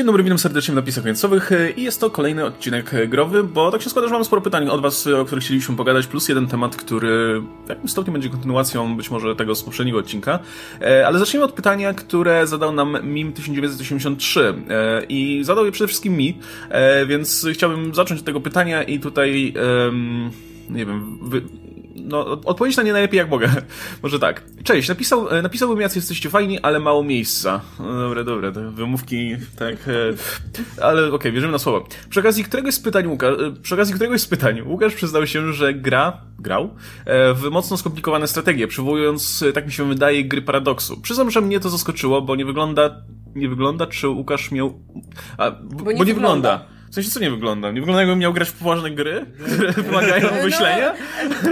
Dzień dobry, witam serdecznie w napisach końcowych i jest to kolejny odcinek growy, bo tak się składa, że mam sporo pytań od was, o których chcieliśmy pogadać, plus jeden temat, który w jakimś stopniu będzie kontynuacją być może tego z poprzedniego odcinka. E, ale zacznijmy od pytania, które zadał nam MIM1983 e, i zadał je przede wszystkim mi, e, więc chciałbym zacząć od tego pytania i tutaj, nie wiem, wy no, odpowiedzieć na nie najlepiej jak mogę. Może tak. Cześć, napisał, e, napisałbym jacy jesteście fajni, ale mało miejsca. No, dobre, dobre, te wymówki, tak. E, ale okej, okay, wierzymy na słowo. Przy okazji któregoś z pytań Łukasz, e, przy okazji któregoś z pytań Łukasz przyznał się, że gra, grał, w mocno skomplikowane strategie, przywołując, tak mi się wydaje, gry paradoksu. Przyznam, że mnie to zaskoczyło, bo nie wygląda, nie wygląda, czy Łukasz miał, a, bo, nie, bo nie wygląda. wygląda. W sensie, co nie wygląda? Nie wygląda, jakbym miał grać w poważne gry, które wymagają no, myślenia?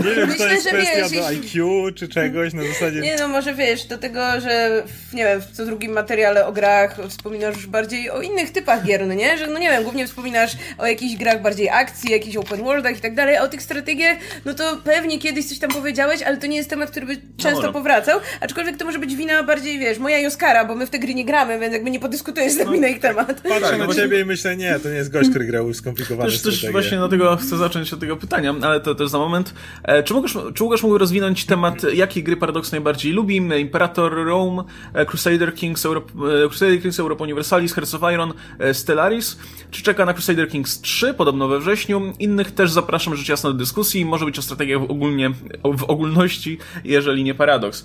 Nie wiem, Myślę, to jest że kwestia wiesz, do IQ czy czegoś na zasadzie... Nie no, może wiesz, do tego, że w, nie wiem, w co drugim materiale o grach wspominasz już bardziej o innych typach gier, no nie? Że no nie wiem, głównie wspominasz o jakichś grach bardziej akcji, jakichś open worldach i tak dalej, a o tych strategiach, no to pewnie kiedyś coś tam powiedziałeś, ale to nie jest temat, który by często no, no. powracał, aczkolwiek to może być wina bardziej, wiesz, moja i Oskara, bo my w te gry nie gramy, więc jakby nie podyskutujesz z nami no. na ich temat. Patrzę tak, na no ciebie i myślę, nie, to nie jest gość ktoś, który grał skomplikowane też, strategie. Też właśnie dlatego chcę zacząć od tego pytania, ale to też za moment. E, czy Łukasz, czy Łukasz mógł rozwinąć temat, jakie gry Paradox najbardziej lubi? Imperator Rome, e, Crusader Kings, Europe, Crusader Kings Europa Universalis, Hearts of Iron, e, Stellaris? Czy czeka na Crusader Kings 3, podobno we wrześniu? Innych też zapraszam rzecz jasna do dyskusji. Może być o strategiach ogólnie, w ogólności, jeżeli nie Paradox.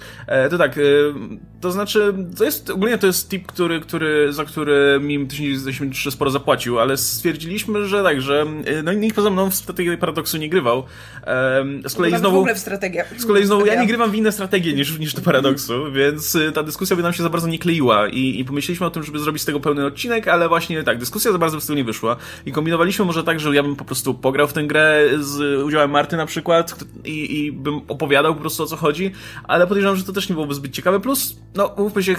To tak, to znaczy, to jest, ogólnie to jest tip, który, który, za który mi 1983 sporo zapłacił, ale stwierdziliśmy, że tak, że y, no nikt poza mną w strategii paradoksu nie grywał. Z kolei znowu. W ogóle w strategię. Z kolei znowu ja nie grywam w inne strategie niż, niż do paradoksu, więc y, ta dyskusja by nam się za bardzo nie kleiła i, i pomyśleliśmy o tym, żeby zrobić z tego pełny odcinek, ale właśnie tak, dyskusja za bardzo z tego nie wyszła i kombinowaliśmy może tak, że ja bym po prostu pograł w tę grę z udziałem Marty na przykład i, i bym opowiadał po prostu o co chodzi, ale podejrzewam, że to też nie byłoby zbyt ciekawe, plus no, mówmy się, y,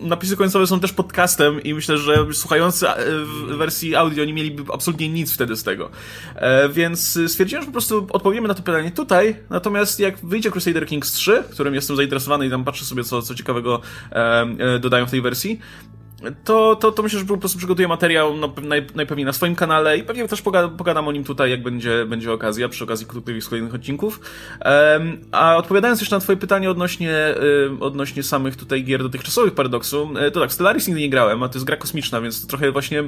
napisy końcowe są też podcastem i myślę, że słuchający w wersji audio nie mieliby absolutnie nic wtedy z tego. E, więc stwierdziłem, że po prostu odpowiemy na to pytanie tutaj, natomiast jak wyjdzie Crusader Kings 3, którym jestem zainteresowany i tam patrzę sobie, co, co ciekawego e, e, dodają w tej wersji, to, to, to myślę, że po prostu przygotuję materiał no, naj, najpewniej na swoim kanale i pewnie też pogadam, pogadam o nim tutaj, jak będzie, będzie okazja, przy okazji którychś z kolejnych odcinków. Um, a odpowiadając jeszcze na twoje pytanie odnośnie, y, odnośnie samych tutaj gier dotychczasowych Paradoksu, y, to tak, Stellaris nigdy nie grałem, a to jest gra kosmiczna, więc to trochę właśnie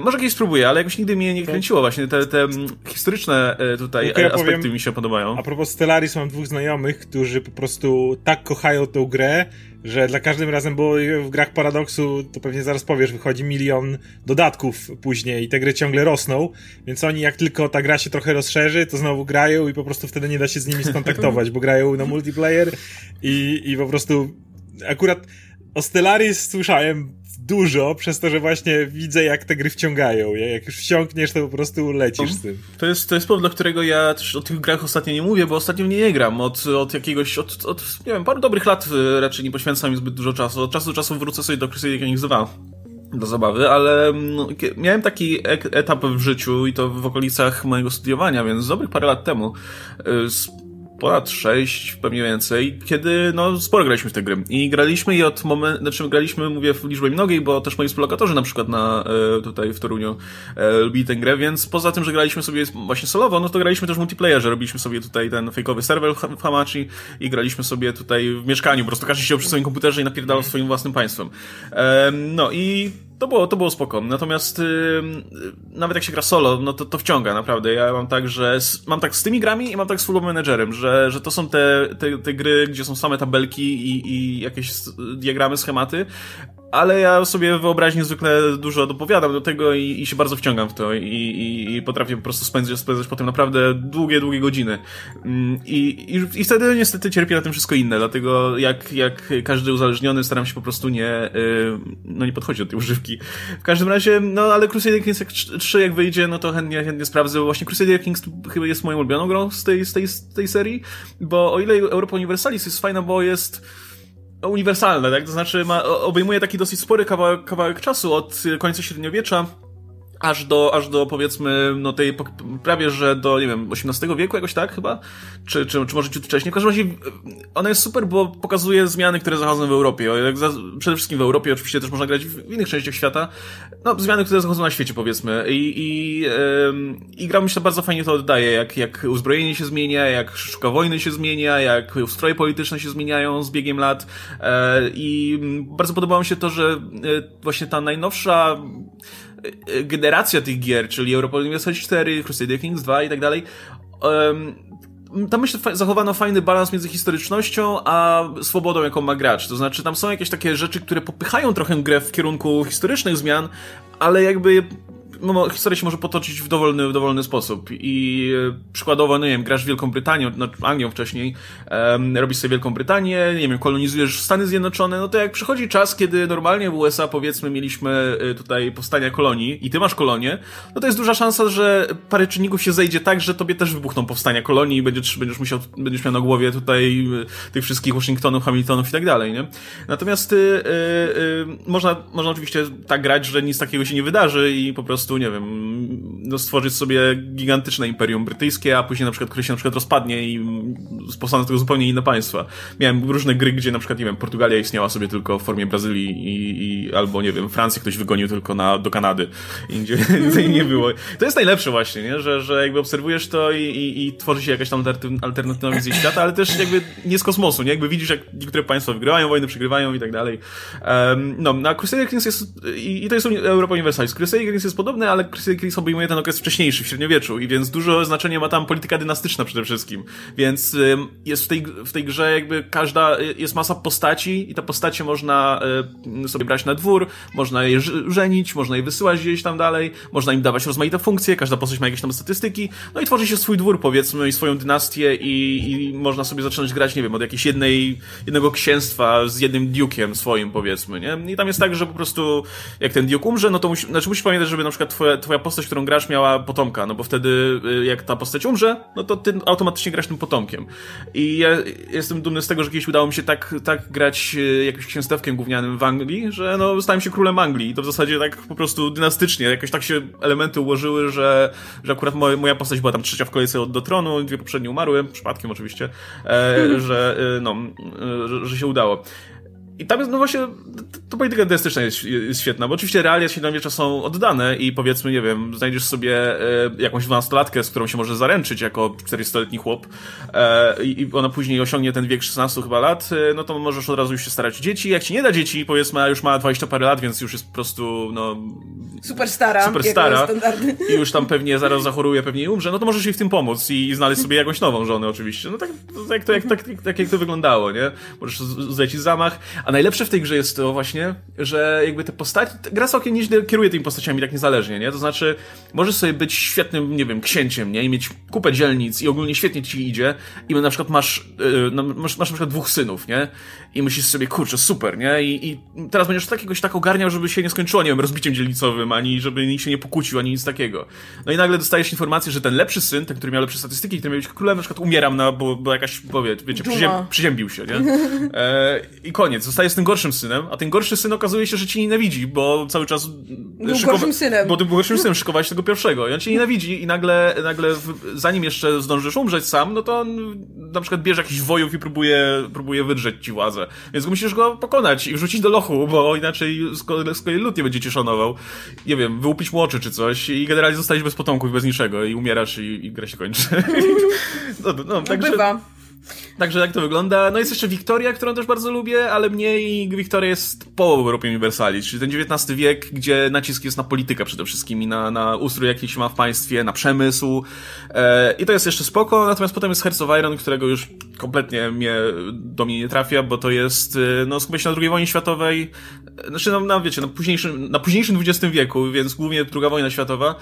może kiedyś spróbuję, ale jakoś nigdy mnie nie kręciło właśnie. Te, te mm, historyczne e, tutaj ja aspekty powiem, mi się podobają. A propos Stellaris mam dwóch znajomych, którzy po prostu tak kochają tą grę, że dla każdym razem, bo w grach Paradoksu, to pewnie zaraz powiesz, wychodzi milion dodatków później i te gry ciągle rosną, więc oni jak tylko ta gra się trochę rozszerzy, to znowu grają i po prostu wtedy nie da się z nimi skontaktować, bo grają na multiplayer i, i po prostu akurat o Stellaris słyszałem dużo, przez to, że właśnie widzę, jak te gry wciągają. Jak już wsiąkniesz, to po prostu lecisz z tym. To jest, to jest powód, dla którego ja też o tych grach ostatnio nie mówię, bo ostatnio nie nie gram. Od, od jakiegoś, od, od, nie wiem, paru dobrych lat y, raczej nie poświęcam im zbyt dużo czasu. Od czasu do czasu wrócę sobie do Crusader Kings 2 do zabawy, ale no, miałem taki etap w życiu i to w okolicach mojego studiowania, więc dobrych parę lat temu. Ponad 6, pewnie więcej, kiedy no sporo graliśmy w te gry. I graliśmy je od momentu, znaczy graliśmy, mówię w liczbie mnogiej, bo też moi współlokatorzy na przykład na, e, tutaj w Toruniu e, lubili tę grę, więc poza tym, że graliśmy sobie właśnie solowo, no to graliśmy też w multiplayerze, robiliśmy sobie tutaj ten fejkowy serwer w Hamachi i graliśmy sobie tutaj w mieszkaniu, po prostu każdy siedział przy swoim komputerze i napierdalał swoim własnym państwem. No i to było, to było spoko. Natomiast yy, nawet jak się gra solo, no to, to wciąga, naprawdę. Ja mam tak, że z, mam tak z tymi grami i mam tak z Football Managerem, że, że to są te, te, te gry, gdzie są same tabelki i, i jakieś diagramy, schematy, ale ja sobie wyobraźnię zwykle dużo dopowiadam do tego i, i się bardzo wciągam w to i, i, i potrafię po prostu spędzać, spędzać potem naprawdę długie, długie godziny. Mm, I, i, I wtedy niestety cierpię na tym wszystko inne, dlatego jak, jak każdy uzależniony staram się po prostu nie, y, no nie podchodzić do tej używki. W każdym razie, no ale Crusader Kings 3 jak wyjdzie, no to chętnie, chętnie sprawdzę. Właśnie Crusader Kings chyba jest moją ulubioną grą z tej, z tej, z tej serii, bo o ile Europa Universalis jest fajna, bo jest uniwersalne, tak? To znaczy ma, obejmuje taki dosyć spory kawałek, kawałek czasu od końca średniowiecza aż do, aż do powiedzmy, no tej, prawie że do, nie wiem, XVIII wieku jakoś tak chyba? Czy, czy, czy może ciut wcześniej? W każdym razie ona jest super, bo pokazuje zmiany, które zachodzą w Europie. Przede wszystkim w Europie, oczywiście też można grać w innych częściach świata. No, zmiany, które zachodzą na świecie, powiedzmy. I, i, yy, i gra myślę bardzo fajnie to oddaje, jak, jak uzbrojenie się zmienia, jak sztuka wojny się zmienia, jak ustroje polityczne się zmieniają z biegiem lat. Yy, I bardzo podobało mi się to, że yy, właśnie ta najnowsza generacja tych gier, czyli Europa Universalis 4, Crusader Kings 2 i tak dalej, tam myślę zachowano fajny balans między historycznością a swobodą, jaką ma gracz. To znaczy, tam są jakieś takie rzeczy, które popychają trochę grę w kierunku historycznych zmian, ale jakby no, historia się może potoczyć w dowolny, w dowolny sposób. I e, przykładowo, no nie wiem, grasz Wielką Brytanią, no, Anglią wcześniej, um, robisz sobie Wielką Brytanię, nie wiem, kolonizujesz Stany Zjednoczone, no to jak przychodzi czas, kiedy normalnie w USA, powiedzmy, mieliśmy e, tutaj powstania kolonii i ty masz kolonię, no to jest duża szansa, że parę czynników się zejdzie tak, że tobie też wybuchną powstania kolonii i będziesz, będziesz musiał, będziesz miał na głowie tutaj e, tych wszystkich Washingtonów, Hamiltonów i tak dalej, nie? Natomiast y, y, y, można, można oczywiście tak grać, że nic takiego się nie wydarzy i po prostu prostu, nie wiem, no stworzyć sobie gigantyczne imperium brytyjskie, a później na przykład, które się na przykład rozpadnie i powstaną z tego zupełnie inne państwa. Miałem różne gry, gdzie na przykład, nie wiem, Portugalia istniała sobie tylko w formie Brazylii i, i albo, nie wiem, Francję ktoś wygonił tylko na, do Kanady. Indziej nie było. To jest najlepsze właśnie, nie? Że, że jakby obserwujesz to i, i, i tworzy się jakaś tam alternatywna wizja świata, ale też jakby nie z kosmosu, nie? Jakby widzisz, jak niektóre państwa wygrywają wojny, przegrywają i tak dalej. Um, no, na Crusader Kings jest, i, i to jest Europa Universalis. Crusader Kings jest podobny, ale Crusader Kings obejmuje ten okres wcześniejszy, w średniowieczu i więc dużo znaczenia ma tam polityka dynastyczna przede wszystkim. Więc jest w tej, w tej grze jakby każda, y, jest masa postaci i te postacie można y, sobie brać na dwór, można je żenić, można je wysyłać gdzieś tam dalej, można im dawać rozmaite funkcje, każda postać ma jakieś tam statystyki, no i tworzy się swój dwór powiedzmy i swoją dynastię i, i można sobie zacząć grać, nie wiem, od jakiejś jednej, jednego księstwa z jednym duke'iem swoim powiedzmy, nie? I tam jest tak, że po prostu jak ten duke umrze, no to musi, znaczy musisz pamiętać, żeby na przykład twoja, twoja postać, którą grasz, miała potomka, no bo wtedy y, jak ta postać umrze, no to ty automatycznie grasz tym potomkiem. I ja jestem dumny z tego, że kiedyś udało mi się tak, tak grać y, jakimś księstewkiem gównianym w Anglii, że no stałem się królem Anglii i to w zasadzie tak po prostu dynastycznie, jakoś tak się elementy ułożyły, że, że akurat moja, moja postać była tam trzecia w kolejce do tronu, dwie poprzednie umarły, przypadkiem oczywiście, e, że y, no, że się udało. I tam jest, no właśnie, to polityka dentystyczna jest, jest świetna, bo oczywiście realia średniowiecza są oddane i powiedzmy, nie wiem, znajdziesz sobie e, jakąś dwunastolatkę, z którą się może zaręczyć jako 40-letni chłop e, i ona później osiągnie ten wiek 16 chyba lat, e, no to możesz od razu już się starać o dzieci. Jak ci nie da dzieci, powiedzmy, a już ma 20 parę lat, więc już jest po prostu, no... Super stara. Super stara. I już tam pewnie zaraz zachoruje, pewnie i umrze, no to możesz jej w tym pomóc i znaleźć sobie jakąś nową żonę oczywiście. No tak, tak, to, jak, tak, tak jak to wyglądało, nie? Możesz zlecić zamach, a najlepsze w tej grze jest to właśnie, że jakby te postacie, gra całkiem nieźle kieruje tymi postaciami tak niezależnie, nie? To znaczy, możesz sobie być świetnym, nie wiem, księciem, nie? I mieć kupę dzielnic i ogólnie świetnie ci idzie i na przykład masz, yy, masz, masz na przykład dwóch synów, nie? I myślisz sobie, kurczę, super, nie? I, i teraz będziesz takiegoś tak ogarniał, żeby się nie skończyło, nie wiem, rozbiciem dzielnicowym, ani żeby nikt się nie pokłócił, ani nic takiego. No i nagle dostajesz informację, że ten lepszy syn, ten, który miał lepsze statystyki, który miał być królem, na przykład umieram na, bo, bo jakaś, powie, wiecie, przyziem, przyziębił się, nie? E, I koniec. Zostaje z tym gorszym synem, a ten gorszy syn okazuje się, że cię nienawidzi, bo cały czas... Był szykowa... gorszym synem. Bo ty był gorszym synem, szykowałeś tego pierwszego. I on cię nienawidzi i nagle, nagle zanim jeszcze zdążysz umrzeć sam, no to on na przykład bierze jakiś wojów i próbuje, próbuje wydrzeć ci władzę. Więc musisz go pokonać i wrzucić do lochu, bo inaczej z kolei lud nie będzie cię szanował. Nie wiem, wyłupić mu oczy czy coś i generalnie zostajesz bez potomków i bez niczego i umierasz i, i gra się kończy. no, no, no, także... Bywa. Także jak to wygląda? No jest jeszcze Wiktoria, którą też bardzo lubię, ale mniej Wiktoria jest po Europie Universalis, czyli ten XIX wiek, gdzie nacisk jest na politykę przede wszystkim i na, na ustrój, jaki się ma w państwie, na przemysł. E, I to jest jeszcze spoko, natomiast potem jest Hearts of Iron, którego już kompletnie mnie, do mnie nie trafia, bo to jest, e, no skupia się na II wojnie światowej, znaczy no, na, wiecie, na późniejszym, na późniejszym XX wieku, więc głównie II wojna światowa.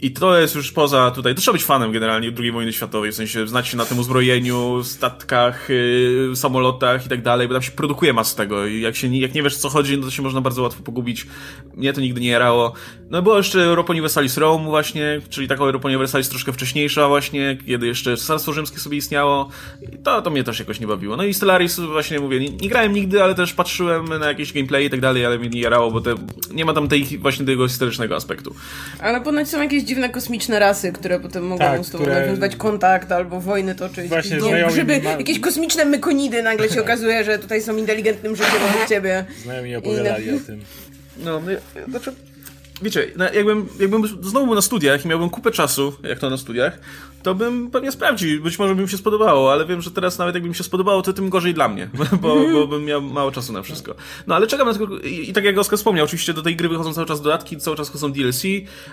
I to jest już poza tutaj, to trzeba być fanem generalnie II wojny światowej, w sensie znać się na tym uzbrojeniu, statkach, yy, samolotach i tak dalej, bo tam się produkuje masę tego i jak, się, jak nie wiesz co chodzi, no to się można bardzo łatwo pogubić. Mnie to nigdy nie jarało. No było jeszcze Europa Universalis Rome właśnie, czyli taka Europa Universalis troszkę wcześniejsza właśnie, kiedy jeszcze Cesarstwo Rzymskie sobie istniało i to, to mnie też jakoś nie bawiło. No i Stellaris właśnie mówię, nie, nie grałem nigdy, ale też patrzyłem na jakieś gameplay i tak dalej, ale mnie nie jarało, bo te, nie ma tam tej właśnie tego historycznego aspektu. Ale ponoć są jakieś dziwne kosmiczne rasy, które potem mogą Tak, z tobą które- nawiązywać kontakt albo wojny toczyć. Właśnie nie, znajomi grzyby, ma- jakieś kosmiczne mykonidy nagle się okazuje, że tutaj są inteligentnym życiem obok ciebie. Znajomi opowiadali o tym. No, no, znaczy, wiecie, jakbym, jakbym znowu był na studiach i miałbym kupę czasu, jak to na studiach, to bym pewnie sprawdził, być może by mi się spodobało, ale wiem, że teraz nawet jakby mi się spodobało, to tym gorzej dla mnie, bo, bo bym miał mało czasu na wszystko. No, ale czekam na tego, i, i tak jak Oskar wspomniał, oczywiście do tej gry wychodzą cały czas dodatki, cały czas chodzą DLC,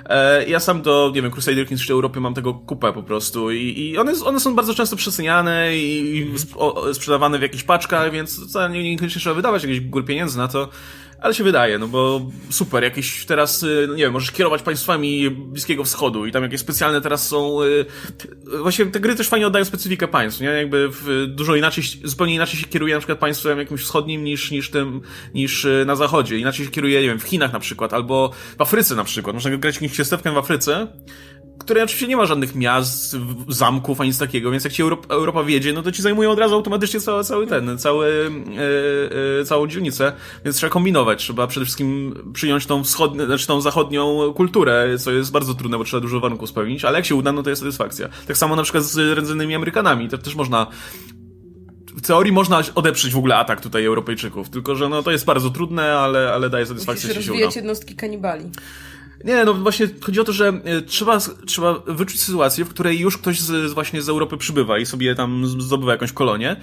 e, ja sam do, nie wiem, Crusader Kings 3 Europy mam tego kupę po prostu i, i one, one są bardzo często przeceniane i, i sp- o, sprzedawane w jakichś paczkach, więc wcale nie, niekoniecznie trzeba wydawać jakieś gór pieniędzy na to, ale się wydaje, no bo super, jakieś teraz, y, nie wiem, możesz kierować państwami Bliskiego Wschodu i tam jakieś specjalne teraz są, y, właśnie te gry też fajnie oddają specyfikę państw, nie? Jakby w, dużo inaczej, zupełnie inaczej się kieruje na przykład państwem jakimś wschodnim niż, niż tym, niż y, na zachodzie. Inaczej się kieruje, nie wiem, w Chinach na przykład, albo w Afryce na przykład. Można grać jakimś księstewkiem w Afryce, które oczywiście nie ma żadnych miast, zamków, ani nic takiego, więc jak ci Europa, Europa wiedzie, no to ci zajmują od razu automatycznie cały, cały ten, cały, e, e, całą dzielnicę, więc trzeba kombinować, trzeba przede wszystkim przyjąć tą wschodnią, znaczy tą zachodnią kulturę, co jest bardzo trudne, bo trzeba dużo warunków spełnić, ale jak się uda, no to jest satysfakcja. Tak samo na przykład z rdzennymi Amerykanami, to też można w teorii można odeprzeć w ogóle atak tutaj Europejczyków, tylko że no to jest bardzo trudne, ale, ale daje satysfakcję, jeśli się uda. rozwijać jednostki kanibali. Nie, no właśnie chodzi o to, że e, trzeba, trzeba wyczuć sytuację, w której już ktoś z, właśnie z Europy przybywa i sobie tam zdobywa jakąś kolonię,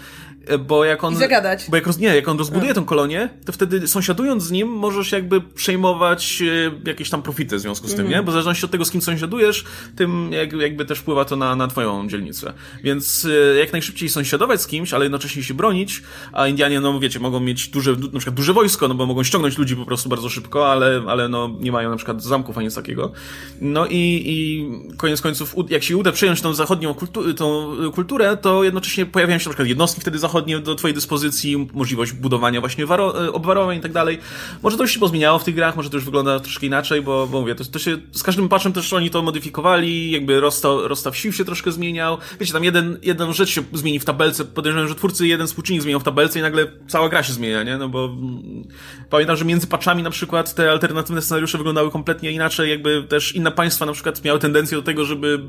e, bo jak on... I zagadać. Bo jak, roz, nie, jak on rozbuduje tą kolonię, to wtedy sąsiadując z nim możesz jakby przejmować e, jakieś tam profity w związku z tym, nie? Bo w zależności od tego, z kim sąsiadujesz, tym jak, jakby też wpływa to na, na twoją dzielnicę. Więc jak najszybciej sąsiadować z kimś, ale jednocześnie się bronić, a Indianie, no wiecie, mogą mieć duże, du- na przykład duże wojsko, no bo mogą ściągnąć ludzi po prostu bardzo szybko, ale, ale no nie mają na przykład zamków ani nic takiego. No i, i koniec końców, jak się uda przejąć tą zachodnią kultu- tą y, kulturę, to jednocześnie pojawiają się na przykład jednostki wtedy zachodnie do twojej dyspozycji, możliwość budowania właśnie y, obwarowań i tak dalej. Może to już się pozmieniało w tych grach, może to już wygląda troszkę inaczej, bo, bo mówię, to, to się z każdym patchem też oni to modyfikowali, jakby rozstaw, rozstaw sił się troszkę zmieniał. Wiecie, tam jeden, jedna rzecz się zmieni w tabelce, podejrzewam, że twórcy jeden współczynnik zmienią w tabelce i nagle cała gra się zmienia, nie? No bo mm, pamiętam, że między patchami na przykład te alternatywne scenariusze wyglądały kompletnie inaczej, jakby też inne państwa na przykład miały tendencję do tego, żeby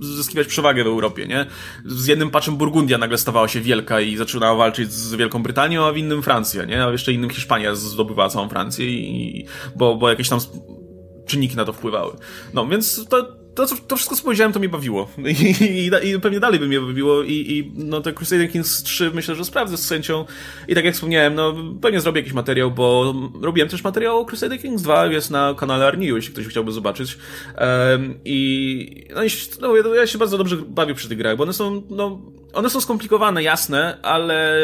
zyskiwać przewagę w Europie, nie? Z jednym patchem Burgundia nagle stawała się wielka i zaczynała walczyć z Wielką Brytanią, a w innym Francja, nie? A jeszcze innym Hiszpania zdobywała całą Francję i, bo, bo jakieś tam czynniki na to wpływały. No, więc to, to, to wszystko, co powiedziałem, to mnie bawiło. I, i, i pewnie dalej by mnie bawiło. I, I no, te Crusader Kings 3 myślę, że sprawdzę z chęcią. I tak jak wspomniałem, no pewnie zrobię jakiś materiał, bo robiłem też materiał o Crusader Kings 2, jest na kanale Arniu, jeśli ktoś chciałby zobaczyć. Em, I no, no, ja- ja się bardzo dobrze bawię przy tych grach, bo one są, no, one są skomplikowane, jasne, ale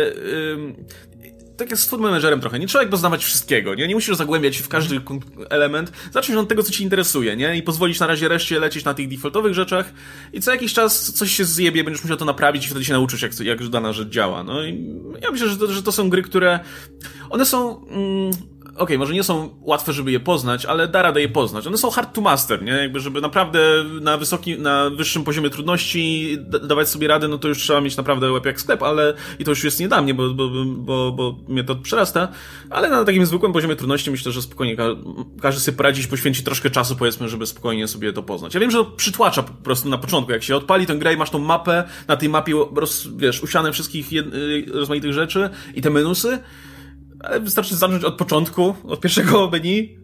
ym, tak jak z food managerem trochę. Nie trzeba jakby znawać wszystkiego, nie? Nie musisz zagłębiać się w każdy kon- element. Zacznij od tego, co ci interesuje, nie? I pozwolić na razie reszcie lecieć na tych defaultowych rzeczach i co jakiś czas coś się zjebie, będziesz musiał to naprawić i wtedy się nauczysz, jak, jak dana rzecz działa. No i ja myślę, że to, że to są gry, które... One są... Mm, Okej, może nie są łatwe, żeby je poznać, ale da radę je poznać. One są hard to master, nie? Jakby, żeby naprawdę na wysokim, na wyższym poziomie trudności da- dawać sobie radę, no to już trzeba mieć naprawdę łeb jak sklep, ale i to już jest nie dla mnie, bo, bo, bo, bo mnie to przerasta, ale na takim zwykłym poziomie trudności myślę, że spokojnie ka każdy sobie poradzić, poświęci troszkę czasu, powiedzmy, żeby spokojnie sobie to poznać. Ja wiem, że to przytłacza po prostu na początku, jak się odpali tę grę i masz tą mapę, na tej mapie roz, wiesz, usiane wszystkich y, rozmaitych rzeczy i te minusy, ale wystarczy zacząć od początku, od pierwszego menu,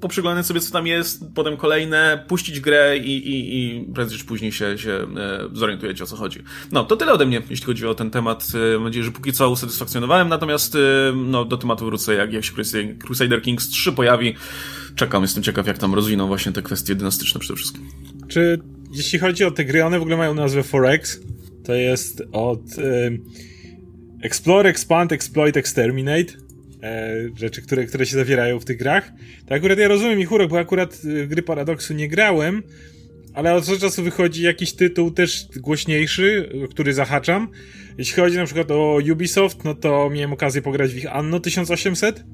poprzyglądać sobie, co tam jest, potem kolejne, puścić grę i, i, i prędzej czy później się, się e, zorientujecie, o co chodzi. No, to tyle ode mnie, jeśli chodzi o ten temat. E, Mam nadzieję, że póki co usatysfakcjonowałem, natomiast e, no, do tematu wrócę, jak, jak się Crusader- Kings 3 pojawi. Czekam, jestem ciekaw, jak tam rozwiną właśnie te kwestie dynastyczne przede wszystkim. Czy jeśli chodzi o te gry, one w ogóle mają nazwę Forex? To jest od ym, Explore, Expand, Exploit, Exterminate. E, rzeczy, które, które się zawierają w tych grach. To akurat ja rozumiem ich urok, bo akurat w gry Paradoksu nie grałem, ale od czasu wychodzi jakiś tytuł też głośniejszy, który zahaczam. Jeśli chodzi na przykład o Ubisoft, no to miałem okazję pograć w ich Anno 1800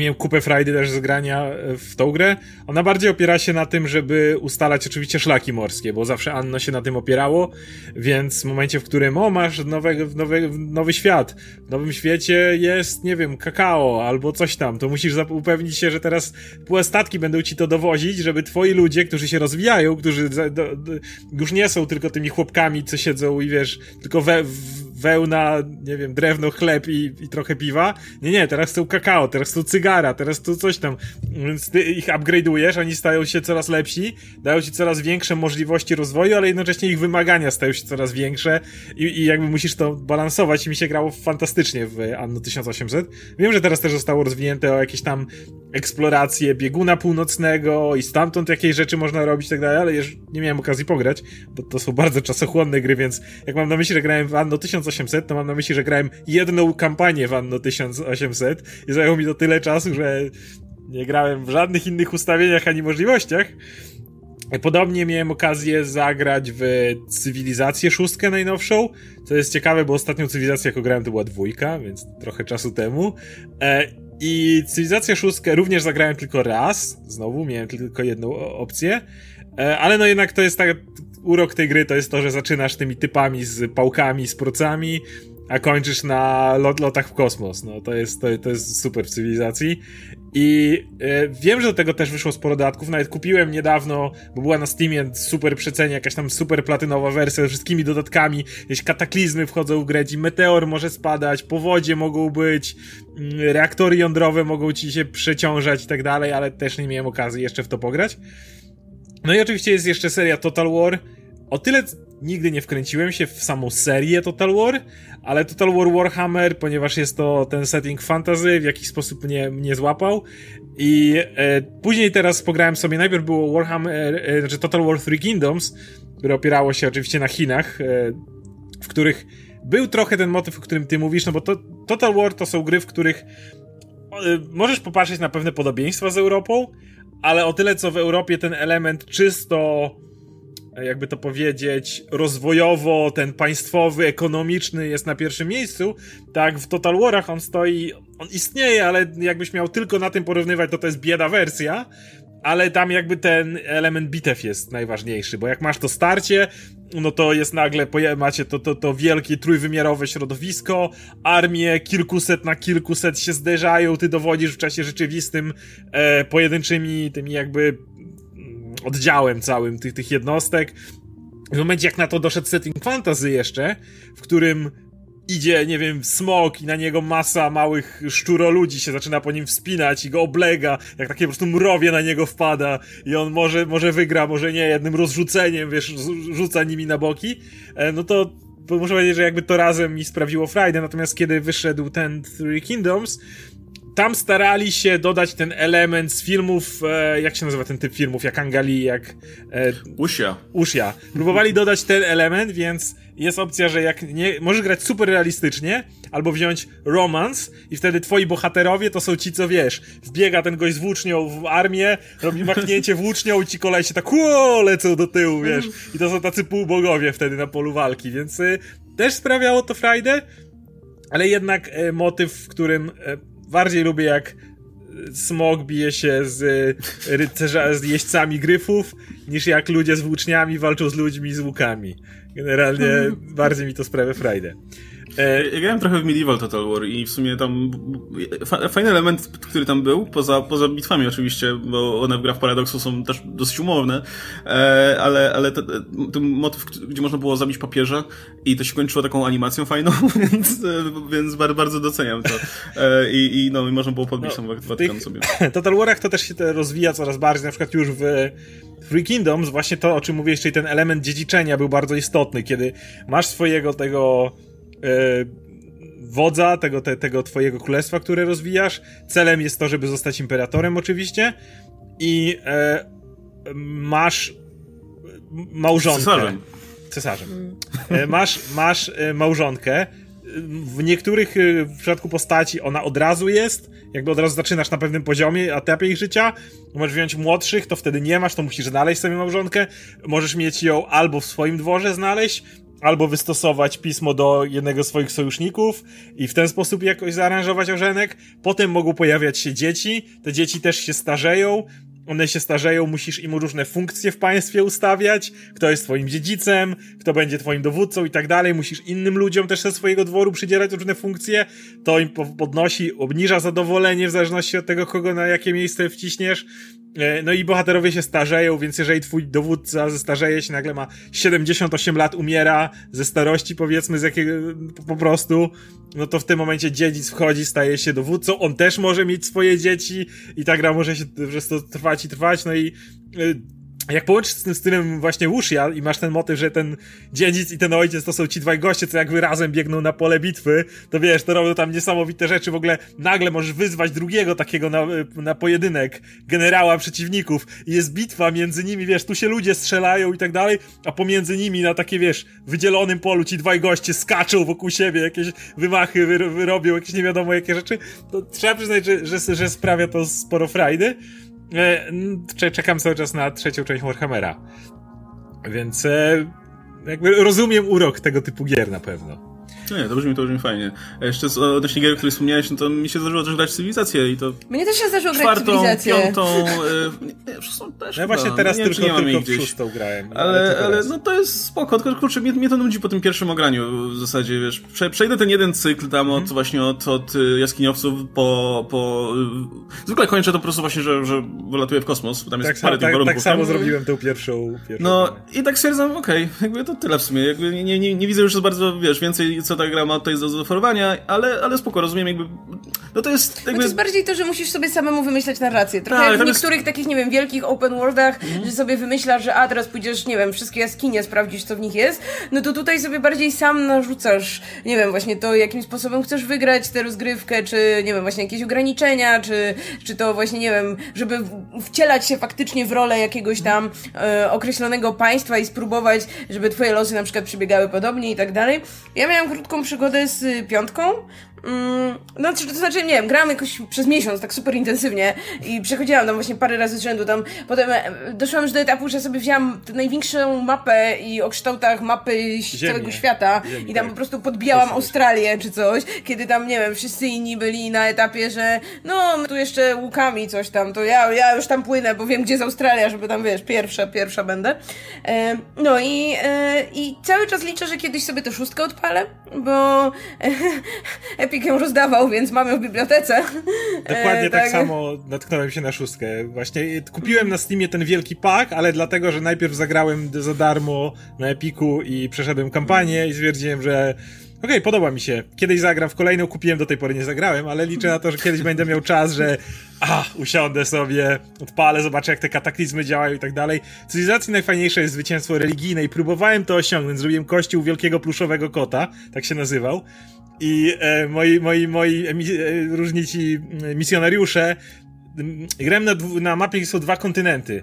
miałem kupę frajdy też z grania e, w tą grę. Ona bardziej opiera się na tym, żeby ustalać oczywiście szlaki morskie, bo zawsze Anno się na tym opierało, więc w momencie, w którym o, masz nowy, nowy, nowy świat, w nowym świecie jest, nie wiem, kakao albo coś tam, to musisz upewnić się, że teraz statki będą ci to dowozić, żeby twoi ludzie, którzy się rozwijają, którzy do, do, już nie są tylko tymi chłopkami, co siedzą i wiesz, tylko we, w, wełna, nie wiem, drewno, chleb i, i trochę piwa. Nie, nie, teraz są kakao, teraz są cygara, teraz tu coś tam. Więc ty ich upgrade'ujesz, oni stają się coraz lepsi, dają ci coraz większe możliwości rozwoju, ale jednocześnie ich wymagania stają się coraz większe i, i jakby musisz to balansować i mi się grało fantastycznie w Anno 1800. Wiem, że teraz też zostało rozwinięte o jakieś tam eksploracje bieguna północnego i stamtąd jakieś rzeczy można robić i tak dalej, ale już nie miałem okazji pograć, bo to są bardzo czasochłonne gry, więc jak mam na myśli, że grałem w Anno 1800, to mam na myśli, że grałem jedną kampanię w Anno 1800 i zajęło mi to tyle czasu, że nie grałem w żadnych innych ustawieniach ani możliwościach. Podobnie miałem okazję zagrać w Cywilizację szóstkę najnowszą, co jest ciekawe, bo ostatnią cywilizację, jaką grałem, to była dwójka, więc trochę czasu temu. E, i Cywilizacja 6 również zagrałem tylko raz. Znowu miałem tylko jedną opcję. E, ale no jednak to jest tak. Urok tej gry to jest to, że zaczynasz tymi typami z pałkami, z procami, a kończysz na lot, lotach w kosmos. No to jest, to, to jest super w cywilizacji. I e, wiem, że do tego też wyszło sporo dodatków. Nawet kupiłem niedawno, bo była na Steamie super przecenie, jakaś tam super platynowa wersja ze wszystkimi dodatkami. Jakieś kataklizmy wchodzą w grę, meteor może spadać, powodzie mogą być, mm, reaktory jądrowe mogą ci się przeciążać i tak dalej, ale też nie miałem okazji jeszcze w to pograć. No i oczywiście jest jeszcze seria Total War. O tyle nigdy nie wkręciłem się w samą serię Total War, ale Total War Warhammer, ponieważ jest to ten setting fantasy, w jakiś sposób mnie, mnie złapał. I e, później teraz pograłem sobie, najpierw było Warhammer, e, znaczy Total War Three Kingdoms, które opierało się oczywiście na Chinach, e, w których był trochę ten motyw, o którym ty mówisz, no bo to, Total War to są gry, w których e, możesz popatrzeć na pewne podobieństwa z Europą, ale o tyle co w Europie ten element czysto jakby to powiedzieć, rozwojowo, ten państwowy, ekonomiczny jest na pierwszym miejscu, tak w Total Warach on stoi, on istnieje, ale jakbyś miał tylko na tym porównywać, to to jest bieda wersja, ale tam jakby ten element bitew jest najważniejszy, bo jak masz to starcie, no to jest nagle, macie to, to, to wielkie trójwymiarowe środowisko, armie kilkuset na kilkuset się zderzają, ty dowodzisz w czasie rzeczywistym e, pojedynczymi tymi jakby oddziałem całym tych, tych jednostek. W momencie jak na to doszedł setting fantasy jeszcze, w którym idzie, nie wiem, smok i na niego masa małych szczuroludzi się zaczyna po nim wspinać i go oblega, jak takie po prostu mrowie na niego wpada i on może, może wygra, może nie, jednym rozrzuceniem, wiesz, rzuca nimi na boki, e, no to muszę powiedzieć, że jakby to razem mi sprawiło frajdę, natomiast kiedy wyszedł ten Three Kingdoms, tam starali się dodać ten element z filmów, e, jak się nazywa ten typ filmów, jak Angali, jak... E, Usia. Usia. Próbowali dodać ten element, więc jest opcja, że jak nie, możesz grać super realistycznie, albo wziąć romans i wtedy twoi bohaterowie to są ci, co wiesz, wbiega ten gość z włócznią w armię, robi machnięcie włócznią i ci kolej się tak ło, lecą do tyłu, wiesz. I to są tacy półbogowie wtedy na polu walki, więc y, też sprawiało to frajdę, ale jednak y, motyw, w którym y, bardziej lubię jak smog bije się z rycerza, z jeźdźcami gryfów, niż jak ludzie z włóczniami walczą z ludźmi z łukami. Generalnie bardziej mi to sprawia frajdę. E, ja grałem trochę w Medieval Total War i w sumie tam fajny element, który tam był, poza, poza bitwami oczywiście, bo one w grach Paradoxu są też dosyć umowne, e, ale, ale ten motyw, gdzie można było zabić papieża i to się kończyło taką animacją fajną, więc, e, więc bardzo doceniam to. I, i no, i można było podbić no, tam Watykan sobie. Total Warach to też się rozwija coraz bardziej, na przykład już w Free Kingdoms właśnie to, o czym mówię, czyli ten element dziedziczenia był bardzo istotny, kiedy masz swojego tego E, wodza tego, te, tego twojego królestwa, które rozwijasz. Celem jest to, żeby zostać imperatorem oczywiście i e, masz małżonkę. Cesarzem. Cesarzem. E, masz, masz e, małżonkę w niektórych y, w przypadku postaci ona od razu jest, jakby od razu zaczynasz na pewnym poziomie, etapie ich życia. Możesz wziąć młodszych, to wtedy nie masz, to musisz znaleźć sobie małżonkę. Możesz mieć ją albo w swoim dworze znaleźć, albo wystosować pismo do jednego z swoich sojuszników i w ten sposób jakoś zaaranżować ożenek. Potem mogą pojawiać się dzieci, te dzieci też się starzeją, one się starzeją, musisz im różne funkcje w państwie ustawiać, kto jest twoim dziedzicem, kto będzie twoim dowódcą i tak dalej, musisz innym ludziom też ze swojego dworu przydzielać różne funkcje, to im podnosi, obniża zadowolenie w zależności od tego, kogo na jakie miejsce wciśniesz, no i bohaterowie się starzeją, więc jeżeli twój dowódca zestarzeje się, nagle ma 78 lat, umiera ze starości, powiedzmy, z jakiego po prostu, no to w tym momencie dziedzic wchodzi, staje się dowódcą, on też może mieć swoje dzieci i ta gra może się przez to trwać i trwać, no i e, jak połączysz z tym stylem właśnie Wushia i masz ten motyw, że ten dziedzic i ten ojciec to są ci dwaj goście, co jakby razem biegną na pole bitwy, to wiesz, to robią tam niesamowite rzeczy, w ogóle nagle możesz wyzwać drugiego takiego na, na pojedynek, generała przeciwników. I jest bitwa między nimi, wiesz, tu się ludzie strzelają i tak dalej, a pomiędzy nimi na takie, wiesz, wydzielonym polu ci dwaj goście skaczą wokół siebie, jakieś wymachy wy, wyrobią, jakieś nie wiadomo jakie rzeczy, to trzeba przyznać, że, że, że sprawia to sporo frajdy. E, czekam cały czas na trzecią część Warhammera. Więc e, jakby rozumiem urok tego typu gier na pewno. No nie, to brzmi, to brzmi fajnie. Jeszcze z, odnośnie gier, o której wspomniałeś, no to mi się zdarzyło też grać cywilizację i to... Mnie też się zdarzyło grać cywilizację. piątą, e, nie, szóstą też Ja właśnie teraz no, tylko, nie tylko w szóstą grałem. Ale, ale, no to jest spoko, tylko kurczę, mnie, mnie to nudzi po tym pierwszym ograniu w zasadzie, wiesz. Prze, przejdę ten jeden cykl tam od, mm. właśnie od, od y, jaskiniowców po, po... Y, zwykle kończę to po prostu właśnie, że, że wylatuję w kosmos, tam jest tak, parę tak, tych warunków. Tak samo zrobiłem tą pierwszą, pierwszą No i tak stwierdzam, okej, okay, jakby to tyle w sumie, jakby nie, nie, nie widzę już za bardzo, wiesz, więcej co ta gra ma tutaj do zaoferowania, ale, ale spoko, rozumiem jakby... No to jest jakby... No to jest bardziej to, że musisz sobie samemu wymyślać narrację. Trochę tak, jak w niektórych jest... takich, nie wiem, wielkich open worldach, mm. że sobie wymyślasz, że a, teraz pójdziesz, nie wiem, wszystkie jaskinie, sprawdzisz, co w nich jest, no to tutaj sobie bardziej sam narzucasz, nie wiem, właśnie to, jakim sposobem chcesz wygrać tę rozgrywkę, czy, nie wiem, właśnie jakieś ograniczenia, czy, czy to właśnie, nie wiem, żeby wcielać się faktycznie w rolę jakiegoś tam e, określonego państwa i spróbować, żeby twoje losy na przykład przebiegały podobnie i tak dalej. Ja miałam krótką przygodę z piątką. Mm, no, to znaczy, nie wiem, grałam jakoś przez miesiąc, tak super intensywnie i przechodziłam tam właśnie parę razy z rzędu tam. Potem e, doszłam już do etapu, że sobie wzięłam największą mapę i o kształtach mapy Ziemię. całego świata Ziemi, i tam tak. po prostu podbijałam Australię czy coś, kiedy tam, nie wiem, wszyscy inni byli na etapie, że no, tu jeszcze łukami coś tam, to ja, ja już tam płynę, bo wiem, gdzie jest Australia, żeby tam, wiesz, pierwsza, pierwsza będę. E, no i, e, i cały czas liczę, że kiedyś sobie to szóstkę odpalę, bo Epic ją rozdawał, więc mamy ją w bibliotece. Dokładnie e, tak. tak samo natknąłem się na szóstkę. Właśnie kupiłem na Steamie ten wielki pak, ale dlatego, że najpierw zagrałem za darmo na Epiku i przeszedłem kampanię i stwierdziłem, że Okej, okay, podoba mi się. Kiedyś zagram w kolejną, kupiłem, do tej pory nie zagrałem, ale liczę na to, że kiedyś będę miał czas, że a, usiądę sobie, odpalę, zobaczę jak te kataklizmy działają i tak dalej. W cywilizacji najfajniejsze jest zwycięstwo religijne i próbowałem to osiągnąć. Zrobiłem kościół wielkiego pluszowego kota, tak się nazywał. I e, moi, moi, moi e, różni ci misjonariusze grałem na, na mapie, gdzie są dwa kontynenty.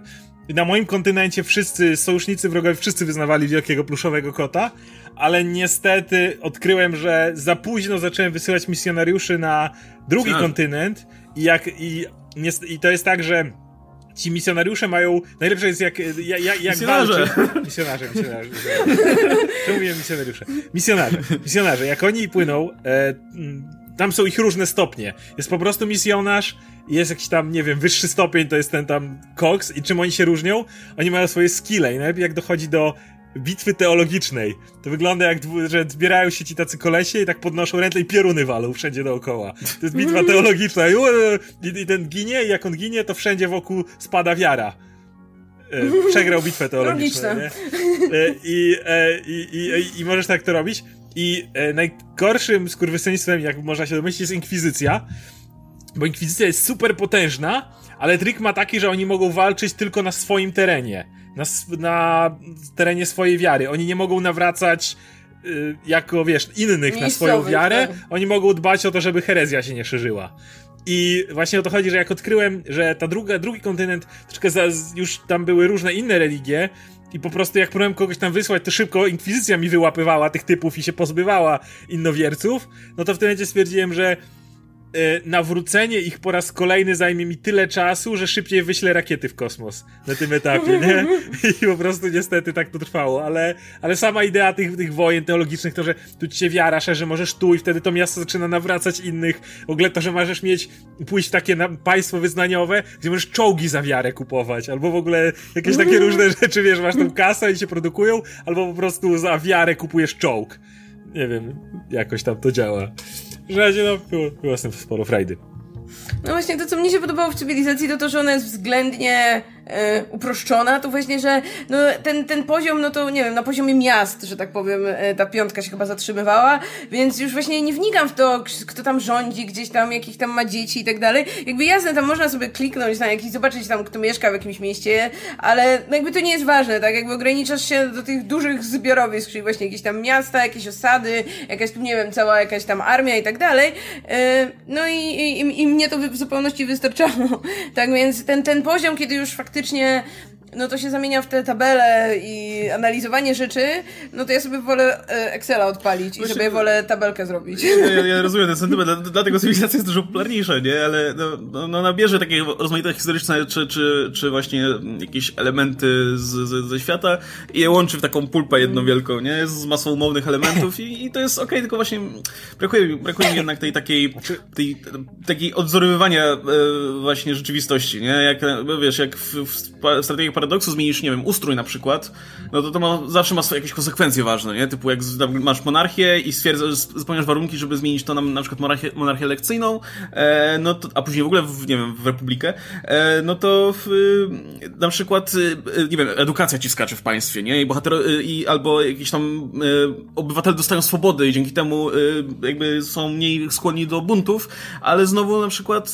Na moim kontynencie wszyscy sojusznicy wrogowie, wszyscy wyznawali wielkiego pluszowego kota, ale niestety odkryłem, że za późno zacząłem wysyłać misjonariuszy na drugi kontynent i jak i, i to jest tak, że ci misjonariusze mają. Najlepsze jest jak. jak, jak misjonarze. Walczy... Misjonarze, misjonarze. Czemu mówię misjonariusze? Misjonarze. Misjonarze. Jak oni płyną, e, tam są ich różne stopnie. Jest po prostu misjonarz, jest jakiś tam, nie wiem, wyższy stopień to jest ten tam Cox i czym oni się różnią? Oni mają swoje skille i najlepiej jak dochodzi do bitwy teologicznej. To wygląda jak, że zbierają się ci tacy kolesie i tak podnoszą ręce i pioruny walą wszędzie dookoła. To jest bitwa teologiczna i, ten ginie i jak on ginie, to wszędzie wokół spada wiara. E, przegrał bitwę teologiczną. Nie? E, I, e, i, i, I możesz tak to robić. I najgorszym skurwysyństwem, jak można się domyślić, jest inkwizycja. Bo inkwizycja jest super potężna, ale trik ma taki, że oni mogą walczyć tylko na swoim terenie na, na terenie swojej wiary. Oni nie mogą nawracać y, jako, wiesz, innych na swoją wiarę. Tak. Oni mogą dbać o to, żeby herezja się nie szerzyła. I właśnie o to chodzi, że jak odkryłem, że ta druga, drugi kontynent, troszkę za, już tam były różne inne religie, i po prostu jak próbowałem kogoś tam wysłać, to szybko inkwizycja mi wyłapywała tych typów i się pozbywała innowierców, no to w tym momencie stwierdziłem, że nawrócenie ich po raz kolejny zajmie mi tyle czasu, że szybciej wyślę rakiety w kosmos na tym etapie, nie? I po prostu niestety tak to trwało, ale, ale sama idea tych, tych wojen teologicznych, to, że tu ci się wiara że możesz tu i wtedy to miasto zaczyna nawracać innych, w ogóle to, że możesz mieć, pójść w takie państwo wyznaniowe, gdzie możesz czołgi za wiarę kupować, albo w ogóle jakieś takie różne rzeczy, wiesz, masz tą kasę i się produkują, albo po prostu za wiarę kupujesz czołg. Nie wiem, jakoś tam to działa. W razie no, było, było z tym sporo frajdy. No właśnie, to co mnie się podobało w cywilizacji, to to, że ona jest względnie e, uproszczona, to właśnie, że no, ten, ten poziom, no to nie wiem, na poziomie miast, że tak powiem, e, ta piątka się chyba zatrzymywała, więc już właśnie nie wnikam w to, kto tam rządzi, gdzieś tam, jakich tam ma dzieci i tak dalej. Jakby jasne, tam można sobie kliknąć na jakiś, zobaczyć tam, kto mieszka w jakimś mieście, ale no jakby to nie jest ważne, tak? Jakby ograniczasz się do tych dużych zbiorowisk, czyli właśnie jakieś tam miasta, jakieś osady, jakaś nie wiem, cała jakaś tam armia i tak dalej. E, no i, i, i mnie to w zupełności wystarczało. Tak więc ten, ten poziom, kiedy już faktycznie faktycznie no to się zamienia w te tabele i analizowanie rzeczy, no to ja sobie wolę e, Excela odpalić i sobie wolę tabelkę zrobić. Ja, ja, ja rozumiem ten sentyment, dlatego cywilizacja jest dużo popularniejsza, nie? Ale no, no, no nabierze takie rozmaite historyczne czy, czy, czy właśnie jakieś elementy z, z, ze świata i je łączy w taką pulpę jedną wielką, nie? Z masą umownych elementów i, i to jest okej, okay, tylko właśnie brakuje, brakuje mi jednak tej takiej, tej, takiej odzorowywania e, właśnie rzeczywistości, nie? Jak, wiesz, jak w, w strategiach paradoksu zmienisz, nie wiem, ustrój na przykład, no to to ma, zawsze ma swoje jakieś konsekwencje ważne, nie? Typu jak masz monarchię i stwierdzasz, spełniasz warunki, żeby zmienić to na, na przykład monarchię, monarchię lekcyjną, e, no to, a później w ogóle, w, nie wiem, w republikę, e, no to w, na przykład, e, nie wiem, edukacja ci skacze w państwie, nie? I bohater, i albo jakiś tam e, obywatele dostają swobody i dzięki temu jakby są mniej skłonni do buntów, ale znowu na przykład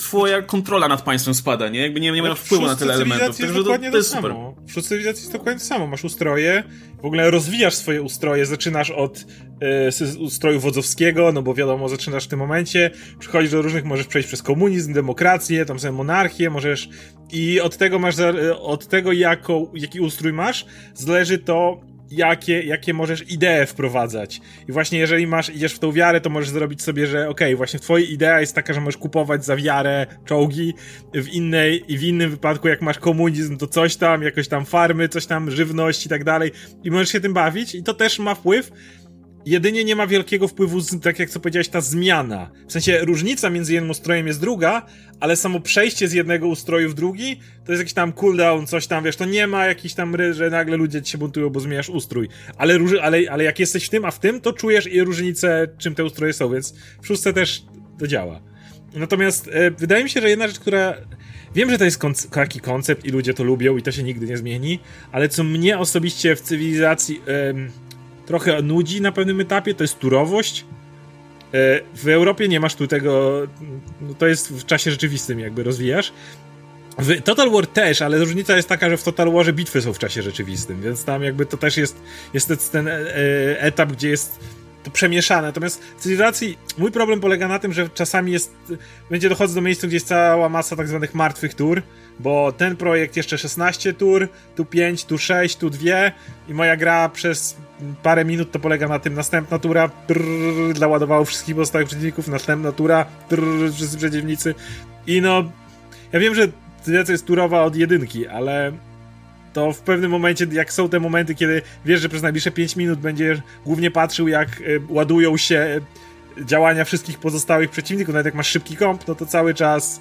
twoja kontrola nad państwem spada, nie? Jakby nie, nie masz wpływu na tyle elementów. Także to, to, jest super. W cywilizacji jest dokładnie to samo. Masz ustroje, w ogóle rozwijasz swoje ustroje, zaczynasz od e, ustroju wodzowskiego, no bo wiadomo, zaczynasz w tym momencie, przychodzisz do różnych, możesz przejść przez komunizm, demokrację, tam sobie monarchię, możesz i od tego masz, od tego jako, jaki ustrój masz, zależy to, jakie, jakie możesz idee wprowadzać. I właśnie jeżeli masz, idziesz w tą wiarę, to możesz zrobić sobie, że okej, okay, właśnie twoja idea jest taka, że możesz kupować za wiarę czołgi, w innej, i w innym wypadku jak masz komunizm, to coś tam, jakoś tam farmy, coś tam, żywność i tak dalej. I możesz się tym bawić i to też ma wpływ jedynie nie ma wielkiego wpływu, tak jak co powiedziałeś, ta zmiana. W sensie różnica między jednym ustrojem jest druga, ale samo przejście z jednego ustroju w drugi, to jest jakiś tam cooldown, coś tam, wiesz, to nie ma jakiś tam że nagle ludzie ci się buntują, bo zmieniasz ustrój. Ale, ale, ale jak jesteś w tym, a w tym, to czujesz i różnicę, czym te ustroje są, więc w szóstce też to działa. Natomiast e, wydaje mi się, że jedna rzecz, która Wiem, że to jest konc taki koncept i ludzie to lubią i to się nigdy nie zmieni, ale co mnie osobiście w cywilizacji trochę nudzi na pewnym etapie, to jest turowość. E, w Europie nie masz tu tego, no to jest w czasie rzeczywistym jakby rozwijasz. W Total War też, ale różnica jest taka, że w Total Warze bitwy są w czasie rzeczywistym, więc tam jakby to też jest, jest ten e, e, etap, gdzie jest to przemieszane. Natomiast w cywilizacji mój problem polega na tym, że czasami jest, będzie dochodzić do miejsca, gdzie jest cała masa tak zwanych martwych tur, bo ten projekt jeszcze 16 tur, tu 5, tu 6, tu 2 i moja gra przez parę minut to polega na tym, następna tura drrr, załadowało wszystkich pozostałych przeciwników, następna tura drrr, wszyscy przeciwnicy. I no ja wiem, że cywilizacja jest turowa od jedynki, ale to w pewnym momencie, jak są te momenty, kiedy wiesz, że przez najbliższe 5 minut będziesz głównie patrzył, jak y, ładują się działania wszystkich pozostałych przeciwników, nawet jak masz szybki komp, no to cały czas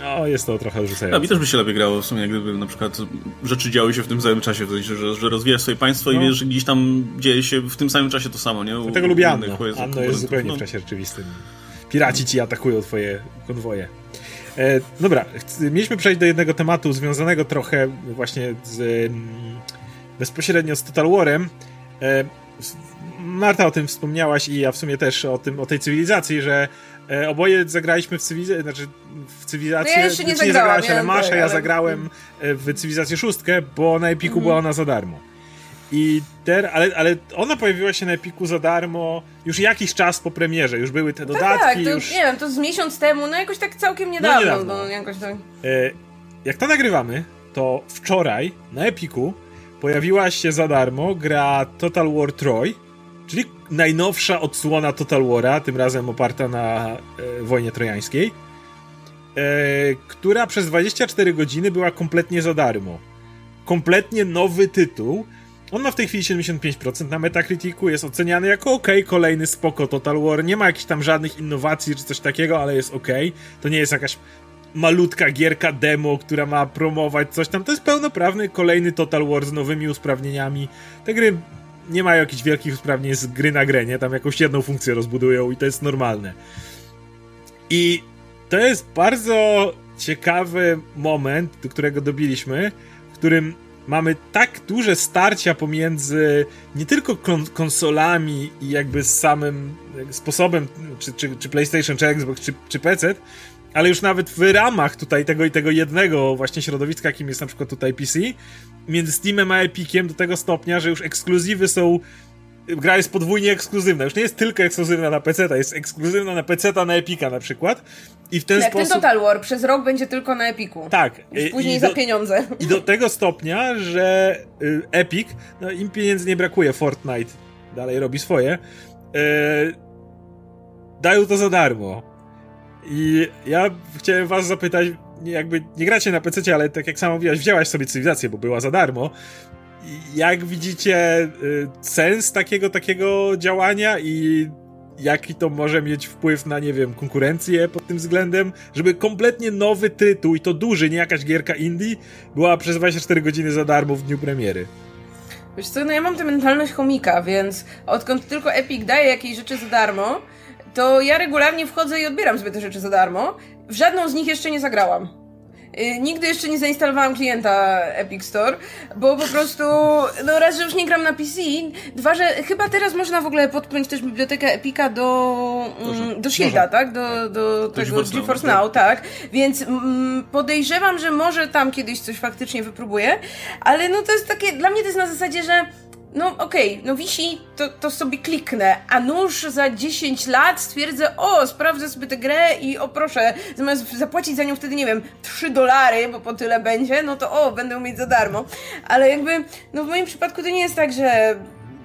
no, jest to trochę odrzucające. No, mi też by się lepiej grało w sumie, gdyby na przykład rzeczy działy się w tym samym czasie, w sensie, że, że rozwijasz swoje państwo no. i wiesz, że gdzieś tam dzieje się w tym samym czasie to samo, nie? U, Dlatego lubię Anno. Anno jest zupełnie no. w czasie rzeczywistym. Piraci ci atakują twoje konwoje. E, dobra, mieliśmy przejść do jednego tematu związanego trochę właśnie z, mm, bezpośrednio z Total Warem. E, Marta o tym wspomniałaś i ja w sumie też o tym, o tej cywilizacji, że e, oboje zagraliśmy w cywilizację, znaczy w cywilizację, no ja jeszcze nie, nie zagrałaś, ale masz, ja zagrałem w cywilizację szóstkę, bo na Epiku mm. była ona za darmo. I ter, ale, ale ona pojawiła się na Epiku za darmo już jakiś czas po premierze, już były te dodatki. Tak, tak to, już... nie wiem, to z miesiąc temu, no jakoś tak całkiem niedawno. No, niedawno. No, jakoś tak. E, jak to nagrywamy, to wczoraj na Epiku pojawiła się za darmo gra Total War Troy, czyli najnowsza odsłona Total War'a, tym razem oparta na e, wojnie trojańskiej, e, która przez 24 godziny była kompletnie za darmo. Kompletnie nowy tytuł. On ma w tej chwili 75% na Metacriticu, jest oceniany jako ok, kolejny spoko Total War. Nie ma jakichś tam żadnych innowacji czy coś takiego, ale jest ok. To nie jest jakaś malutka gierka demo, która ma promować coś tam. To jest pełnoprawny kolejny Total War z nowymi usprawnieniami. Te gry nie mają jakichś wielkich usprawnień z gry na grę, nie? Tam jakąś jedną funkcję rozbudują i to jest normalne. I to jest bardzo ciekawy moment, do którego dobiliśmy, w którym mamy tak duże starcia pomiędzy nie tylko kon konsolami i jakby samym sposobem, czy, czy, czy PlayStation, czy Xbox, czy, czy PC, ale już nawet w ramach tutaj tego i tego jednego właśnie środowiska, jakim jest na przykład tutaj PC, między Steamem a Epiciem do tego stopnia, że już ekskluzywy są gra jest podwójnie ekskluzywna. Już nie jest tylko ekskluzywna na PC, jest ekskluzywna na PC, na Epika na przykład. I w ten Jak sposób. ten Total War przez rok będzie tylko na Epiku. Tak. Już później do, za pieniądze. I do tego stopnia, że y, Epic, no im pieniędzy nie brakuje, Fortnite dalej robi swoje, y, dają to za darmo. I ja chciałem was zapytać, jakby nie gracie na PC, ale tak jak sam mówiłaś, wzięłaś sobie cywilizację, bo była za darmo. Jak widzicie y, sens takiego takiego działania i jaki to może mieć wpływ na, nie wiem, konkurencję pod tym względem, żeby kompletnie nowy tytuł i to duży, nie jakaś gierka indie, była przez 24 godziny za darmo w dniu premiery. Wiesz co, no ja mam tę mentalność chomika, więc odkąd tylko Epic daje jakieś rzeczy za darmo, to ja regularnie wchodzę i odbieram sobie te rzeczy za darmo. W żadną z nich jeszcze nie zagrałam. Yy, nigdy jeszcze nie zainstalowałam klienta Epic Store, bo po prostu, no raz, że już nie gram na PC, dwa, że chyba teraz można w ogóle podpiąć też bibliotekę Epica do, mm, do Shielda, tak? Do, do tego GeForce, GeForce Now, tak? Więc mm, podejrzewam, że może tam kiedyś coś faktycznie wypróbuję, ale no to jest takie, dla mnie to jest na zasadzie, że no okej, okay, no wisi, to, to sobie kliknę, a nuż za 10 lat stwierdzę, o, sprawdzę sobie tę grę i o proszę, zamiast zapłacić za nią wtedy, nie wiem, 3 dolary, bo po tyle będzie, no to o, będę mieć za darmo. Ale jakby, no w moim przypadku to nie jest tak, że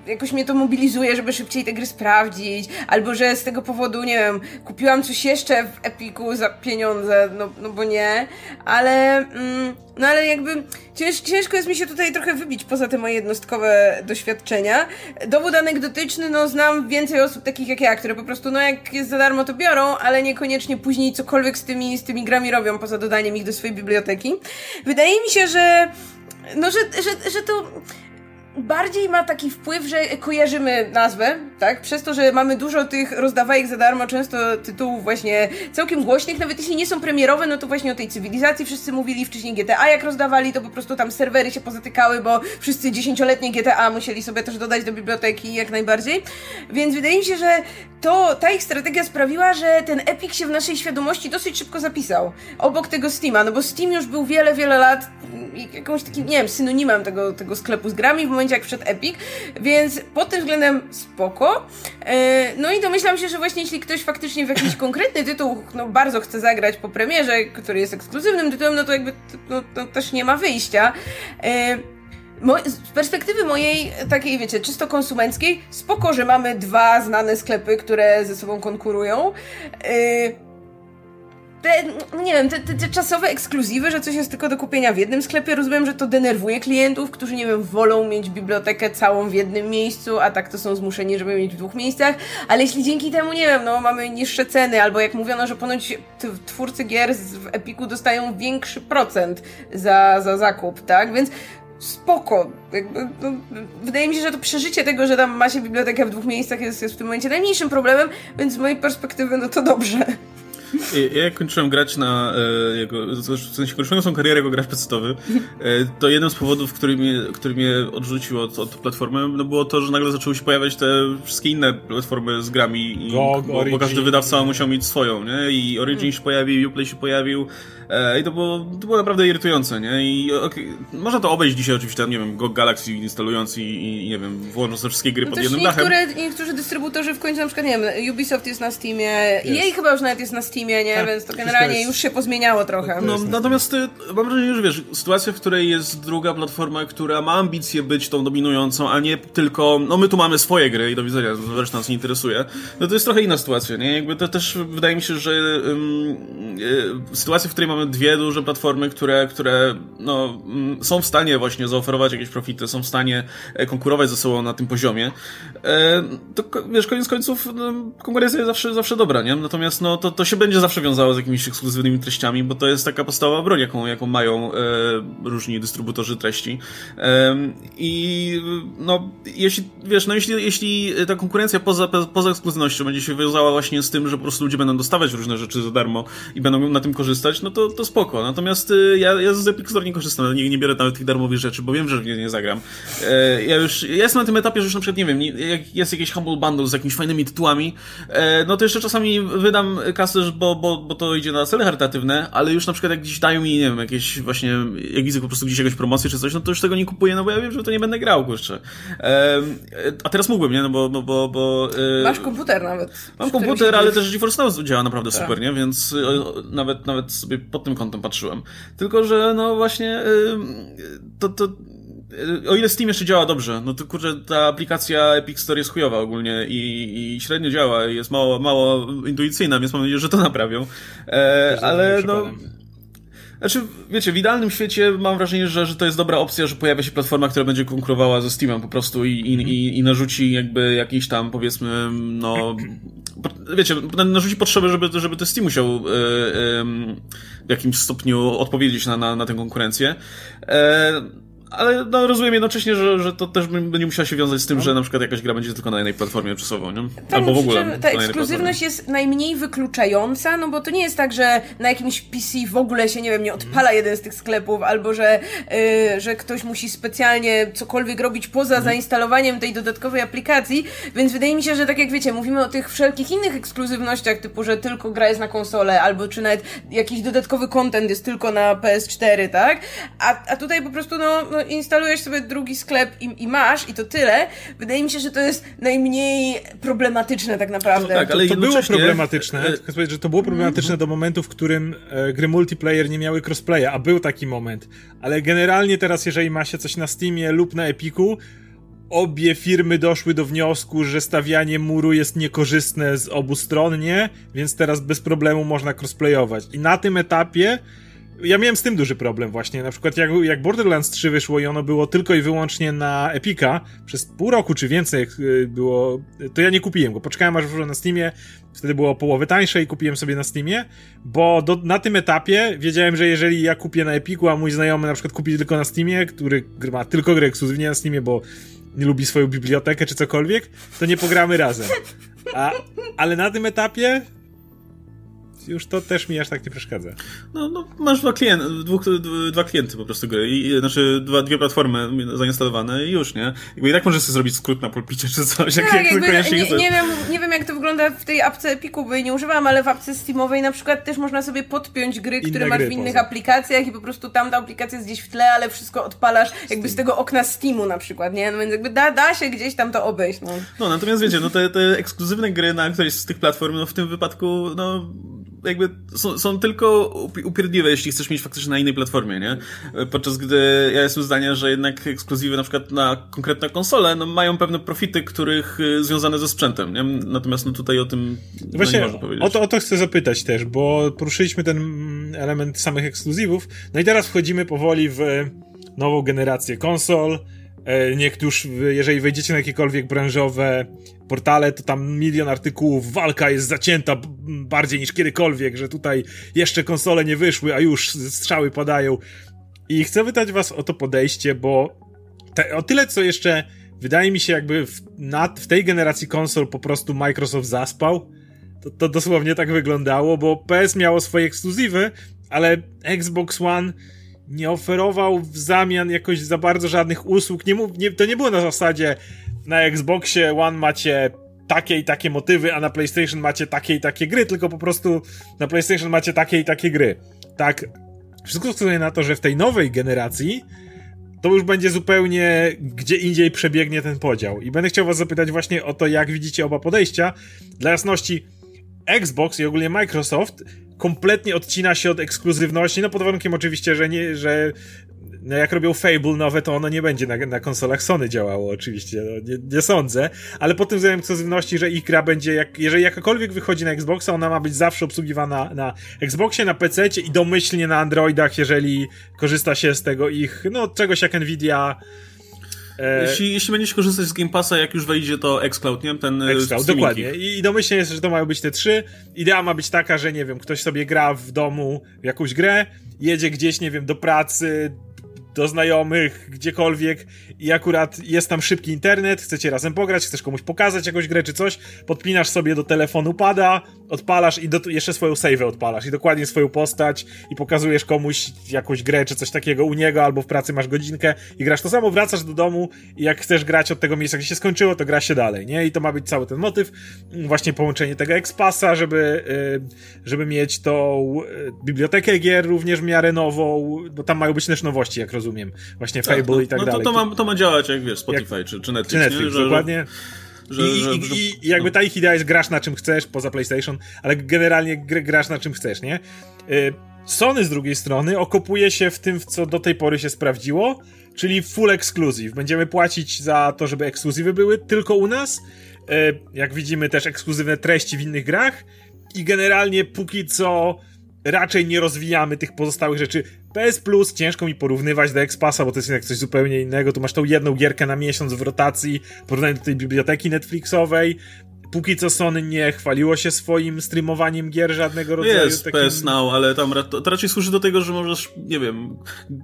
jakoś mnie to mobilizuje, żeby szybciej te gry sprawdzić, albo że z tego powodu, nie wiem, kupiłam coś jeszcze w Epiku za pieniądze, no, no bo nie, ale, mm, no ale jakby cięż, ciężko jest mi się tutaj trochę wybić poza te moje jednostkowe doświadczenia. Dowód anegdotyczny, no znam więcej osób takich jak ja, które po prostu, no jak jest za darmo to biorą, ale niekoniecznie później cokolwiek z tymi, z tymi grami robią, poza dodaniem ich do swojej biblioteki. Wydaje mi się, że no, że, że, że to bardziej ma taki wpływ, że kojarzymy nazwę, tak? Przez to, że mamy dużo tych rozdawajek za darmo, często tytułów właśnie całkiem głośnych, nawet jeśli nie są premierowe, no to właśnie o tej cywilizacji wszyscy mówili, wcześniej GTA jak rozdawali, to po prostu tam serwery się pozatykały, bo wszyscy dziesięcioletnie GTA musieli sobie też dodać do biblioteki jak najbardziej. Więc wydaje mi się, że to, ta ich strategia sprawiła, że ten Epic się w naszej świadomości dosyć szybko zapisał. Obok tego Steama, no bo Steam już był wiele, wiele lat jakąś takim, nie wiem, synonimem tego, tego sklepu z grami w momencie jak przed Epic, więc pod tym względem spoko. E, no i domyślam się, że właśnie jeśli ktoś faktycznie w jakiś konkretny tytuł no, bardzo chce zagrać po premierze, który jest ekskluzywnym tytułem, no to jakby no, to też nie ma wyjścia. E, z perspektywy mojej, takiej wiecie, czysto konsumenckiej, spoko, że mamy dwa znane sklepy, które ze sobą konkurują. Yy, te, no nie wiem, te, te, te, czasowe ekskluzywy, że coś jest tylko do kupienia w jednym sklepie, rozumiem, że to denerwuje klientów, którzy, nie wiem, wolą mieć bibliotekę całą w jednym miejscu, a tak to są zmuszeni, żeby mieć w dwóch miejscach, ale jeśli dzięki temu, nie wiem, no mamy niższe ceny, albo jak mówiono, że ponoć twórcy gier w Epiku dostają większy procent za, za zakup, tak, więc spoko. Jakby, no, wydaje mi się, że to przeżycie tego, że tam ma się bibliotekę w dwóch miejscach jest, jest w tym momencie najmniejszym problemem, więc z mojej perspektywy, no to dobrze. Ja jak kończyłem grać na e, jego, w sensie kończyłem swoją karierę jako gracz pecetowy, e, to jednym z powodów, który mnie, który mnie odrzucił od, od platformy, no było to, że nagle zaczęły się pojawiać te wszystkie inne platformy z grami, i, Go, bo, bo, każdy wydawca musiał mieć swoją, nie? I Origin hmm. się pojawił, Uplay się pojawił, e, i to było, to było naprawdę irytujące, nie? I okay, można to obejść dzisiaj oczywiście, nie wiem, Go Galaxy instalując i, i nie wiem, włącząc te wszystkie gry no pod jednym niektóre, dachem. Niektórzy dystrybutorzy w końcu, na przykład, nie wiem, Ubisoft jest na Steamie. EA chyba już nawet jest na Steamie, Steamie, nie? Więc to generalnie jest- już się pozmieniało trochę. No, natomiast y, mam wrażenie, że wiesz, sytuacja, w której jest druga platforma, która ma ambicje być tą dominującą, a nie tylko, no my tu mamy swoje gry i do widzenia, reszta nas nie interesuje, no to jest trochę inna sytuacja, nie? Jakby to też wydaje mi się, że y, sytuacja, w której mamy dwie duże platformy, które, które no, mm, są w stanie właśnie zaoferować jakieś profity, są w stanie e, konkurować ze sobą na tym poziomie, e, to wiesz, koniec końców no, konkurencja jest zawsze, zawsze dobra, nie? Natomiast no, to, to się będzie zawsze wiązało z jakimiś ekskluzywnymi treściami, bo to jest taka podstawowa broń, jaką, jaką mają e, różni dystrybutorzy treści. Em, I no, jeśli, wiesz, no jeśli, jeśli ta konkurencja poza, poza ekskluzywnością będzie się wiązała właśnie z tym, że po prostu ludzie będą dostawać różne rzeczy za darmo i będą na tym korzystać, no to, to spoko. Natomiast y, ja, ja z Epic Store nie korzystam, nie, nie biorę nawet tych darmowych rzeczy, bo wiem, że nie nie zagram. E, ja już, ja jestem na tym etapie, że już na przykład, nie wiem, jak jest jakiś Humble Bundle z jakimiś fajnymi tytułami, e, no to jeszcze czasami wydam kasę, bo, bo, bo to idzie na cele charytatywne, ale już na przykład jak gdzieś dają mi, nie wiem, jakieś właśnie, jak widzę po prostu gdzieś jakąś promocję czy coś, no to już tego nie kupuję, no bo ja wiem, że to nie będę grał, kurczę. E, a teraz mógłbym, nie? No bo, bo, bo, bo e, Masz komputer nawet. Mam komputer, ale też GeForce Now działa naprawdę Tak. super, nie? Więc o, nawet, nawet sobie pod tym kątem patrzyłem. Tylko, że no właśnie y, to, to o ile Steam jeszcze działa dobrze, no to kurczę, ta aplikacja Epic Store jest chujowa ogólnie i, i średnio działa i jest mało, mało intuicyjna, więc mam nadzieję, że to naprawią. E, ale no... Znaczy, wiecie, w idealnym świecie mam wrażenie, że, że to jest dobra opcja, że pojawia się platforma, która będzie konkurowała ze Steamem po prostu i, i, i, i narzuci jakby jakiś tam, powiedzmy, no... Wiecie, narzuci potrzebę, żeby, żeby to Steam musiał e, em, w jakimś stopniu odpowiedzieć na, na, na tę konkurencję. E, ale no, rozumiem jednocześnie, że, że to też będzie musiało się wiązać z tym, że na przykład jakaś gra będzie tylko na jednej platformie czasowo, nie? Tak, Albo w ogóle. Ta ekskluzywność jest najmniej wykluczająca, no bo to nie jest tak, że na jakimś PC w ogóle się, nie wiem, nie odpala jeden z tych sklepów, albo że, y, że ktoś musi specjalnie cokolwiek robić poza zainstalowaniem tej dodatkowej aplikacji, więc wydaje mi się, że tak jak wiecie, mówimy o tych wszelkich innych ekskluzywnościach, typu, że tylko gra jest na konsolę, albo czy nawet jakiś dodatkowy content jest tylko na PS4, tak? A, a tutaj po prostu, no, no instalujesz sobie drugi sklep i, i masz, i to tyle. Wydaje mi się, że to jest najmniej problematyczne tak naprawdę. No tak, ale to było jednocześnie- problematyczne. e, Chcę powiedzieć, że to było problematyczne do momentu, w którym e, gry multiplayer nie miały crossplaya, a był taki moment. Ale generalnie teraz, jeżeli ma się coś na Steamie lub na Epiku, obie firmy doszły do wniosku, że stawianie muru jest niekorzystne z obu stron, nie? Więc teraz bez problemu można crossplayować. I na tym etapie ja miałem z tym duży problem właśnie. Na przykład jak, jak Borderlands 3 wyszło i ono było tylko i wyłącznie na Epika przez pół roku czy więcej y, było, to ja nie kupiłem go. Poczekałem aż wyszło na Steamie, wtedy było połowę tańsze i kupiłem sobie na Steamie, bo do, na tym etapie wiedziałem, że jeżeli ja kupię na Epiku, a mój znajomy na przykład kupi tylko na Steamie, który ma tylko gry ekskluzywnie na Steamie, bo nie lubi swoją bibliotekę czy cokolwiek, to nie pogramy razem. A, ale na tym etapie już to też mi aż tak nie przeszkadza. No, no masz dwa, klient, dwóch, dwa klienty po prostu gry, i, znaczy dwa, dwie platformy zainstalowane i już, nie? Jakby i tak możesz sobie zrobić skrót na pulpicie czy coś, jak, Tak, jak jakby, nie, nie, wiem, nie wiem jak to wygląda w tej apce Epiku, bo jej nie używam, ale w apce Steamowej na przykład też można sobie podpiąć gry, Inne które masz gry w innych poza. aplikacjach i po prostu tam ta aplikacja jest gdzieś w tle, ale wszystko odpalasz jakby z tego okna Steamu na przykład, nie? No więc jakby da, da się gdzieś tam to obejść, no. No, natomiast wiecie, no te, te ekskluzywne gry na którejś z tych platform, no w tym wypadku, no jakby są, są tylko upi- upierdliwe, jeśli chcesz mieć faktycznie na innej platformie, nie? Podczas gdy ja jestem zdania, że jednak ekskluzywy na przykład na konkretne konsole, no mają pewne profity, których y, związane ze sprzętem, nie? Natomiast no tutaj o tym no, nie Właśnie można powiedzieć. o to, o to chcę zapytać też, bo poruszyliśmy ten mm, element samych ekskluzywów. No i teraz wchodzimy powoli w nową generację konsol. E, Niektórzy, jeżeli wejdziecie na jakiekolwiek branżowe portale, to tam milion artykułów, walka jest zacięta bardziej niż kiedykolwiek, że tutaj jeszcze konsole nie wyszły, a już strzały padają. I chcę pytać was o to podejście, bo te, o tyle, co jeszcze wydaje mi się jakby w, na, w tej generacji konsol po prostu Microsoft zaspał, to, to dosłownie tak wyglądało, bo PS miało swoje ekskluzywy, ale Xbox One nie oferował w zamian jakoś za bardzo żadnych usług. Nie, nie, to nie było na zasadzie na Xboxie One macie takie i takie motywy, a na PlayStation macie takie i takie gry, tylko po prostu na PlayStation macie takie i takie gry. Tak, wszystko wskazuje na to, że w tej nowej generacji to już będzie zupełnie gdzie indziej przebiegnie ten podział. I będę chciał was zapytać właśnie o to, jak widzicie oba podejścia. Dla jasności, Xbox i ogólnie Microsoft kompletnie odcina się od ekskluzywności, no pod warunkiem oczywiście, że nie, że no jak robią Fable nowe, to ono nie będzie na, na konsolach Sony działało, oczywiście, no, nie, nie, sądzę, ale pod tym względem ekskluzywności, że ich gra będzie, jak, jeżeli jakakolwiek wychodzi na Xboxa, ona ma być zawsze obsługiwana na Xboxie, na PC i domyślnie na Androidach, jeżeli korzysta się z tego ich, no czegoś jak Nvidia jeśli, jeśli będziesz korzystać z Game Passa, jak już wejdzie to xCloud, nie? Ten e, xCloud, dokładnie. I domyślnie jest, że to mają być te trzy. Idea ma być taka, że nie wiem, ktoś sobie gra w domu w jakąś grę, jedzie gdzieś, nie wiem, do pracy, do znajomych, gdziekolwiek. I akurat jest tam szybki internet, chcecie razem pograć, chcesz komuś pokazać jakąś grę czy coś, podpinasz sobie do telefonu pada, odpalasz i do, jeszcze swoją save odpalasz. I dokładnie swoją postać i pokazujesz komuś jakąś grę czy coś takiego u niego albo w pracy masz godzinkę i grasz. To samo, wracasz do domu i jak chcesz grać od tego miejsca, gdzie się skończyło, to gra się dalej, nie? I to ma być cały ten motyw, właśnie połączenie tego Expasa, żeby, y, żeby mieć tą y, bibliotekę gier również w miarę nową, bo tam mają być też nowości, jak rozumiem, właśnie tak, Fable no, i tak no dalej. To, to, ma, to ma działać jak wiesz, Spotify jak, czy, czy Netflix, czy Netflix? Że, dokładnie. Że, I, że, i, I, jakby no. ta ich idea jest grasz na czym chcesz, poza PlayStation, ale generalnie grasz na czym chcesz, nie? Y, Sony z drugiej strony okopuje się w tym, w co do tej pory się sprawdziło, czyli full exclusive. Będziemy płacić za to, żeby ekskluzywy były tylko u nas. Y, jak widzimy też ekskluzywne treści w innych grach i generalnie póki co raczej nie rozwijamy tych pozostałych rzeczy. PS Plus ciężko mi porównywać do Xpassa, bo to jest jednak coś zupełnie innego. Tu masz tą jedną gierkę na miesiąc w rotacji, porównanie do tej biblioteki Netflixowej póki co Sony nie chwaliło się swoim streamowaniem gier żadnego rodzaju. Jest takim... PS Now, ale tam to raczej służy do tego, że możesz, nie wiem,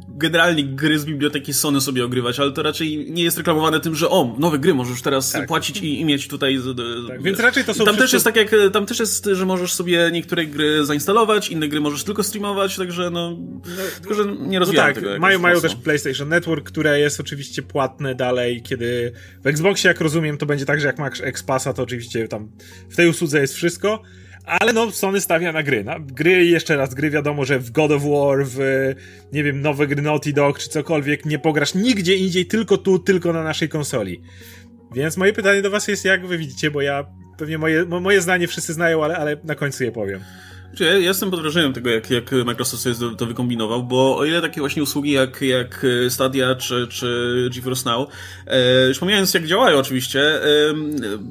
generalnie gry z biblioteki Sony sobie ogrywać, ale to raczej nie jest reklamowane tym, że o, nowe gry możesz teraz tak. płacić i, i, mieć tutaj. Tak, więc raczej to są. Tam też jest tak jak, tam też jest, że możesz sobie niektóre gry zainstalować, inne gry możesz tylko streamować, także no, no tylko, że nie rozwijają no tak, tego. Mają, mają też PlayStation Network, które jest oczywiście płatne dalej, kiedy w Xboxie, jak rozumiem, to będzie tak, że jak masz X-Passa, to oczywiście tam w tej usłudze jest wszystko, ale no Sony stawia na gry. Na gry jeszcze raz, gry wiadomo, że w God of War, w nie wiem, nowe gry Naughty Dog czy cokolwiek nie pograsz nigdzie indziej, tylko tu, tylko na naszej konsoli. Więc moje pytanie do was jest, jak wy widzicie, bo ja pewnie moje, moje zdanie wszyscy znają, ale, ale na końcu je powiem. Ja jestem pod wrażeniem tego, jak, jak Microsoft sobie to wykombinował, bo o ile takie właśnie usługi jak, jak Stadia czy, czy GeForce Now, e, już pomijając jak działają oczywiście, e,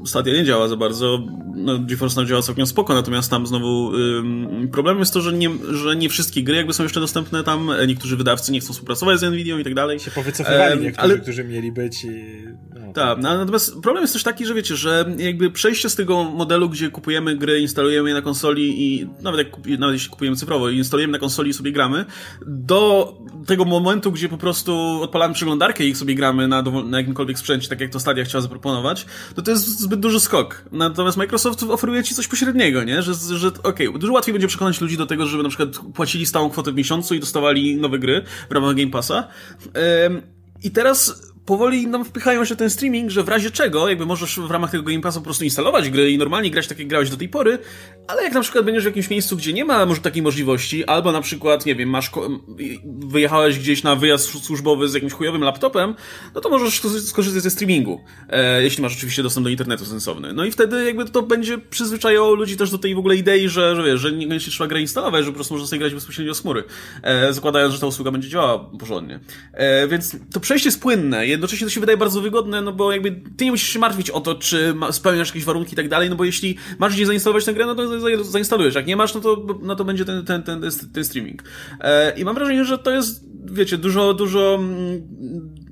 Stadia nie działa za bardzo, no, GeForce Now działa całkiem spoko, natomiast tam znowu e, problemem jest to, że nie, że nie wszystkie gry jakby są jeszcze dostępne tam, niektórzy wydawcy nie chcą współpracować z Nvidia i tak dalej. Się powycofywali niektórzy, ale... którzy mieli być i... No, tak, no, natomiast problem jest też taki, że wiecie, że jakby przejście z tego modelu, gdzie kupujemy gry, instalujemy je na konsoli i nawet, jak, nawet jeśli kupujemy cyfrowo i instalujemy na konsoli i sobie gramy, do tego momentu, gdzie po prostu odpalamy przeglądarkę i sobie gramy na, na jakimkolwiek sprzęcie, tak jak to Stadia chciała zaproponować, to to jest zbyt duży skok. Natomiast Microsoft oferuje ci coś pośredniego, nie? Że, że okej, okay, dużo łatwiej będzie przekonać ludzi do tego, żeby na przykład płacili stałą kwotę w miesiącu i dostawali nowe gry w ramach Game Passa. I teraz powoli nam wpychają się ten streaming, że w razie czego, jakby możesz w ramach tego Game Passa po prostu instalować gry i normalnie grać tak jak grałeś do tej pory, ale jak na przykład będziesz w jakimś miejscu, gdzie nie ma może takiej możliwości, albo na przykład, nie wiem, masz wyjechałeś gdzieś na wyjazd służbowy z jakimś chujowym laptopem, no to możesz skorzystać ze streamingu, e, jeśli masz oczywiście dostęp do internetu sensowny. No i wtedy jakby to będzie przyzwyczajało ludzi też do tej w ogóle idei, że, że wiesz, że niekoniecznie trzeba grę instalować, że po prostu można sobie grać bezpośrednio z chmury, e, zakładając, że ta usługa będzie działała porządnie. E, więc to przejście jest płynne, jednocześnie to się wydaje bardzo wygodne, no bo jakby ty nie musisz się martwić o to, czy spełniasz jakieś warunki i tak dalej, no bo jeśli masz gdzie zainstalować tę grę, no to zainstalujesz. Jak nie masz, no to, no to będzie ten, ten, ten, ten streaming. E, I mam wrażenie, że to jest, wiecie, dużo, dużo mm,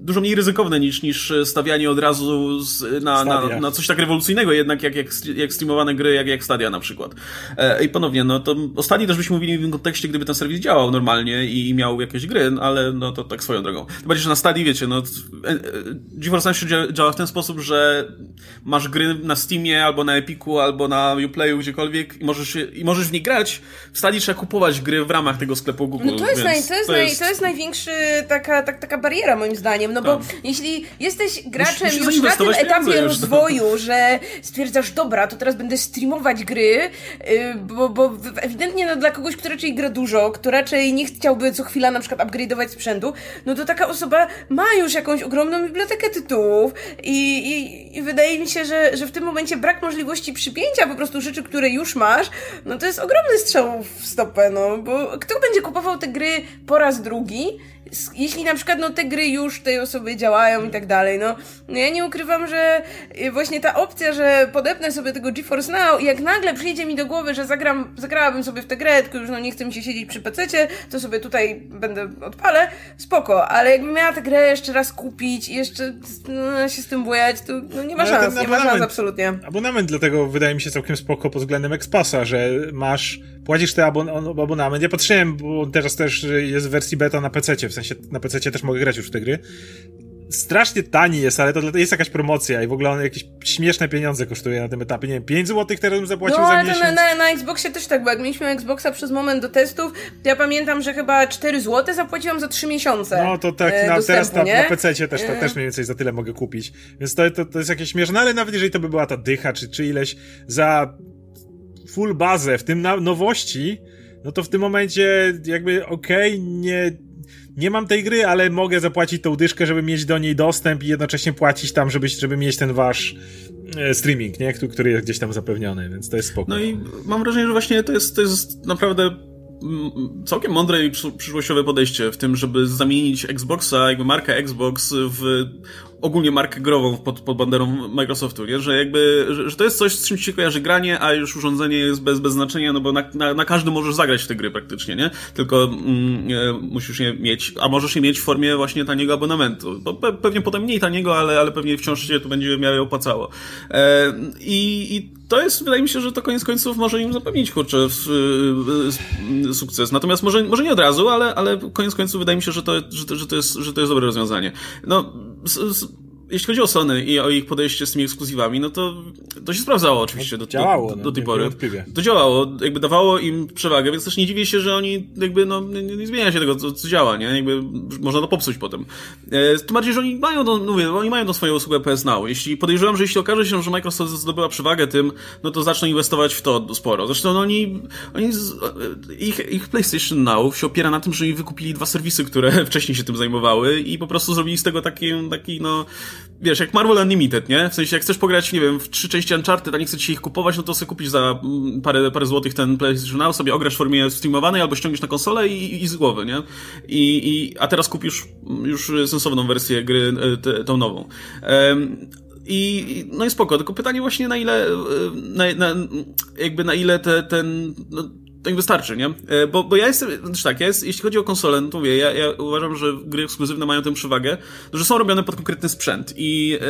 dużo mniej ryzykowne niż, niż stawianie od razu z, na, na, na, coś tak rewolucyjnego jednak jak, jak, jak streamowane gry, jak, jak Stadia na przykład. E, I ponownie, no to o Stadii też byśmy mówili w tym kontekście, gdyby ten serwis działał normalnie i, i miał jakieś gry, ale no to tak swoją drogą. Tym bardziej, że na Stadii, wiecie, no e, e, GeForce Now działa, działa w ten sposób, że masz gry na Steamie, albo na Epiku, albo na Uplayu, gdziekolwiek i możesz, i możesz w nie grać. W Stadii trzeba kupować gry w ramach tego sklepu Google. No to jest, naj, to jest, to, jest... Naj, to jest największy taka, tak, taka bariera moim zdaniem no bo Tak. jeśli jesteś graczem musisz już na tym etapie rozwoju, że stwierdzasz, dobra, to teraz będę streamować gry, yy, bo, bo ewidentnie no, dla kogoś, kto raczej gra dużo, kto raczej nie chciałby co chwila na przykład upgrade'ować sprzętu, no to taka osoba ma już jakąś ogromną bibliotekę tytułów i, i, i wydaje mi się, że, że w tym momencie brak możliwości przypięcia po prostu rzeczy, które już masz, no to jest ogromny strzał w stopę, no, bo kto będzie kupował te gry po raz drugi, jeśli na przykład no, te gry już tej osoby działają i tak dalej, no, no ja nie ukrywam, że y, właśnie ta opcja, że podepnę sobie tego GeForce Now i jak nagle przyjdzie mi do głowy, że zagram, zagrałabym sobie w tę grę, tylko już no nie chce mi się siedzieć przy pececie, to sobie tutaj będę odpalę, spoko, ale jakbym miała tę grę jeszcze raz kupić i jeszcze no, się z tym bujać, to no, nie ma szans, nie ma szans absolutnie. Abonament dlatego wydaje mi się całkiem spoko pod względem Expasa, że masz, płacisz ten abon abonament. Ja patrzyłem, bo teraz też jest w wersji beta na PC, w sensie na PC też mogę grać już w te gry. Strasznie tani jest, ale to jest jakaś promocja i w ogóle on jakieś śmieszne pieniądze kosztuje na tym etapie. Nie wiem, 5 zł teraz bym zapłacił No, za miesiąc. na, na, na Xboxie też tak było. Jak mieliśmy Xboxa przez moment do testów, ja pamiętam, że chyba 4 zł zapłaciłam za 3 miesiące. No to tak, e, na, dostępu, teraz na, nie? na PC też, E. też mniej więcej za tyle mogę kupić. Więc to, to, to jest jakieś śmieszne, ale nawet jeżeli to by była ta dycha, czy, czy ileś za full bazę, w tym na, nowości, no to w tym momencie jakby okej, nie, nie mam tej gry, ale mogę zapłacić tą dyszkę, żeby mieć do niej dostęp i jednocześnie płacić tam, żeby, żeby mieć ten wasz e, streaming, nie? Który, jest gdzieś tam zapewniony, więc to jest spoko. No i mam wrażenie, że właśnie to jest, to jest naprawdę całkiem mądre i przy- przyszłościowe podejście w tym, żeby zamienić Xboxa, jakby markę Xbox w ogólnie markę grową pod, pod banderą Microsoftu, nie? Że jakby, że, że to jest coś, z czym ci się kojarzy granie, a już urządzenie jest bez, bez znaczenia, no bo na, na, na każdym możesz zagrać w te gry praktycznie, nie? Tylko mm, musisz je mieć, a możesz je mieć w formie właśnie taniego abonamentu. Bo pe, pewnie potem mniej taniego, ale, ale pewnie wciąż się to będzie w miarę opłacało. E, i, I to jest, wydaje mi się, że to koniec końców może im zapewnić, kurczę, y, y, sukces. Natomiast może, może nie od razu, ale, ale koniec końców wydaje mi się, że to, że że to, jest, że to jest dobre rozwiązanie. No, jeśli chodzi o Sony i o ich podejście z tymi ekskluzywami, no to to się sprawdzało oczywiście do, działało, do, no, do tej pory. To działało, jakby dawało im przewagę, więc też nie dziwię się, że oni jakby, no, nie, nie zmienia się tego, co, co działa, nie? Jakby można to popsuć potem. E, tym bardziej, że oni mają, no, mówię, oni mają tą swoją usługę PS Now. Jeśli podejrzewam, że jeśli okaże się, że Microsoft zdobyła przewagę tym, no to zaczną inwestować w to sporo. Zresztą no, oni, oni z, ich, ich PlayStation Now się opiera na tym, że oni wykupili dwa serwisy, które wcześniej się tym zajmowały i po prostu zrobili z tego taki, taki no, wiesz, jak Marvel Unlimited, nie? W sensie, jak chcesz pograć, nie wiem, w trzy części Uncharted, a nie chcesz ci ich kupować, no to sobie kupisz za mm, parę, parę złotych ten PlayStation Now, sobie ograsz w formie streamowanej albo ściągniesz na konsolę i, i z głowy, nie? I, i, a teraz kupisz już sensowną wersję gry, e, te, tą nową. I, i- no i spoko, tylko pytanie właśnie na ile, e, na, na, jakby na ile te, ten, no, to im wystarczy, nie? E, Bo, bo ja jestem, znaczy tak, ja jest, jeśli chodzi o konsolę, no to mówię, ja, ja uważam, że gry ekskluzywne mają tę przewagę, no, że są robione pod konkretny sprzęt i e,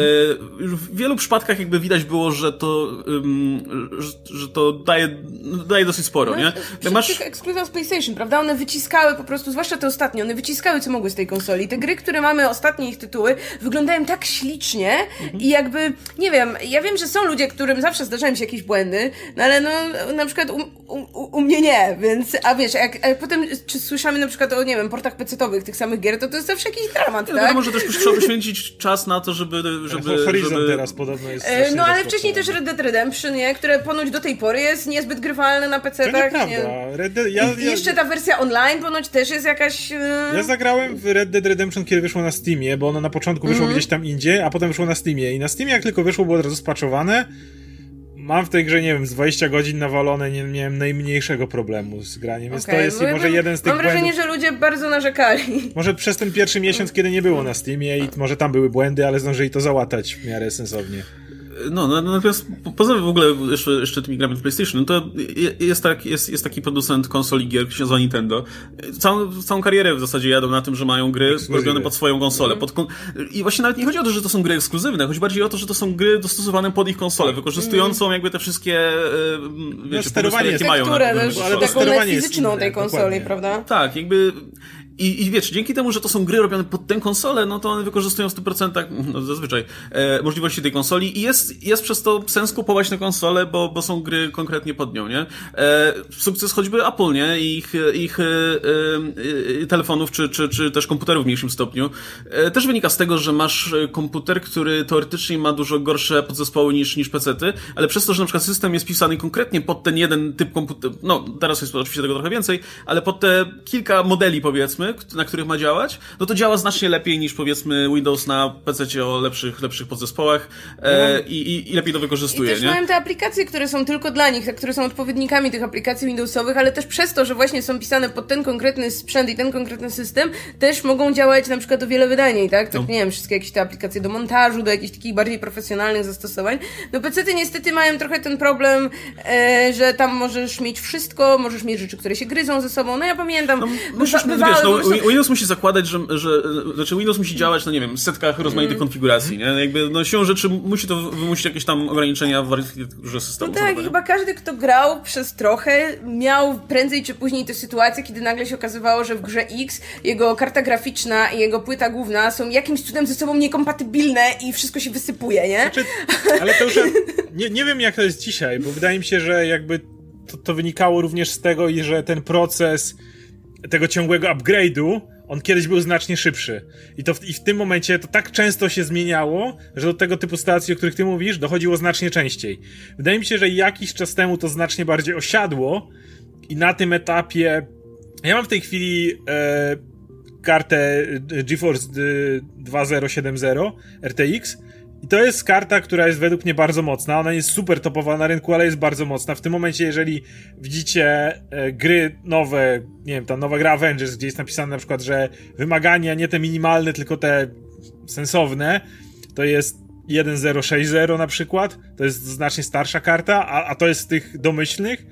w wielu przypadkach jakby widać było, że to, ym, że, że to daje, daje dosyć sporo, nie? Przy Masz, tych z PlayStation, prawda? One wyciskały po prostu, zwłaszcza te ostatnie, one wyciskały co mogły z tej konsoli. Te gry, które mamy, ostatnie ich tytuły, wyglądają tak ślicznie i jakby, nie wiem, ja wiem, że są ludzie, którym zawsze zdarzają się jakieś błędy, no ale no, na przykład u, u, u mnie nie, więc, a wiesz, jak, jak potem czy słyszamy na przykład o, nie wiem, portach pecetowych tych samych gier, to to jest zawsze jakiś dramat, no, tak? wiadomo, że też trzeba poświęcić czas na to, żeby, żeby, Horizon żeby teraz podobno jest E, No ale wcześniej też Red Dead Redemption, nie? które ponoć do tej pory jest niezbyt grywalne na To PC-tach. nieprawda. Red Dead, ja, I ja, jeszcze ta wersja online ponoć też jest jakaś... e, Ja zagrałem w Red Dead Redemption, kiedy wyszło na Steamie, bo ono na początku wyszło Mhm. gdzieś tam indziej, a potem wyszło na Steamie. I na Steamie, jak tylko wyszło, było od razu spaczowane. Mam w tej grze, nie wiem, z 20 godzin nawalone, nie miałem najmniejszego problemu z graniem, więc Okej, to jest może jeden z tych Mam wrażenie, błędów. że ludzie bardzo narzekali. Może przez ten pierwszy miesiąc, kiedy nie było na Steamie i może tam były błędy, ale zdążyli to załatać w miarę sensownie. No, no, natomiast po- poza w ogóle jeszcze, jeszcze tymi grami z PlayStation, no to je- jest, tak, jest, jest taki producent konsoli gier, który się nazywa Nintendo. Całą, całą karierę w zasadzie jadą na tym, że mają gry robione pod swoją konsolę. Pod kon... I właśnie nawet nie chodzi o to, że to są gry ekskluzywne, chodzi bardziej o to, że to są gry dostosowane pod ich konsolę, wykorzystującą jakby te wszystkie e, wiecie, sterowanie pomysły, jest- jakie mają na Tekturę tym też, ale to taką sterowanie fizyczną tej konsoli, dokładnie. prawda? tak, jakby I, I wiesz, dzięki temu, że to są gry robione pod tę konsolę, no to one wykorzystują w 100% no zazwyczaj e, możliwości tej konsoli i jest, jest przez to sens kupować tę konsolę, bo, bo są gry konkretnie pod nią, nie? E, sukces choćby Apple, nie? Ich, ich e, e, telefonów czy, czy, czy też komputerów w mniejszym stopniu e, też wynika z tego, że masz komputer, który teoretycznie ma dużo gorsze podzespoły niż, niż PC-ty, ale przez to, że na przykład system jest pisany konkretnie pod ten jeden typ komputera, no teraz jest oczywiście tego trochę więcej, ale pod te kilka modeli powiedzmy, powiedzmy, na których ma działać, no to działa znacznie lepiej niż powiedzmy Windows na PC o lepszych, lepszych podzespołach e, i, i, i, lepiej to wykorzystuje. I też nie? mają te aplikacje, które są tylko dla nich, które są odpowiednikami tych aplikacji Windowsowych, ale też przez to, że właśnie są pisane pod ten konkretny sprzęt i ten konkretny system, też mogą działać na przykład o wiele wydajniej, tak? Tak, no. nie wiem, wszystkie jakieś te aplikacje do montażu, do jakichś takich bardziej profesjonalnych zastosowań. No PC-ty niestety mają trochę ten problem, e, że tam możesz mieć wszystko, możesz mieć rzeczy, które się gryzą ze sobą. No ja pamiętam, no, musisz, bywa, wiesz, no, Windows musi zakładać, że, że znaczy Windows musi działać, no nie wiem, w setkach rozmaitych mm. konfiguracji, nie? Jakby, no siłą rzeczy musi to wymusić jakieś tam ograniczenia w architekturze systemu. No tak, chyba każdy, kto grał przez trochę, miał prędzej czy później tę sytuację, kiedy nagle się okazywało, że w grze X jego karta graficzna i jego płyta główna są jakimś cudem ze sobą niekompatybilne i wszystko się wysypuje, nie? Znaczy, ale to już, nie, nie wiem jak to jest dzisiaj, bo wydaje mi się, że jakby to, to wynikało również z tego, że ten proces tego ciągłego upgrade'u, on kiedyś był znacznie szybszy. I to w, i w tym momencie to tak często się zmieniało, że do tego typu stacji, o których ty mówisz, dochodziło znacznie częściej. Wydaje mi się, że jakiś czas temu to znacznie bardziej osiadło i na tym etapie ja mam w tej chwili e, kartę GeForce 2070 RTX i to jest karta, która jest według mnie bardzo mocna. Ona jest super topowa na rynku, ale jest bardzo mocna. W tym momencie, jeżeli widzicie e, gry nowe, nie wiem, ta nowa gra Avengers, gdzie jest napisane na przykład, że wymagania nie te minimalne, tylko te sensowne, to jest 1060 na przykład. To jest znacznie starsza karta, a, a to jest z tych domyślnych.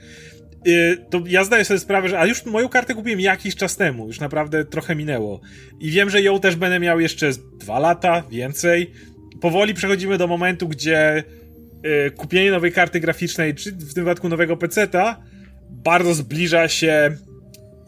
Y, to ja zdaję sobie sprawę, że. A już moją kartę kupiłem jakiś czas temu, już naprawdę trochę minęło. I wiem, że ją też będę miał jeszcze dwa lata, więcej powoli przechodzimy do momentu, gdzie y, kupienie nowej karty graficznej, czy w tym wypadku nowego PC-ta, bardzo zbliża się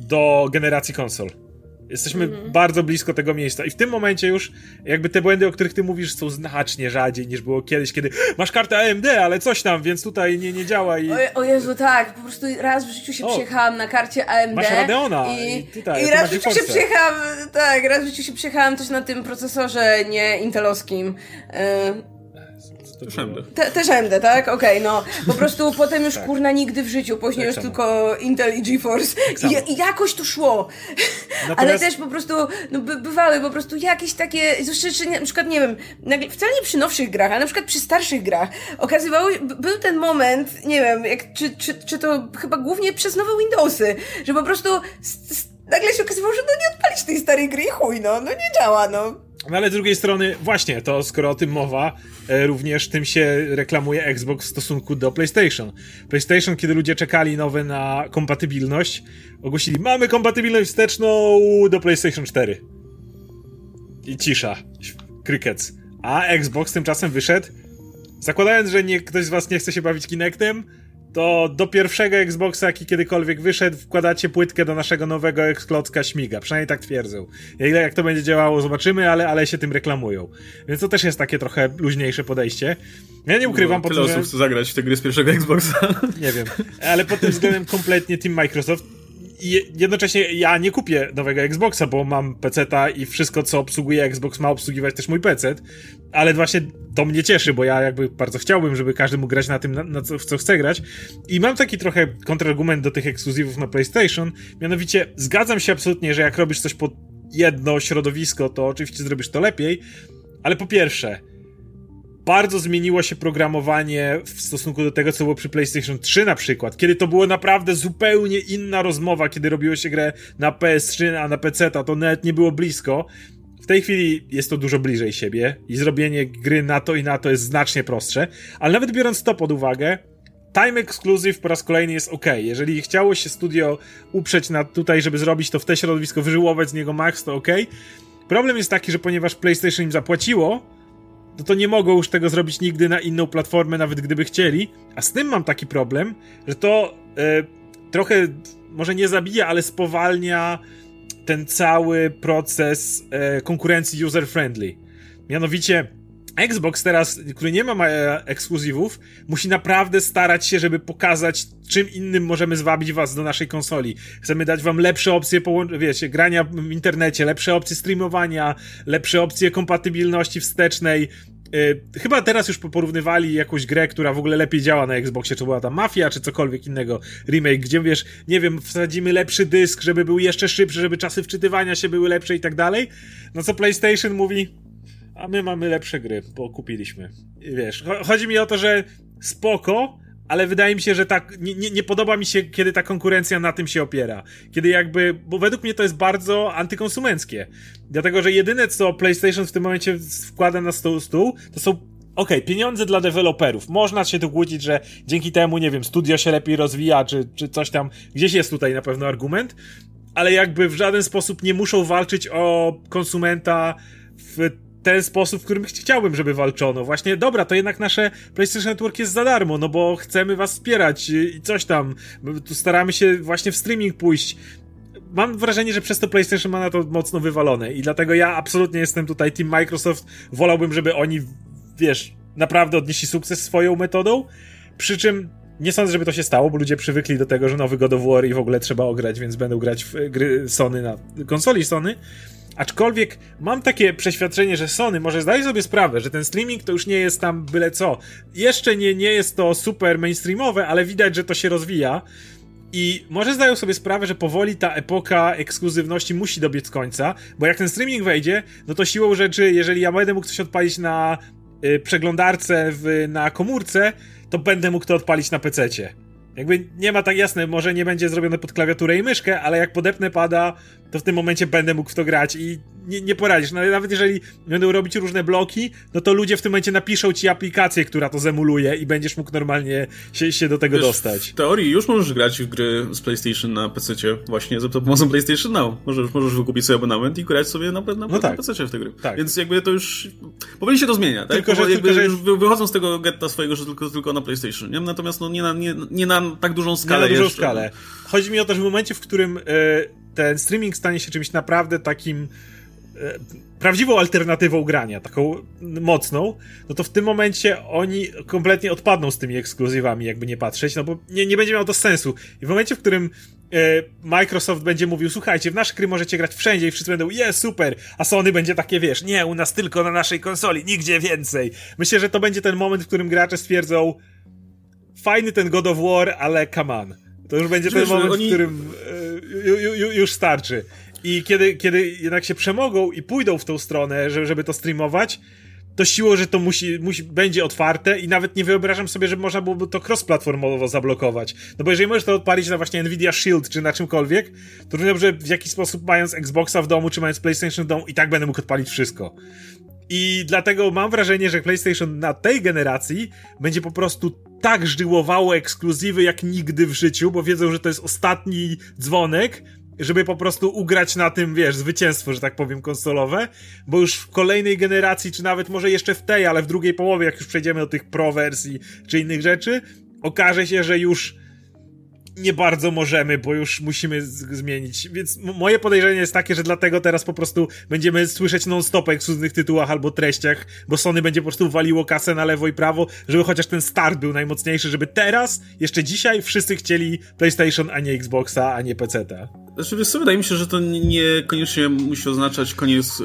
do generacji konsol. Jesteśmy mhm. bardzo blisko tego miejsca. I w tym momencie już jakby te błędy, o których ty mówisz, są znacznie rzadziej niż było kiedyś, kiedy masz kartę AMD, ale coś tam, więc tutaj nie, nie działa i... O, o Jezu, tak. Po prostu raz w życiu się o, przejechałam na karcie AMD. Masz Radeona i, i, tutaj, i raz w życiu się przejechałam, tak, raz w życiu się przejechałam też na tym procesorze nie intelowskim. Yy też AMD. Te, też AMD, tak? Okej, okay, no. Po prostu potem już tak. kurna nigdy w życiu, później tak już samo. tylko Intel i GeForce. Tak I, I, jakoś to szło. Natomiast... Ale też po prostu, no by, bywały po prostu jakieś takie, zwłaszcza na przykład, nie wiem, nagle, wcale nie przy nowszych grach, ale na przykład przy starszych grach, okazywało się, był ten moment, nie wiem, jak, czy, czy, czy to chyba głównie przez nowe Windowsy, że po prostu nagle się okazywało, że no nie odpalić tej starej gry i chuj, no, no nie działa, no. No ale z drugiej strony, właśnie, to skoro o tym mowa, e, również tym się reklamuje Xbox w stosunku do PlayStation. PlayStation, kiedy ludzie czekali nowe na kompatybilność, ogłosili, mamy kompatybilność wsteczną do PlayStation 4. I cisza. Crickets. A Xbox tymczasem wyszedł, zakładając, że nie, ktoś z was nie chce się bawić Kinectem, to do pierwszego Xboxa, jaki kiedykolwiek wyszedł, wkładacie płytkę do naszego nowego Xklocka śmiga. Przynajmniej tak twierdzą. Ile jak to będzie działało, zobaczymy, ale, ale się tym reklamują. Więc to też jest takie trochę luźniejsze podejście. Ja nie ukrywam, no, tyle po osób chce zagrać w te gry z pierwszego Xboxa. Nie wiem. Ale pod tym względem kompletnie Team Microsoft i jednocześnie ja nie kupię nowego Xboxa, bo mam PC-ta i wszystko, co obsługuje Xbox, ma obsługiwać też mój PC. Ale właśnie to mnie cieszy, bo ja jakby bardzo chciałbym, żeby każdy mógł grać na tym, na, na co, w co chce grać. I mam taki trochę kontrargument do tych ekskluzywów na PlayStation. Mianowicie, zgadzam się absolutnie, że jak robisz coś pod jedno środowisko, to oczywiście zrobisz to lepiej. Ale po pierwsze, bardzo zmieniło się programowanie w stosunku do tego, co było przy PlayStation 3 na przykład, kiedy to było naprawdę zupełnie inna rozmowa, kiedy robiło się grę na PS3, a na PC, to nawet nie było blisko. W tej chwili jest to dużo bliżej siebie i zrobienie gry na to i na to jest znacznie prostsze, ale nawet biorąc to pod uwagę, Time Exclusive po raz kolejny jest ok. Jeżeli chciało się studio uprzeć na tutaj, żeby zrobić to w te środowisko, wyżyłować z niego max, to ok. Problem jest taki, że ponieważ PlayStation im zapłaciło, no to nie mogą już tego zrobić nigdy na inną platformę, nawet gdyby chcieli. A z tym mam taki problem, że to e, trochę może nie zabija, ale spowalnia ten cały proces e, konkurencji user-friendly. Mianowicie Xbox teraz, który nie ma e, ekskluzywów, musi naprawdę starać się, żeby pokazać, czym innym możemy zwabić was do naszej konsoli. Chcemy dać wam lepsze opcje, wiecie, grania w internecie, lepsze opcje streamowania, lepsze opcje kompatybilności wstecznej, Yy, chyba teraz już porównywali jakąś grę, która w ogóle lepiej działa na Xboxie, czy była tam Mafia, czy cokolwiek innego, remake, gdzie wiesz, nie wiem, wsadzimy lepszy dysk, żeby był jeszcze szybszy, żeby czasy wczytywania się były lepsze i tak dalej. No co PlayStation mówi, a my mamy lepsze gry, bo kupiliśmy. Wiesz, chodzi mi o to, że spoko, ale wydaje mi się, że tak, nie, nie, nie, podoba mi się, kiedy ta konkurencja na tym się opiera. Kiedy jakby, bo według mnie to jest bardzo antykonsumenckie. Dlatego, że jedyne, co PlayStation w tym momencie wkłada na stół, stół to są okej, okay, pieniądze dla deweloperów. Można się tu kłócić, że dzięki temu, nie wiem, studio się lepiej rozwija, czy, czy coś tam. Gdzieś jest tutaj na pewno argument, ale jakby w żaden sposób nie muszą walczyć o konsumenta w ten sposób, w którym chciałbym, żeby walczono. Właśnie, dobra, to jednak nasze PlayStation Network jest za darmo, no bo chcemy was wspierać i coś tam. Tu staramy się właśnie w streaming pójść. Mam wrażenie, że przez to PlayStation ma na to mocno wywalone i dlatego ja absolutnie jestem tutaj Team Microsoft. Wolałbym, żeby oni, wiesz, naprawdę odnieśli sukces swoją metodą. Przy czym nie sądzę, żeby to się stało, bo ludzie przywykli do tego, że nowy God of War i w ogóle trzeba ograć, więc będą grać w gry Sony na konsoli Sony. Aczkolwiek mam takie przeświadczenie, że Sony może zdaje sobie sprawę, że ten streaming to już nie jest tam byle co. Jeszcze nie, nie jest to super mainstreamowe, ale widać, że to się rozwija. I może zdają sobie sprawę, że powoli ta epoka ekskluzywności musi dobiec końca, bo jak ten streaming wejdzie, no to siłą rzeczy, jeżeli ja będę mógł coś odpalić na y, przeglądarce w, na komórce, to będę mógł to odpalić na PC-cie. Jakby nie ma tak jasne, może nie będzie zrobione pod klawiaturę i myszkę, ale jak podepnę pada, to w tym momencie będę mógł w to grać i nie, nie poradzisz. No, nawet jeżeli będą robić różne bloki, no to ludzie w tym momencie napiszą ci aplikację, która to zemuluje i będziesz mógł normalnie się, się do tego Wiesz, dostać. W teorii już możesz grać w gry z PlayStation na PC właśnie za pomocą PlayStation Now. Możesz, możesz wykupić sobie abonament i grać sobie na, na, no tak. na PC w te gry. Tak. Więc jakby to już powoli się to zmienia, tak? Tylko, że, jakby tylko, że... już wychodzą z tego getta swojego, że tylko, tylko na PlayStation. Nie? Natomiast no, nie, na, nie, nie na tak dużą skalę. Nie na dużą jeszcze. skalę. Chodzi mi o to, że w momencie, w którym e, ten streaming stanie się czymś naprawdę takim e, prawdziwą alternatywą grania, taką mocną, no to w tym momencie oni kompletnie odpadną z tymi ekskluzywami, jakby nie patrzeć, no bo nie, nie będzie miało to sensu. I w momencie, w którym e, Microsoft będzie mówił, słuchajcie, w nasze gry możecie grać wszędzie i wszyscy będą, je, super, a Sony będzie takie, wiesz, nie, u nas tylko na naszej konsoli, nigdzie więcej. Myślę, że to będzie ten moment, w którym gracze stwierdzą, fajny ten God of War, ale come on. To już będzie ten moment, oni... w którym e, już starczy. I kiedy, kiedy jednak się przemogą i pójdą w tą stronę, żeby, żeby to streamować, to siłą, że to musi, musi, będzie otwarte i nawet nie wyobrażam sobie, że można byłoby to cross-platformowo zablokować. No bo jeżeli możesz to odpalić na właśnie Nvidia Shield czy na czymkolwiek, to równie dobrze w jakiś sposób mając Xboxa w domu czy mając PlayStation w domu i tak będę mógł odpalić wszystko. I dlatego mam wrażenie, że PlayStation na tej generacji będzie po prostu tak żdyłowało ekskluzywy jak nigdy w życiu, bo wiedzą, że to jest ostatni dzwonek, żeby po prostu ugrać na tym, wiesz, zwycięstwo, że tak powiem, konsolowe, bo już w kolejnej generacji, czy nawet może jeszcze w tej, ale w drugiej połowie, jak już przejdziemy do tych pro wersji, czy innych rzeczy, okaże się, że już nie bardzo możemy, bo już musimy zmienić. Więc moje podejrzenie jest takie, że dlatego teraz po prostu będziemy słyszeć non-stop o ekskluzywnych tytułach albo treściach, bo Sony będzie po prostu waliło kasę na lewo i prawo, żeby chociaż ten start był najmocniejszy, żeby teraz, jeszcze dzisiaj, wszyscy chcieli PlayStation, a nie Xboxa, a nie PC-ta. Znaczy, wiesz wydaje mi się, że to niekoniecznie musi oznaczać koniec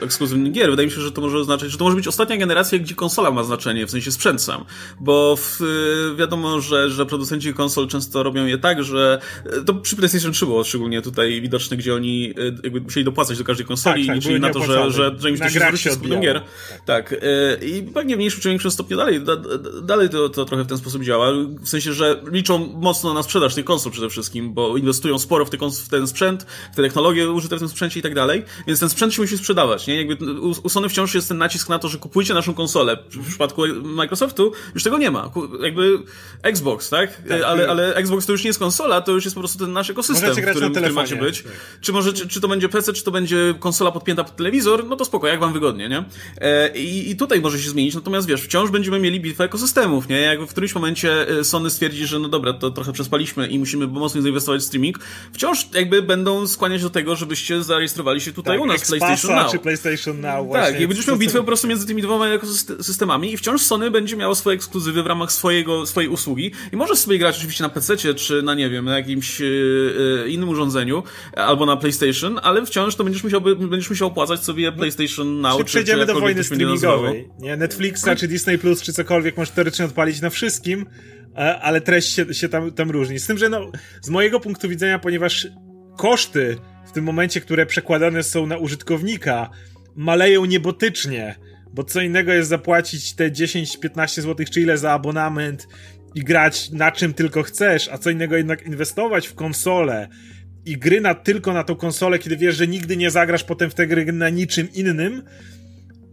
e, ekskluzywnych gier. Wydaje mi się, że to może oznaczać, że to może być ostatnia generacja, gdzie konsola ma znaczenie, w sensie sprzęt sam. Bo w, e, wiadomo, że, że producenci konsol często robią je tak, że e, to przy PlayStation 3 było szczególnie tutaj widoczne, gdzie oni jakby musieli dopłacać do każdej konsoli tak, tak, liczyli na to, że, że, że im się zwróci z gier. Tak. tak. I pewnie w mniejszym czy większym stopniu dalej, da, dalej to, to trochę w ten sposób działa. W sensie, że liczą mocno na sprzedaż tych konsol przede wszystkim, bo inwestują sporo w te w ten sprzęt, w te technologie użyte w tym sprzęcie i tak dalej, więc ten sprzęt się musi sprzedawać, nie? Jakby u, Sony wciąż jest ten nacisk na to, że kupujcie naszą konsolę. W przypadku Microsoftu już tego nie ma. Jakby Xbox, tak? tak ale, ale Xbox Xbox to już nie jest konsola, to już jest po prostu ten nasz ekosystem, w którym, w którym macie być. Tak. Czy może, czy, czy, to będzie PC, czy to będzie konsola podpięta pod telewizor, no to spoko, jak wam wygodnie, nie? E, i, I tutaj może się zmienić, natomiast wiesz, wciąż będziemy mieli bitwę ekosystemów, nie? Jak w którymś momencie e, Sony stwierdzi, że no dobra, to trochę przespaliśmy i musimy mocno zainwestować w streaming, wciąż jakby będą skłaniać do tego, żebyście zarejestrowali się tutaj tak, u nas, PlayStation Now. czy PlayStation Now, tak, właśnie. Tak, i będziesz miał bitwę po prostu między tymi dwoma ekosystemami i wciąż Sony będzie miało swoje ekskluzywy w ramach swojego, swojej usługi i możesz sobie grać oczywiście na PC, czy na nie wiem, na jakimś yy, innym urządzeniu, albo na PlayStation, ale wciąż to będziesz musiał, będziesz musiał opłacać sobie no, PlayStation Now, czy, przejdziemy czy do wojny streamingowej. Nie, Netflixa, czy Disney Plus, czy cokolwiek możesz teoretycznie odpalić na wszystkim, e, ale treść się, się tam, tam różni. Z tym, że no, z mojego punktu widzenia, ponieważ koszty w tym momencie, które przekładane są na użytkownika, maleją niebotycznie, bo co innego jest zapłacić te 10-15 zł czy ile za abonament i grać na czym tylko chcesz, a co innego jednak inwestować w konsolę i gry na, tylko na tą konsolę, kiedy wiesz, że nigdy nie zagrasz potem w te gry na niczym innym,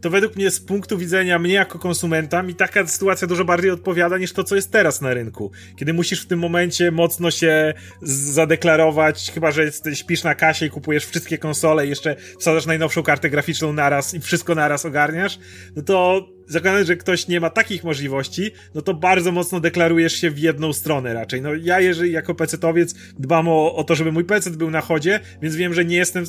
to według mnie z punktu widzenia mnie jako konsumenta mi taka sytuacja dużo bardziej odpowiada niż to, co jest teraz na rynku. Kiedy musisz w tym momencie mocno się zadeklarować, chyba że śpisz na kasie i kupujesz wszystkie konsole jeszcze wsadzasz najnowszą kartę graficzną naraz i wszystko naraz ogarniasz, no to zakładając, że ktoś nie ma takich możliwości, no to bardzo mocno deklarujesz się w jedną stronę raczej. No ja, jeżeli jako pecetowiec dbam o, o to, żeby mój pecet był na chodzie, więc wiem, że nie jestem,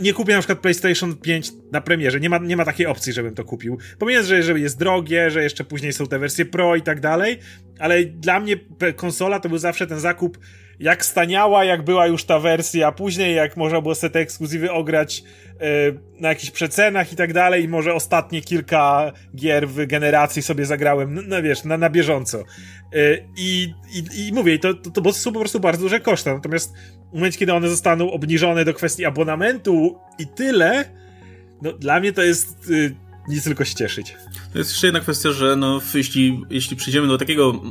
nie kupię na przykład PlayStation 5 na premierze, nie ma, nie ma takiej opcji, żebym to kupił. Pomijając, że, że jest drogie, że jeszcze później są te wersje Pro i tak dalej, ale dla mnie konsola to był zawsze ten zakup jak staniała, jak była już ta wersja, później jak można było sobie te ekskluzywy ograć yy, na jakichś przecenach i tak dalej i może ostatnie kilka gier w generacji sobie zagrałem, no, no wiesz, na, na bieżąco. Yy, i, i, I mówię, to, to, to są po prostu bardzo duże koszty, natomiast w momencie, kiedy one zostaną obniżone do kwestii abonamentu i tyle, no dla mnie to jest... Yy, nic tylko się cieszyć. To jest jeszcze jedna kwestia, że no, jeśli, jeśli przejdziemy do takiego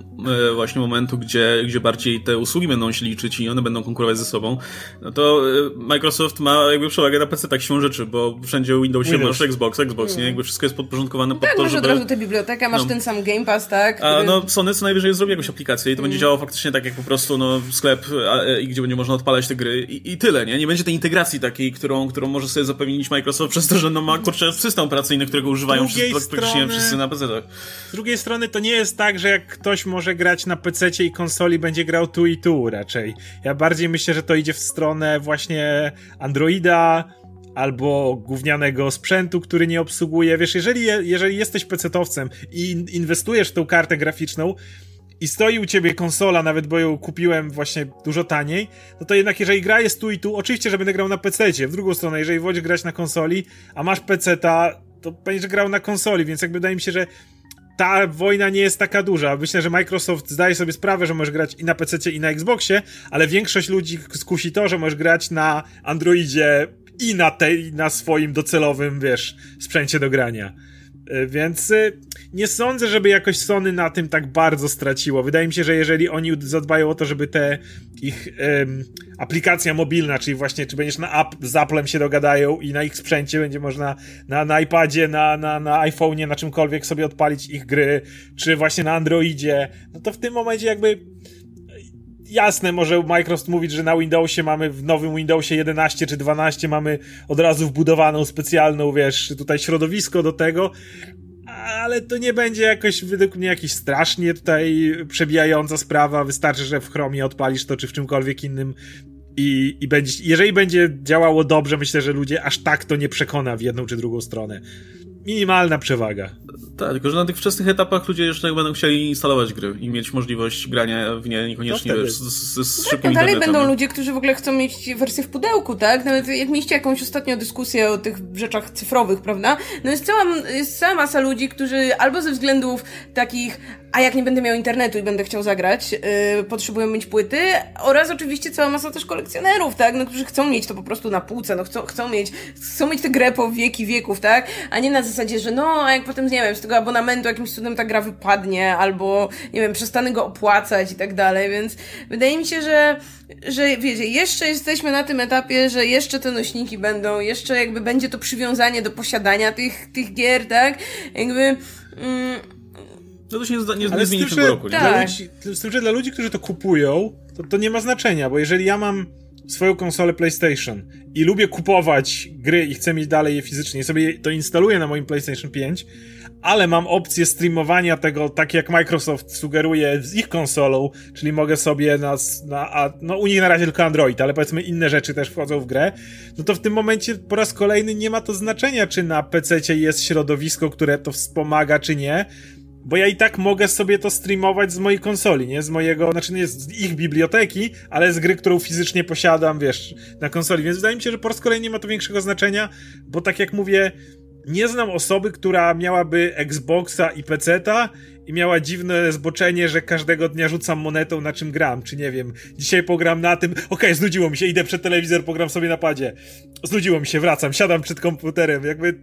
e, właśnie momentu, gdzie, gdzie bardziej te usługi będą się liczyć i one będą konkurować ze sobą, no to e, Microsoft ma jakby przewagę na PC tak siłą rzeczy, bo wszędzie Windowsie Windows. masz Xbox, Xbox, nie? Jakby wszystko jest podporządkowane no pod tak, to, masz żeby... od razu tę bibliotekę, masz no. ten sam Game Pass, tak? Który... A no Sony co najwyżej zrobi jakąś aplikację i to mm. będzie działało faktycznie tak jak po prostu no, sklep, a, e, i gdzie będzie można odpalać te gry i, i tyle, nie? Nie będzie tej integracji takiej, którą, którą może sobie zapewnić Microsoft przez to, że no ma kurczę system operacyjny, którego używają wszyscy, strony, wszyscy na PC. Z drugiej strony to nie jest tak, że jak ktoś może grać na PC i konsoli, będzie grał tu i tu raczej. Ja bardziej myślę, że to idzie w stronę właśnie Androida, albo gównianego sprzętu, który nie obsługuje. Wiesz, jeżeli, jeżeli jesteś pecetowcem i inwestujesz w tą kartę graficzną, i stoi u ciebie konsola, nawet bo ją kupiłem właśnie dużo taniej, no to jednak jeżeli gra jest tu i tu, oczywiście, że będę grał na PC. W drugą stronę, jeżeli wolisz grać na konsoli, a masz PC-ta, to będziesz grał na konsoli, więc jakby wydaje mi się, że ta wojna nie jest taka duża. Myślę, że Microsoft zdaje sobie sprawę, że możesz grać i na PC, i na Xboxie, ale większość ludzi skusi to, że możesz grać na Androidzie i na tej, na swoim docelowym, wiesz, sprzęcie do grania. E, więc e, nie sądzę, żeby jakoś Sony na tym tak bardzo straciło. Wydaje mi się, że jeżeli oni zadbają o to, żeby te ich um, aplikacja mobilna, czyli właśnie czy będziesz na app, z Applem się dogadają i na ich sprzęcie będzie można na, na iPadzie, na, na, na iPhone'ie, na czymkolwiek sobie odpalić ich gry, czy właśnie na Androidzie, no to w tym momencie jakby jasne, może Microsoft mówić, że na Windowsie mamy, w nowym Windowsie 11 czy 12 mamy od razu wbudowaną specjalną, wiesz, tutaj środowisko do tego, ale to nie będzie jakoś, według mnie, jakiś strasznie tutaj przebijająca sprawa. Wystarczy, że w Chromie odpalisz to, czy w czymkolwiek innym i, i będzie, jeżeli będzie działało dobrze, myślę, że ludzie aż tak to nie przekona w jedną czy drugą stronę minimalna przewaga. Tak, tylko że na tych wczesnych etapach ludzie jeszcze będą chcieli instalować gry i mieć możliwość grania w nie niekoniecznie wiesz, z, z, z tak, no dalej będą ludzie, którzy w ogóle chcą mieć wersję w pudełku, tak? Nawet jak mieliście jakąś ostatnią dyskusję o tych rzeczach cyfrowych, prawda? No jest cała, jest cała masa ludzi, którzy albo ze względów takich a jak nie będę miał internetu i będę chciał zagrać, yy, potrzebują mieć płyty oraz oczywiście cała masa też kolekcjonerów, tak, no, którzy chcą mieć to po prostu na półce, no chcą, chcą mieć, chcą mieć tę grę po wieki wieków, tak, a nie na zasadzie, że no, a jak potem, nie wiem, z tego abonamentu jakimś cudem ta gra wypadnie, albo, nie wiem, przestanę go opłacać i tak dalej, więc wydaje mi się, że, że wiecie, jeszcze jesteśmy na tym etapie, że jeszcze te nośniki będą, jeszcze jakby będzie to przywiązanie do posiadania tych, tych gier, tak, jakby... Mm, No to się nie, zda- nie, nie zmieni tym, w tym że roku, nie? Tak. ludzi, z tym, że dla ludzi, którzy to kupują, to, to nie ma znaczenia, bo jeżeli ja mam swoją konsolę PlayStation i lubię kupować gry i chcę mieć dalej je fizycznie, sobie to instaluję na moim PlayStation 5, ale mam opcję streamowania tego, tak jak Microsoft sugeruje z ich konsolą, czyli mogę sobie na, na a, no u nich na razie tylko Android, ale powiedzmy inne rzeczy też wchodzą w grę, no to w tym momencie po raz kolejny nie ma to znaczenia, czy na PC jest środowisko, które to wspomaga, czy nie, bo ja i tak mogę sobie to streamować z mojej konsoli, nie? Z mojego, znaczy nie z ich biblioteki, ale z gry, którą fizycznie posiadam, wiesz, na konsoli. Więc wydaje mi się, że po raz kolejny nie ma to większego znaczenia, bo tak jak mówię, nie znam osoby, która miałaby Xboxa i PC-ta i miała dziwne zboczenie, że każdego dnia rzucam monetą na czym gram, czy nie wiem, dzisiaj pogram na tym, okej, znudziło mi się, idę przed telewizor, pogram sobie na padzie, znudziło mi się, wracam, siadam przed komputerem, jakby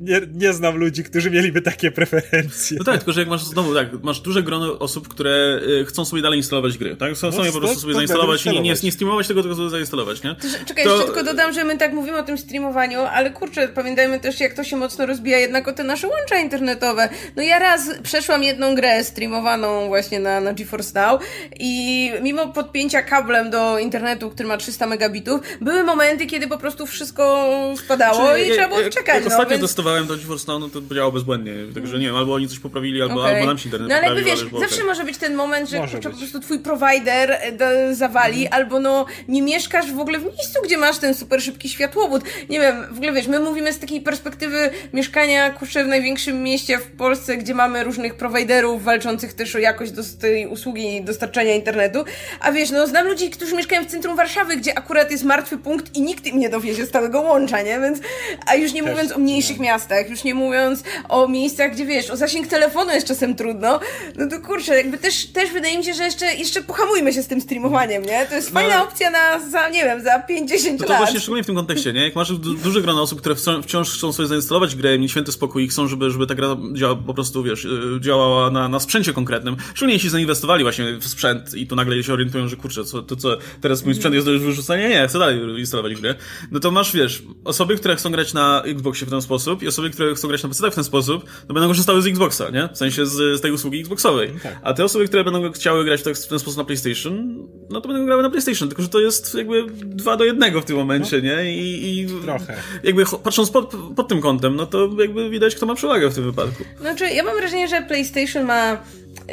nie, nie znam ludzi, którzy mieliby takie preferencje. No tak, tylko że jak masz znowu, tak, masz duże grono osób, które y, chcą sobie dalej instalować gry, tak? Chcą No, sobie po to- prostu to sobie będą zainstalować i nie, nie, streamować tego, tylko sobie zainstalować, nie? To, czekaj, To- jeszcze tylko dodam, że my tak mówimy o tym streamowaniu, ale kurczę, pamiętajmy też, jak to się mocno rozbija jednak o te nasze łącza internetowe. No ja raz przeszłam jedną grę streamowaną właśnie na, na GeForce Now i mimo podpięcia kablem do internetu, który ma 300 megabitów, były momenty, kiedy po prostu wszystko spadało Czy i trzeba było czekać. Jak no, ostatnio więc... testowałem to GeForce Now, no to działało bezbłędnie, także nie wiem, albo oni coś poprawili, albo, Okej. albo nam się internet No ale jakby wiesz, zawsze okej. może być ten moment, że kurczę, po prostu twój provider e, do, zawali, Mhm. albo no nie mieszkasz w ogóle w miejscu, gdzie masz ten super szybki światłowód. Nie wiem, w ogóle wiesz, my mówimy z takiej perspektywy mieszkania kurczę w największym mieście w Polsce, gdzie mamy różnych prowajderów walczących też o jakość tej usługi dostarczania internetu. A wiesz, no znam ludzi, którzy mieszkają w centrum Warszawy, gdzie akurat jest martwy punkt i nikt im nie dowiezie stałego łącza, nie? Więc, a już nie Też, mówiąc o mniejszych miastach, już nie mówiąc o miejscach, gdzie wiesz, o zasięg telefonu jest czasem trudno, no to kurczę, jakby też, też wydaje mi się, że jeszcze, jeszcze pohamujmy się z tym streamowaniem, nie? To jest No. fajna opcja na, za, nie wiem, za 50 No to lat. właśnie szczególnie w tym kontekście, nie? Jak masz du duże grono osób, które wciąż, chcą sobie zainstalować grę, mieć święty spokój i chcą, żeby, żeby ta gra działa, po prostu, wiesz, y, działała na, na sprzęcie konkretnym. Szczególnie jeśli zainwestowali właśnie w sprzęt i tu nagle się orientują, że kurczę, co, to co, teraz mój sprzęt jest do już wyrzucenia? Nie, chcę dalej instalować grę. No to masz, wiesz, osoby, które chcą grać na Xboxie w ten sposób i osoby, które chcą grać na PC w ten sposób, to będą korzystały z Xboxa, nie? W sensie z, z tej usługi Xboxowej. tak. A te osoby, które będą chciały grać w, tak, w ten sposób na PlayStation, no to będą grały na PlayStation, tylko że to jest jakby dwa do jednego w tym momencie, nie? I, i Trochę. jakby patrząc pod, pod tym kątem, no to jakby widać, kto ma przewagę w tym wypadku. Znaczy, ja mam wrażenie, że PlayStation ma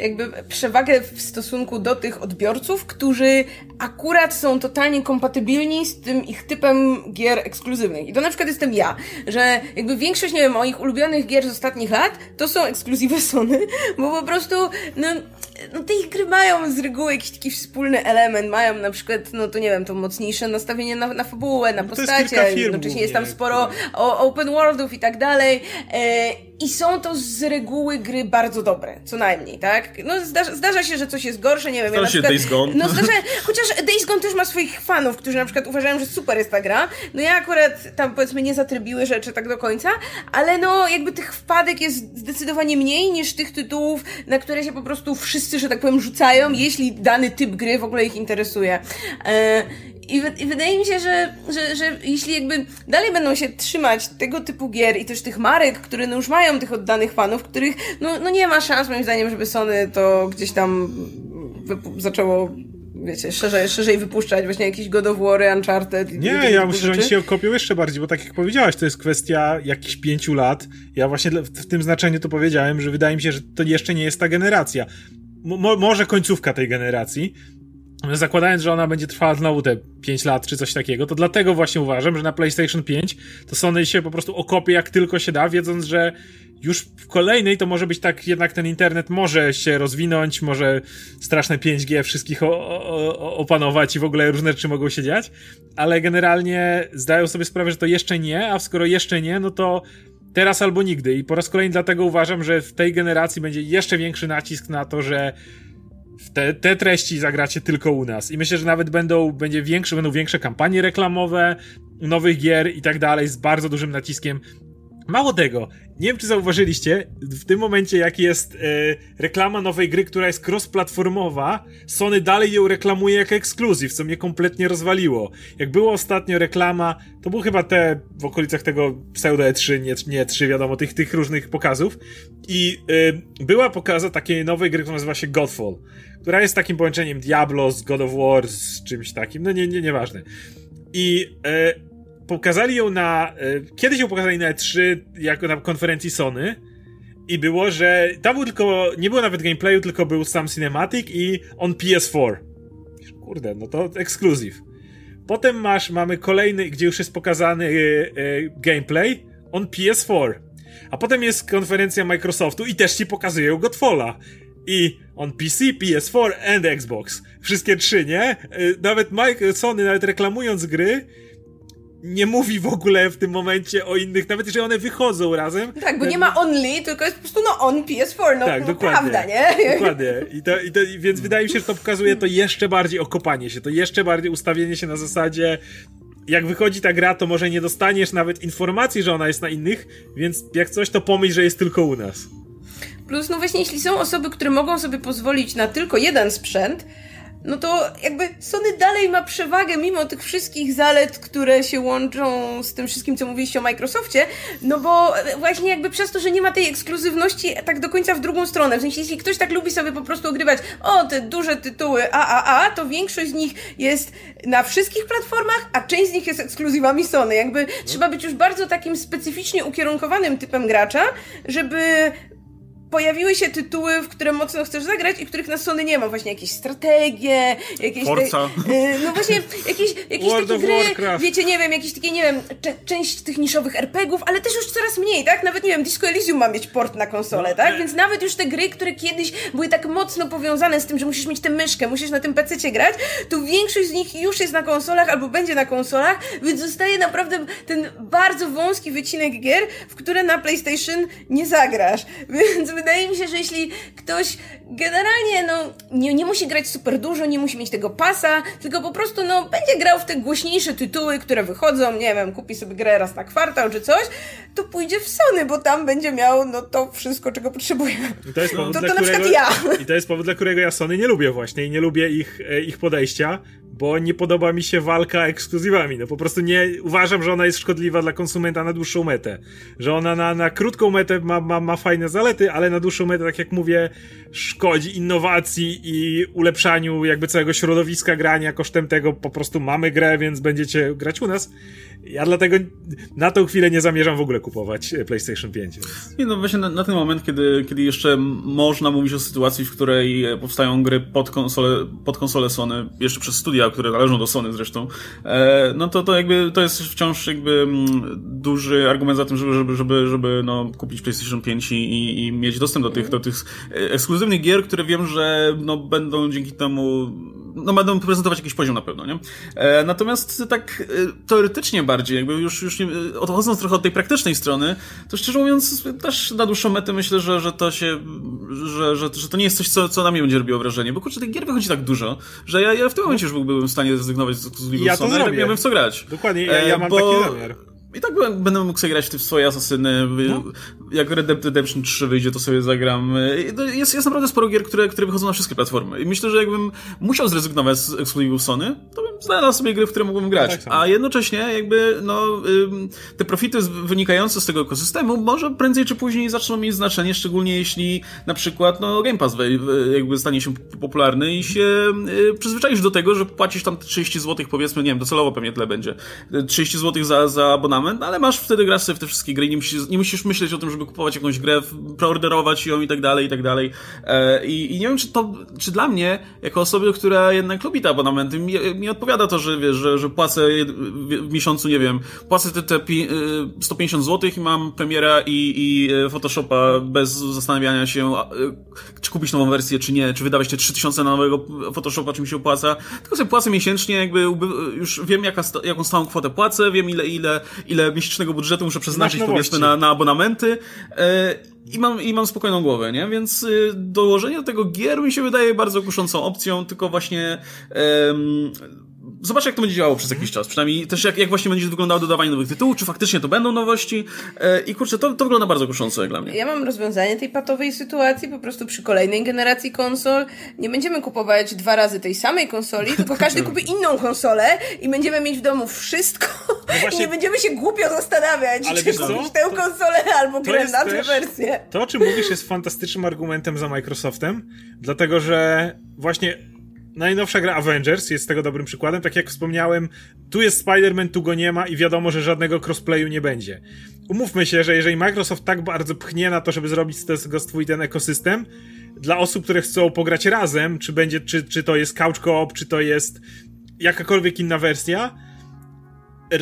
jakby przewagę w stosunku do tych odbiorców, którzy akurat są totalnie kompatybilni z tym ich typem gier ekskluzywnych. I to na przykład jestem ja, że jakby większość, nie wiem, moich ulubionych gier z ostatnich lat to są ekskluzywy Sony, bo po prostu, no, no te ich gry mają z reguły jakiś taki wspólny element, mają na przykład, no to nie wiem, to mocniejsze nastawienie na, na fabułę, na No to jest postacie, firm jednocześnie jest tam sporo o open worldów i tak dalej. E, I są to z reguły gry bardzo dobre, co najmniej, tak? No zdarza, zdarza się, że coś jest gorsze, nie wiem. Zdarza na się przykład, Days Gone. No zdarza, chociaż Days Gone też ma swoich fanów, którzy na przykład uważają, że super jest ta gra. No ja akurat tam powiedzmy nie zatrybiły rzeczy tak do końca, ale no jakby tych wpadek jest zdecydowanie mniej niż tych tytułów, na które się po prostu wszyscy, że tak powiem, rzucają, jeśli dany typ gry w ogóle ich interesuje. E, i, I wydaje mi się, że, że, że jeśli jakby dalej będą się trzymać tego typu gier i też tych marek, które no już mają tych oddanych fanów, których no, no nie ma szans moim zdaniem, żeby Sony to gdzieś tam zaczęło wiecie, szerzej, szerzej wypuszczać właśnie jakieś God of War, Uncharted i Nie, tego ja myślę, że oni się okopią jeszcze bardziej, bo tak jak powiedziałaś, to jest kwestia jakichś pięciu lat. Ja właśnie w tym znaczeniu to powiedziałem, że wydaje mi się, że to jeszcze nie jest ta generacja. Mo może końcówka tej generacji. Zakładając, że ona będzie trwała znowu te 5 lat czy coś takiego, to dlatego właśnie uważam, że na PlayStation 5 to Sony się po prostu okopie jak tylko się da, wiedząc, że już w kolejnej to może być tak, jednak ten internet może się rozwinąć, może straszne 5G wszystkich o, o, opanować i w ogóle różne rzeczy mogą się dziać, ale generalnie zdają sobie sprawę, że to jeszcze nie, a skoro jeszcze nie, no to teraz albo nigdy. I po raz kolejny dlatego uważam, że w tej generacji będzie jeszcze większy nacisk na to, że te, te treści zagracie tylko u nas. I myślę, że nawet będą, będzie większe, będą większe kampanie reklamowe, nowych gier i tak dalej, z bardzo dużym naciskiem Mało tego, nie wiem czy zauważyliście, w tym momencie jak jest e, reklama nowej gry, która jest cross-platformowa, Sony dalej ją reklamuje jako ekskluzyw, co mnie kompletnie rozwaliło. Jak było ostatnio reklama, to był chyba te w okolicach tego pseudo E3, nie, nie E3, wiadomo, tych, tych różnych pokazów i e, była pokaza takiej nowej gry, która nazywa się Godfall, która jest takim połączeniem Diablo z God of War, z czymś takim, no nie, nie, nieważne. I e, pokazali ją na. E, kiedyś ją pokazali na E3 jako na konferencji Sony. I było, że tam był tylko. Nie było nawet gameplayu, tylko był sam cinematic i on PS4. Kurde, no to ekskluzyw. Potem masz, mamy kolejny, gdzie już jest pokazany e, e, gameplay on PS4. A potem jest konferencja Microsoftu i też ci pokazują Godfalla. I on PC, PS4 and Xbox. Wszystkie trzy, nie? Nawet Mike, Sony, nawet reklamując gry, nie mówi w ogóle w tym momencie o innych, nawet jeżeli one wychodzą razem. Tak, bo nie ma only, tylko jest po prostu no on PS4, no, tak, no dokładnie, prawda, nie? Dokładnie. I to, i to, więc wydaje mi się, że to pokazuje to jeszcze bardziej okopanie się, to jeszcze bardziej ustawienie się na zasadzie jak wychodzi ta gra, to może nie dostaniesz nawet informacji, że ona jest na innych, więc jak coś, to pomyśl, że jest tylko u nas. Plus, no właśnie, jeśli są osoby, które mogą sobie pozwolić na tylko jeden sprzęt, no to jakby Sony dalej ma przewagę mimo tych wszystkich zalet, które się łączą z tym wszystkim, co mówiliście o Microsoftie, no bo właśnie jakby przez to, że nie ma tej ekskluzywności tak do końca w drugą stronę, w sensie jeśli ktoś tak lubi sobie po prostu ogrywać o te duże tytuły AAA, to większość z nich jest na wszystkich platformach, a część z nich jest ekskluzywami Sony. Jakby trzeba być już bardzo takim specyficznie ukierunkowanym typem gracza, żeby pojawiły się tytuły, w które mocno chcesz zagrać i których na Sony nie ma. Właśnie jakieś strategie, jakieś... Forza. Te, no właśnie, jakieś, jakieś takie gry, Warcraft. wiecie, nie wiem, jakieś takie, nie wiem, część tych niszowych RPGów, ale też już coraz mniej, tak? Nawet, nie wiem, Disco Elysium ma mieć port na konsolę, no, tak? E. Więc nawet już te gry, które kiedyś były tak mocno powiązane z tym, że musisz mieć tę myszkę, musisz na tym PC grać, to większość z nich już jest na konsolach albo będzie na konsolach, więc zostaje naprawdę ten bardzo wąski wycinek gier, w które na PlayStation nie zagrasz. Więc wydaje mi się, że jeśli ktoś generalnie, no, nie, nie musi grać super dużo, nie musi mieć tego pasa, tylko po prostu, no, będzie grał w te głośniejsze tytuły, które wychodzą, nie wiem, kupi sobie grę raz na kwartał czy coś, to pójdzie w Sony, bo tam będzie miał, no, to wszystko, czego potrzebuje. I to jest powód, to, to na którego, ja. I to jest powód, dla którego ja Sony nie lubię właśnie i nie lubię ich, e, ich podejścia, bo nie podoba mi się walka ekskluzywami. No po prostu nie uważam, że ona jest szkodliwa dla konsumenta na dłuższą metę. Że ona na, na krótką metę ma, ma, ma fajne zalety, ale na dłuższą metę, tak jak mówię, szkodzi innowacji i ulepszaniu jakby całego środowiska grania kosztem tego po prostu mamy grę, więc będziecie grać u nas. Ja dlatego na tą chwilę nie zamierzam w ogóle kupować PlayStation 5. Więc... Nie, no właśnie na, na, ten moment, kiedy, kiedy jeszcze można mówić o sytuacji, w której powstają gry pod konsolę, pod konsolę Sony, jeszcze przez studia, które należą do Sony zresztą, e, no to, to jakby to jest wciąż jakby mm, duży argument za tym, żeby, żeby, żeby, żeby no, kupić PlayStation 5 i, i mieć dostęp do tych, do tych ekskluzywnych gier, które wiem, że no, będą dzięki temu no będą prezentować jakiś poziom na pewno, nie? E, natomiast tak e, teoretycznie bardziej, jakby już, już nie, odchodząc trochę od tej praktycznej strony, to szczerze mówiąc też na dłuższą metę myślę, że, że to się, że, że, że to nie jest coś, co, co na mnie będzie robiło wrażenie, bo kurczę, tych gier wychodzi tak dużo, że ja, ja w tym momencie już byłbym w stanie zrezygnować z, z ja to Sony, tak miałbym w co grać. Dokładnie, ja, ja mam bo... taki zamiar. I tak będę mógł sobie grać w swoje asasyny. No. Jak Red Dead Redemption 3 wyjdzie, to sobie zagram. Jest, jest naprawdę sporo gier, które, które wychodzą na wszystkie platformy. I myślę, że jakbym musiał zrezygnować z ekskluzywów Sony, to bym znalazł sobie gry, w które mógłbym grać. No tak A jednocześnie jakby, no, te profity wynikające z tego ekosystemu może prędzej czy później zaczną mieć znaczenie, szczególnie jeśli na przykład, no, Game Pass jakby stanie się popularny i się y, przyzwyczaisz do tego, że płacisz tam 30 zł, powiedzmy, nie wiem, docelowo pewnie tyle będzie. 30 zł za, za abonament ale masz wtedy grasz sobie w te wszystkie gry, nie musisz, nie musisz myśleć o tym, żeby kupować jakąś grę, preorderować ją i tak dalej, i tak dalej. E, I, I, nie wiem, czy to, czy dla mnie, jako osoby, która jednak lubi te abonamenty, mi, mi odpowiada to, że wiesz, że, że płacę w miesiącu, nie wiem, płacę te, te 150 zł i mam premiera i, i e, Photoshopa bez zastanawiania się, e, czy kupić nową wersję, czy nie, czy wydawać te 3000 na nowego Photoshopa, czy mi się opłaca. Tylko sobie płacę miesięcznie, jakby już wiem, jaka, jaką stałą kwotę płacę, wiem ile, ile, ile miesięcznego budżetu muszę przeznaczyć powiedzmy na, na abonamenty e, i mam, i mam spokojną głowę, nie? Więc y, dołożenie do tego gier mi się wydaje bardzo kuszącą opcją, tylko właśnie zobacz jak to będzie działało przez jakiś czas, przynajmniej też jak, jak właśnie będzie wyglądało dodawanie nowych tytułów, czy faktycznie to będą nowości. E, i kurczę, to, to wygląda bardzo kusząco jak dla mnie. Ja mam rozwiązanie tej patowej sytuacji, po prostu przy kolejnej generacji konsol. Nie będziemy kupować dwa razy tej samej konsoli, tylko każdy kupi inną konsolę i będziemy mieć w domu wszystko. No właśnie- i nie będziemy się głupio zastanawiać, Ale czy kupić tę konsolę albo grę na tę wersję. To, o czym mówisz, jest fantastycznym argumentem za Microsoftem, dlatego że właśnie najnowsza gra Avengers jest tego dobrym przykładem. Tak jak wspomniałem, tu jest Spider-Man, tu go nie ma i wiadomo, że żadnego crossplayu nie będzie. Umówmy się, że jeżeli Microsoft tak bardzo pchnie na to, żeby zrobić z tego swój ten ekosystem, dla osób, które chcą pograć razem, czy będzie, czy, czy to jest couch co-op, czy to jest jakakolwiek inna wersja,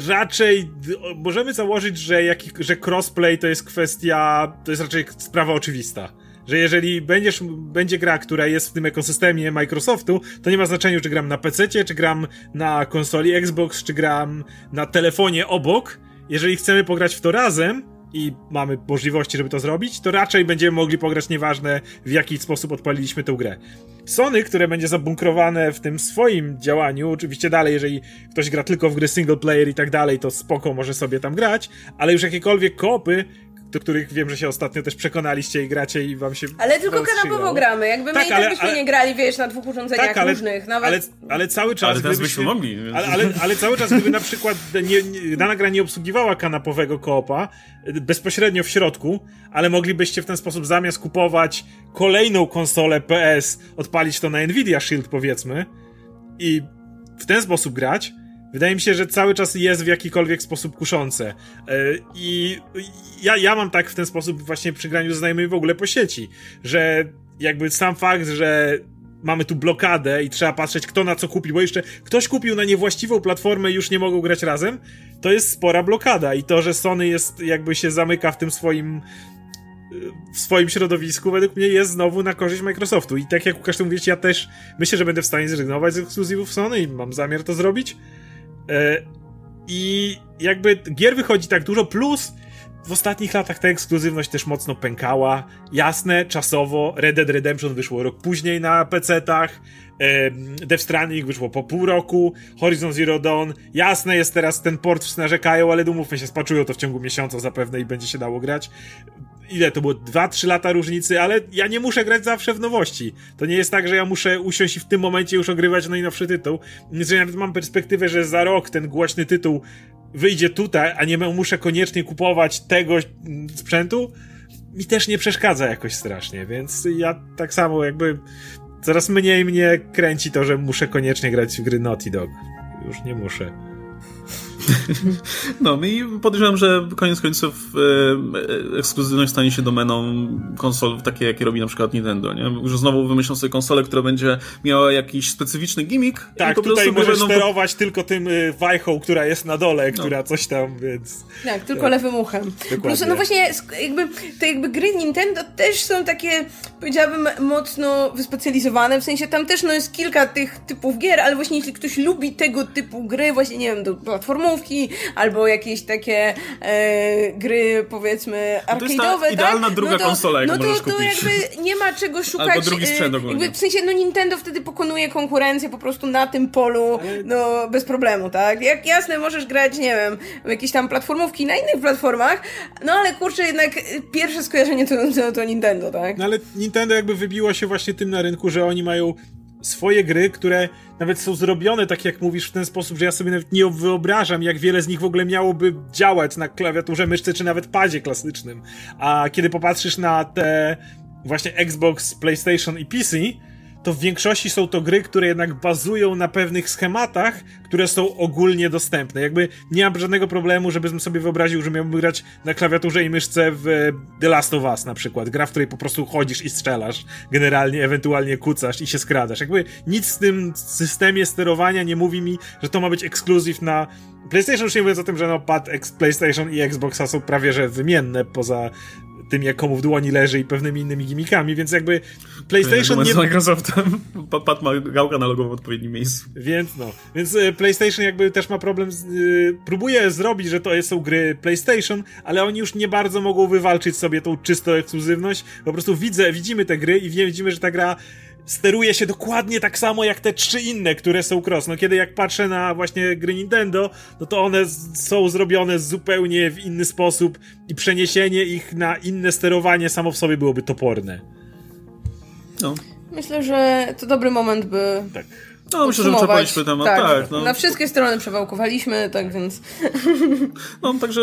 raczej możemy założyć, że, jaki, że crossplay to jest kwestia, to jest raczej sprawa oczywista. Że jeżeli będziesz, będzie gra, która jest w tym ekosystemie Microsoftu, to nie ma znaczenia, czy gram na PC, czy gram na konsoli Xbox, czy gram na telefonie obok. Jeżeli chcemy pograć w to razem i mamy możliwości, żeby to zrobić, to raczej będziemy mogli pograć nieważne w jaki sposób odpaliliśmy tę grę. Sony, które będzie zabunkrowane w tym swoim działaniu, oczywiście dalej, jeżeli ktoś gra tylko w gry single player i tak dalej, to spoko może sobie tam grać, ale już jakiekolwiek kopy, do których wiem, że się ostatnio też przekonaliście i gracie i wam się Ale tylko kanapowo gramy, jakby my Tak, i tak ale- byśmy ale- nie grali, wiesz, na dwóch urządzeniach Tak, ale, różnych, nawet... ale, ale cały czas. Ale teraz byśmy mogli, więc- Ale, ale, ale cały czas, gdyby na przykład nie, nie, dana gra nie obsługiwała kanapowego koopa y, bezpośrednio w środku, ale moglibyście w ten sposób zamiast kupować kolejną konsolę PS, odpalić to na Nvidia Shield powiedzmy i w ten sposób grać, wydaje mi się, że cały czas jest w jakikolwiek sposób kuszące. E, I ja, ja mam tak w ten sposób właśnie przy graniu ze znajomymi w ogóle po sieci, że jakby sam fakt, że mamy tu blokadę i trzeba patrzeć kto na co kupi, bo jeszcze ktoś kupił na niewłaściwą platformę i już nie mogą grać razem, to jest spora blokada i to, że Sony jest jakby się zamyka w tym swoim w swoim środowisku, według mnie jest znowu na korzyść Microsoftu. I tak jak Łukasz to mówisz, ja też myślę, że będę w stanie zrezygnować z ekskluzywów Sony i mam zamiar to zrobić. E, I jakby gier wychodzi tak dużo, plus w ostatnich latach ta ekskluzywność też mocno pękała. Jasne, czasowo, Red Dead Redemption wyszło rok później na PC-tach, em, Death Stranding wyszło po pół roku, Horizon Zero Dawn, jasne jest teraz ten port, wszyscy narzekają, ale umówmy się, spaczują to w ciągu miesiąca zapewne i będzie się dało grać. Ile to było? 2-3 lata różnicy, ale ja nie muszę grać zawsze w nowości. To nie jest tak, że ja muszę usiąść i w tym momencie już ogrywać najnowszy tytuł. Więc ja nawet mam perspektywę, że za rok ten głośny tytuł wyjdzie tutaj, a nie muszę koniecznie kupować tego sprzętu, mi też nie przeszkadza jakoś strasznie, więc ja tak samo jakby coraz mniej mnie kręci to, że muszę koniecznie grać w gry Naughty Dog. Już nie muszę. No i podejrzewam, że koniec końców e, ekskluzywność stanie się domeną konsol takie, jakie robi na przykład Nintendo, nie? Że znowu wymyślą sobie konsolę, która będzie miała jakiś specyficzny gimmick Tak, i tutaj możesz będą... sterować tylko tym y, wajchą, która jest na dole, która coś tam, więc... Tak, tylko lewym uchem. Plus, no właśnie, jakby, te jakby gry Nintendo też są takie, powiedziałabym, mocno wyspecjalizowane, w sensie tam też no jest kilka tych typów gier, ale właśnie jeśli ktoś lubi tego typu gry, właśnie, nie wiem, do platformówki, albo jakieś takie e, gry, powiedzmy, to jest ta arcade'owe, tak? idealna druga no to, konsola, jaką no to, to kupić. jakby nie ma czego szukać. Albo drugi sprzęt e, ogólnie. jakby, w sensie, no Nintendo wtedy pokonuje konkurencję po prostu na tym polu, no bez problemu, tak? Jak jasne, możesz grać, nie wiem, w jakieś tam platformówki na innych platformach, no ale kurczę, jednak y, pierwsze skojarzenie to, to, to Nintendo, tak? No ale Nintendo jakby wybiło się właśnie tym na rynku, że oni mają swoje gry, które nawet są zrobione, tak jak mówisz, w ten sposób, że ja sobie nawet nie wyobrażam, jak wiele z nich w ogóle miałoby działać na klawiaturze, myszce, czy nawet padzie klasycznym. A kiedy popatrzysz na te właśnie Xbox, PlayStation i PC, to w większości są to gry, które jednak bazują na pewnych schematach, które są ogólnie dostępne. Jakby nie mam żadnego problemu, żebym sobie wyobraził, że miałbym grać na klawiaturze i myszce w e, The Last of Us na przykład. Gra, w której po prostu chodzisz i strzelasz, generalnie, ewentualnie kucasz i się skradasz. Jakby nic w tym systemie sterowania nie mówi mi, że to ma być ekskluzyw na PlayStation, już nie mówiąc o tym, że no pad PlayStation i Xboxa są prawie że wymienne, poza tym, jak komu w dłoni leży i pewnymi innymi gimmickami, więc jakby PlayStation nie... Z Microsoftem Pa- Pat ma gałkę analogową w odpowiednim miejscu. Więc no, więc y, PlayStation jakby też ma problem, z, y, próbuje zrobić, że to są gry PlayStation, ale oni już nie bardzo mogą wywalczyć sobie tą czystą ekskluzywność. Po prostu widzę, widzimy te gry i widzimy, że ta gra steruje się dokładnie tak samo jak te trzy inne, które są cross. No kiedy jak patrzę na właśnie gry Nintendo, no to one są zrobione zupełnie w inny sposób i przeniesienie ich na inne sterowanie samo w sobie byłoby toporne. No. Myślę, że to dobry moment, by Tak. No, myślę, że przepaliśmy temat. Tak, tak no. Na wszystkie strony przewałkowaliśmy, tak więc. No, także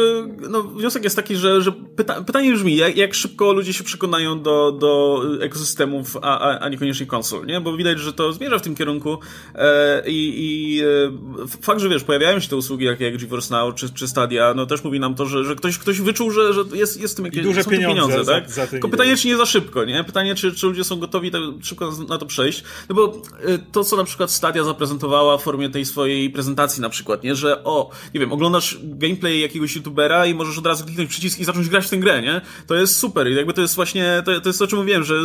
no, wniosek jest taki, że, że pyta pytanie brzmi, jak, jak szybko ludzie się przekonają do, do ekosystemów, a, a, a niekoniecznie konsol, nie? Bo widać, że to zmierza w tym kierunku e, i, i e, fakt, że wiesz, pojawiają się te usługi jak, jak GeForce Now czy, czy Stadia, no też mówi nam to, że, że ktoś, ktoś wyczuł, że, że jest, jest w tym jakieś duże pieniądze, pieniądze za, tak? Za Tylko pytanie, czy nie za szybko, nie? Pytanie, czy, czy ludzie są gotowi tak szybko na to przejść. No bo e, to, co na przykład Stadia zaprezentowała w formie tej swojej prezentacji na przykład, nie? Że o, nie wiem, oglądasz gameplay jakiegoś youtubera i możesz od razu kliknąć przycisk i zacząć grać w tę grę, nie? To jest super i jakby to jest właśnie, to, to jest o czym mówiłem, że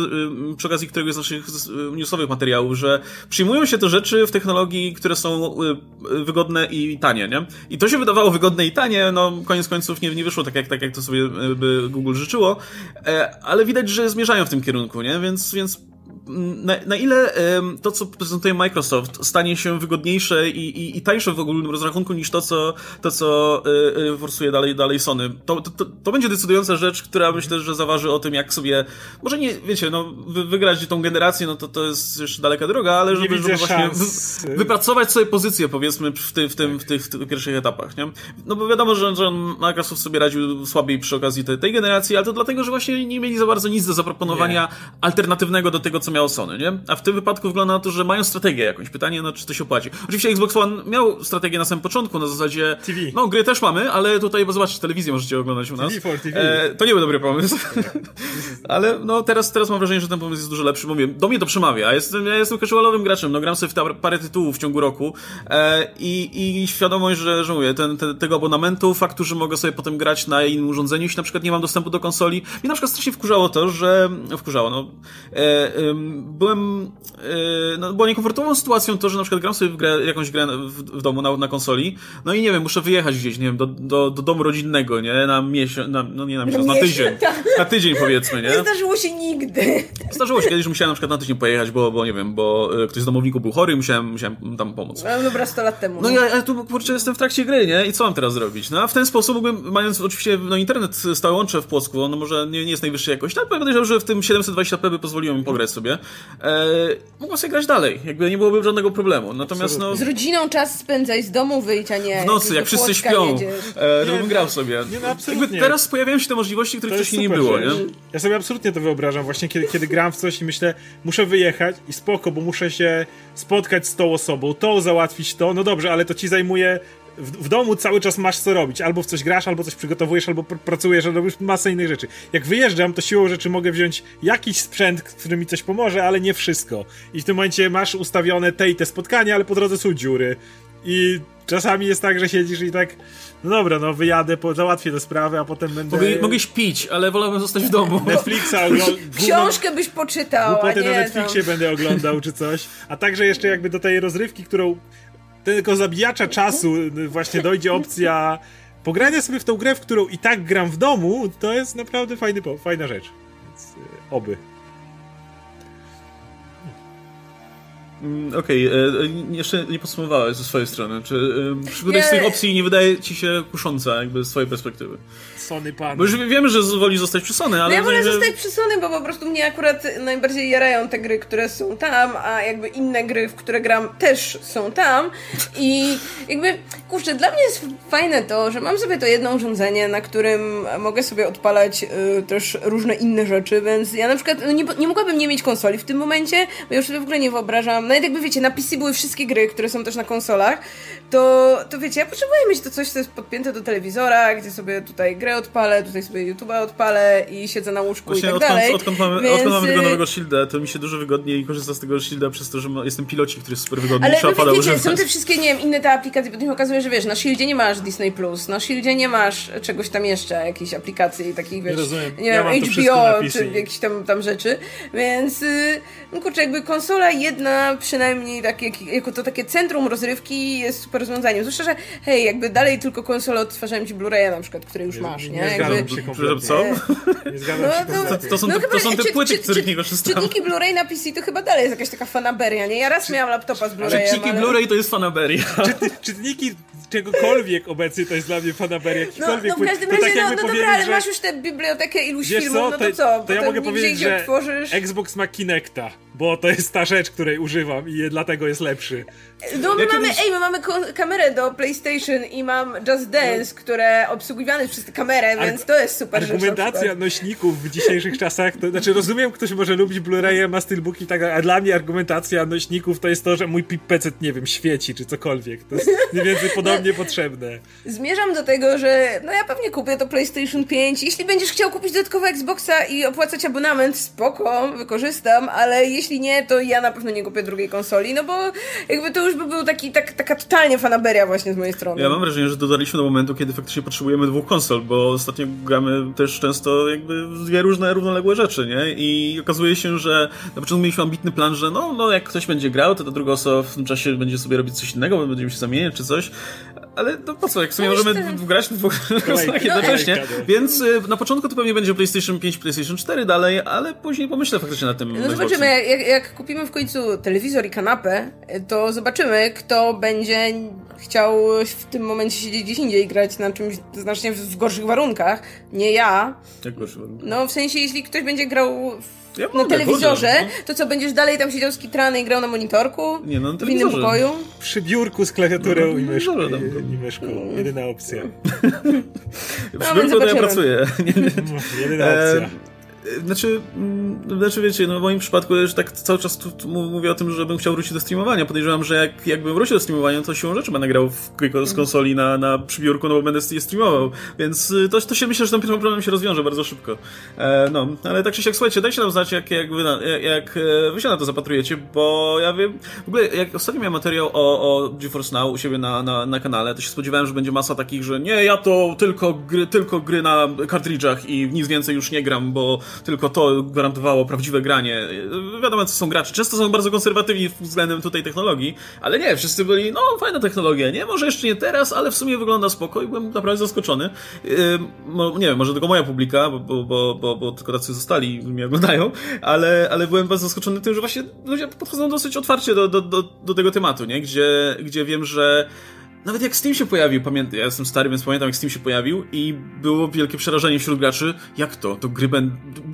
przy okazji któregoś z naszych newsowych materiałów, że przyjmują się te rzeczy w technologii, które są y, wygodne i tanie, nie? I to się wydawało wygodne i tanie, no koniec końców nie, nie wyszło tak jak, tak, jak to sobie y, by Google życzyło, e, ale widać, że zmierzają w tym kierunku, nie? Więc, więc na, na ile um, to, co prezentuje Microsoft, stanie się wygodniejsze i, i, i tańsze w ogólnym rozrachunku niż to, co, to, co y, forsuje dalej, dalej Sony, to, to, to, będzie decydująca rzecz, która myślę, że zaważy o tym, jak sobie, może nie, wiecie, no, wy, wygrać tą generację, no to to jest jeszcze daleka droga, ale żeby, żeby właśnie wy, wypracować sobie pozycję, powiedzmy, w, ty, w, tym, w, tych, w tych pierwszych etapach, nie? No bo wiadomo, że, że Microsoft sobie radził słabiej przy okazji tej, tej generacji, ale to dlatego, że właśnie nie mieli za bardzo nic do zaproponowania nie. alternatywnego do tego, co miało Sony, nie? A w tym wypadku wygląda na to, że mają strategię jakąś. Pytanie, no czy to się opłaci. Oczywiście Xbox One miał strategię na samym początku, na zasadzie... TV. No, gry też mamy, ale tutaj, bo zobaczcie, telewizję możecie oglądać u nas. TV for TV. E, to nie był dobry pomysł. ale no, teraz, teraz mam wrażenie, że ten pomysł jest dużo lepszy, bo mówię, do mnie to przemawia. Ja jestem, ja jestem casualowym graczem, no gram sobie w ta, parę tytułów w ciągu roku e, i, i świadomość, że, że mówię, ten, ten, tego abonamentu, faktu, że mogę sobie potem grać na innym urządzeniu, jeśli na przykład nie mam dostępu do konsoli. Mnie na przykład strasznie wkurzało to, że... Wkurzało, no... E, byłem Yy, no, była niekomfortową sytuacją to, że na przykład gram sobie w grę, jakąś grę w, w domu na, na, konsoli, no i nie wiem, muszę wyjechać gdzieś, nie wiem, do, do, do domu rodzinnego, nie, na miesiąc, na, no nie na miesiąc, na tydzień, na tydzień powiedzmy, nie? Nie zdarzyło się nigdy. Zdarzyło się kiedyś, że musiałem na przykład na tydzień pojechać, bo, bo nie wiem, bo e, ktoś z domowników był chory i musiałem, musiałem tam pomóc. No dobra, 100 lat temu. No, no ja, ja tu kurczę jestem w trakcie gry, nie? I co mam teraz zrobić? No a w ten sposób mógłbym, mając oczywiście no, internet stałe łącze w Płocku, on może nie, nie jest najwyższej jakości, ale podejrzewam, że w tym 720p by pozwoliło mi pograć sobie. E, mogłem sobie grać dalej, jakby nie byłoby żadnego problemu. Natomiast no... Z rodziną czas spędzaj, z domu wyjść, a nie... W nocy, jak wszyscy śpią, e, żebym grał sobie. Nie, no absolutnie. teraz pojawiają się te możliwości, których wcześniej nie było, nie? Ja sobie absolutnie to wyobrażam, właśnie kiedy, kiedy gram w coś i myślę, muszę wyjechać i spoko, bo muszę się spotkać z tą osobą, to załatwić to, no dobrze, ale to ci zajmuje w, w, domu cały czas masz co robić. Albo w coś grasz, albo coś przygotowujesz, albo pr pracujesz, albo robisz masę innych rzeczy. Jak wyjeżdżam, to siłą rzeczy mogę wziąć jakiś sprzęt, który mi coś pomoże, ale nie wszystko. I w tym momencie masz ustawione te i te spotkania, ale po drodze są dziury. I czasami jest tak, że siedzisz i tak, no dobra, no wyjadę, po, załatwię tę sprawę, a potem będę... Mogę, mogę śpić, ale wolałbym zostać w domu. Netflixa oglądał. Książkę byś poczytał, Głupoty a nie na Netflixie tam. będę oglądał czy coś. A także jeszcze jakby do tej rozrywki, którą tylko zabijacza czasu właśnie dojdzie opcja pogrania sobie w tą grę, w którą i tak gram w domu, to jest naprawdę fajny, fajna rzecz. Więc oby. Okej, okay, jeszcze nie podsumowałeś ze swojej strony. Czy y, któraś z tych opcji nie wydaje ci się kusząca jakby z twojej perspektywy? Sony pan. Bo już wiemy, że woli zostać przy Sony, ale... No ja wolę że... zostać przy Sony, bo po prostu mnie akurat najbardziej jarają te gry, które są tam, a jakby inne gry, w które gram też są tam i jakby, kurczę, dla mnie jest fajne to, że mam sobie to jedno urządzenie, na którym mogę sobie odpalać y, też różne inne rzeczy, więc ja na przykład no nie, nie mogłabym nie mieć konsoli w tym momencie, bo ja już sobie w ogóle nie wyobrażam, nawet jakby wiecie, na PC były wszystkie gry, które są też na konsolach, to, to wiecie, ja potrzebuję mieć to coś, co jest podpięte do telewizora, gdzie sobie tutaj grę odpalę, tutaj sobie YouTube'a odpalę i siedzę na łóżku Właśnie i tak odkąd, dalej. Odkąd mamy, Więc... odkąd mamy tego nowego shielda, to mi się dużo wygodniej korzysta z tego shielda przez to, że jestem pilocik, który jest super wygodny Ale no, wiecie, są te wszystkie, nie wiem, inne te aplikacje, potem się okazuje, że wiesz, na Shieldzie nie masz Disney+, Plus, na Shieldzie nie masz czegoś tam jeszcze, jakiejś aplikacji takich, wiesz, rozumiem. nie Ja wiem, to HBO, czy jakieś tam, tam rzeczy, więc, yy, no kurczę, jakby konsola jedna przynajmniej tak, jak, jako to takie centrum rozrywki jest super rozwiązaniem. Zwłaszcza, że hej, jakby dalej tylko konsole odtwarzają ci Blu-raya na przykład, które już Nie- masz, nie nie? zgadzam jakby... się Że co? Nie zgadzam się No, no, kompletnie. To są, te, chyba- to są te czy- płyty, czy- których czy- nie korzystam. Czytniki Blu-ray na PC to chyba dalej jest jakaś taka fanaberia, nie? Ja raz miałam laptopa z Blu-rayem, Czytniki ale... Blu-ray to jest fanaberia. Czyty, czytniki czegokolwiek obecnie to jest dla mnie fanaberia. No, jakikolwiek no w każdym To razie, tak no, jakby no dobra, ale że- masz już tę bibliotekę iluś filmów, no to, to co? to ja Potem mogę powiedzieć, idzie że. Xbox ma Kinecta, bo to jest ta rzecz, której używam i dlatego jest lepszy. No my Ja mamy, kiedyś- ej, my mamy kamerę do PlayStation i mam Just Dance, które obsługiwane jest przez tę kamerę, Arg- więc to jest super Argumentacja nośników w dzisiejszych czasach, to znaczy rozumiem, ktoś może lubić Blu-raye, ma steelbooki i tak dalej, a dla mnie argumentacja nośników to jest to, że mój PC, nie wiem, świeci czy cokolwiek. To jest mniej więcej podobnie potrzebne. Zmierzam do tego, że no ja pewnie kupię to PlayStation 5. Jeśli będziesz chciał kupić dodatkowo Xboxa i opłacać abonament, spoko, wykorzystam, ale jeśli nie, to ja na pewno nie kupię drugiej konsoli, no bo jakby to już by był taki, tak, taka totalnie fanaberia właśnie z mojej strony. Ja mam wrażenie, że dotarliśmy do momentu, kiedy faktycznie potrzebujemy dwóch konsol, bo ostatnio gramy też często jakby dwie różne, równoległe rzeczy, nie? I okazuje się, że na początku mieliśmy ambitny plan, że no, no jak ktoś będzie grał, to ta druga osoba w tym czasie będzie sobie robić coś innego, bo będziemy się zamieniać czy coś. Ale no po co, jak sobie No możemy to- grać w dwóch konsolach jednocześnie. no. Więc y, na początku to pewnie będzie PlayStation 5, PlayStation 4 dalej, ale później pomyślę faktycznie nad tym. No zobaczymy, jak, jak kupimy w końcu telewizor i kanapę, to zobaczymy, kto będzie chciał w tym momencie siedzieć gdzieś indziej i grać na czymś znacznie w, w gorszych warunkach. Nie ja. Jak proszę. No w sensie, jeśli ktoś będzie grał w, Ja na mogę, telewizorze, kurde, to co, będziesz dalej tam siedział skitrany i grał na monitorku? Nie, no, na W innym telewizorze. pokoju? Przy biurku z klawiaturą No, i myszką. dobra, dobra. I myszką. Jedyna opcja. W więc biurku to ja zobaczymy. pracuję. Nie, nie. Jedyna E, opcja. Znaczy, mm, znaczy wiecie, no w moim przypadku już tak cały czas tu, tu mówię o tym, że bym chciał wrócić do streamowania. Podejrzewam, że jak, jakbym wrócił do streamowania, to siłą rzeczy będę grał w, z konsoli na, na przybiórku, no bo będę je streamował. Więc y, to, to się myślę, że ten problem się rozwiąże bardzo szybko. E, no, ale tak czy siak, słuchajcie, dajcie nam znać, jak, jak, wy, na, jak, e, wy się na to zapatrujecie, bo ja wiem, w ogóle jak ostatnio miałem materiał o, o GeForce Now u siebie na, na, na kanale, to się spodziewałem, że będzie masa takich, że nie, ja to tylko gry, tylko gry na kartridżach i nic więcej już nie gram, bo tylko to gwarantowało prawdziwe granie. Wiadomo, co są gracze. Często są bardzo konserwatywni względem tutaj technologii, ale nie, wszyscy byli, no fajna technologia, nie? Może jeszcze nie teraz, ale w sumie wygląda spoko i byłem naprawdę zaskoczony. Nie wiem, może tylko moja publika, bo, bo, bo, bo, tylko tacy zostali mnie oglądają, ale, ale byłem bardzo zaskoczony tym, że właśnie ludzie podchodzą dosyć otwarcie do, do, do, do tego tematu, nie? Gdzie, gdzie wiem, że nawet jak Steam się pojawił, pamiętam, ja jestem stary, więc pamiętam jak Steam się pojawił i było wielkie przerażenie wśród graczy. Jak to? To gry ben...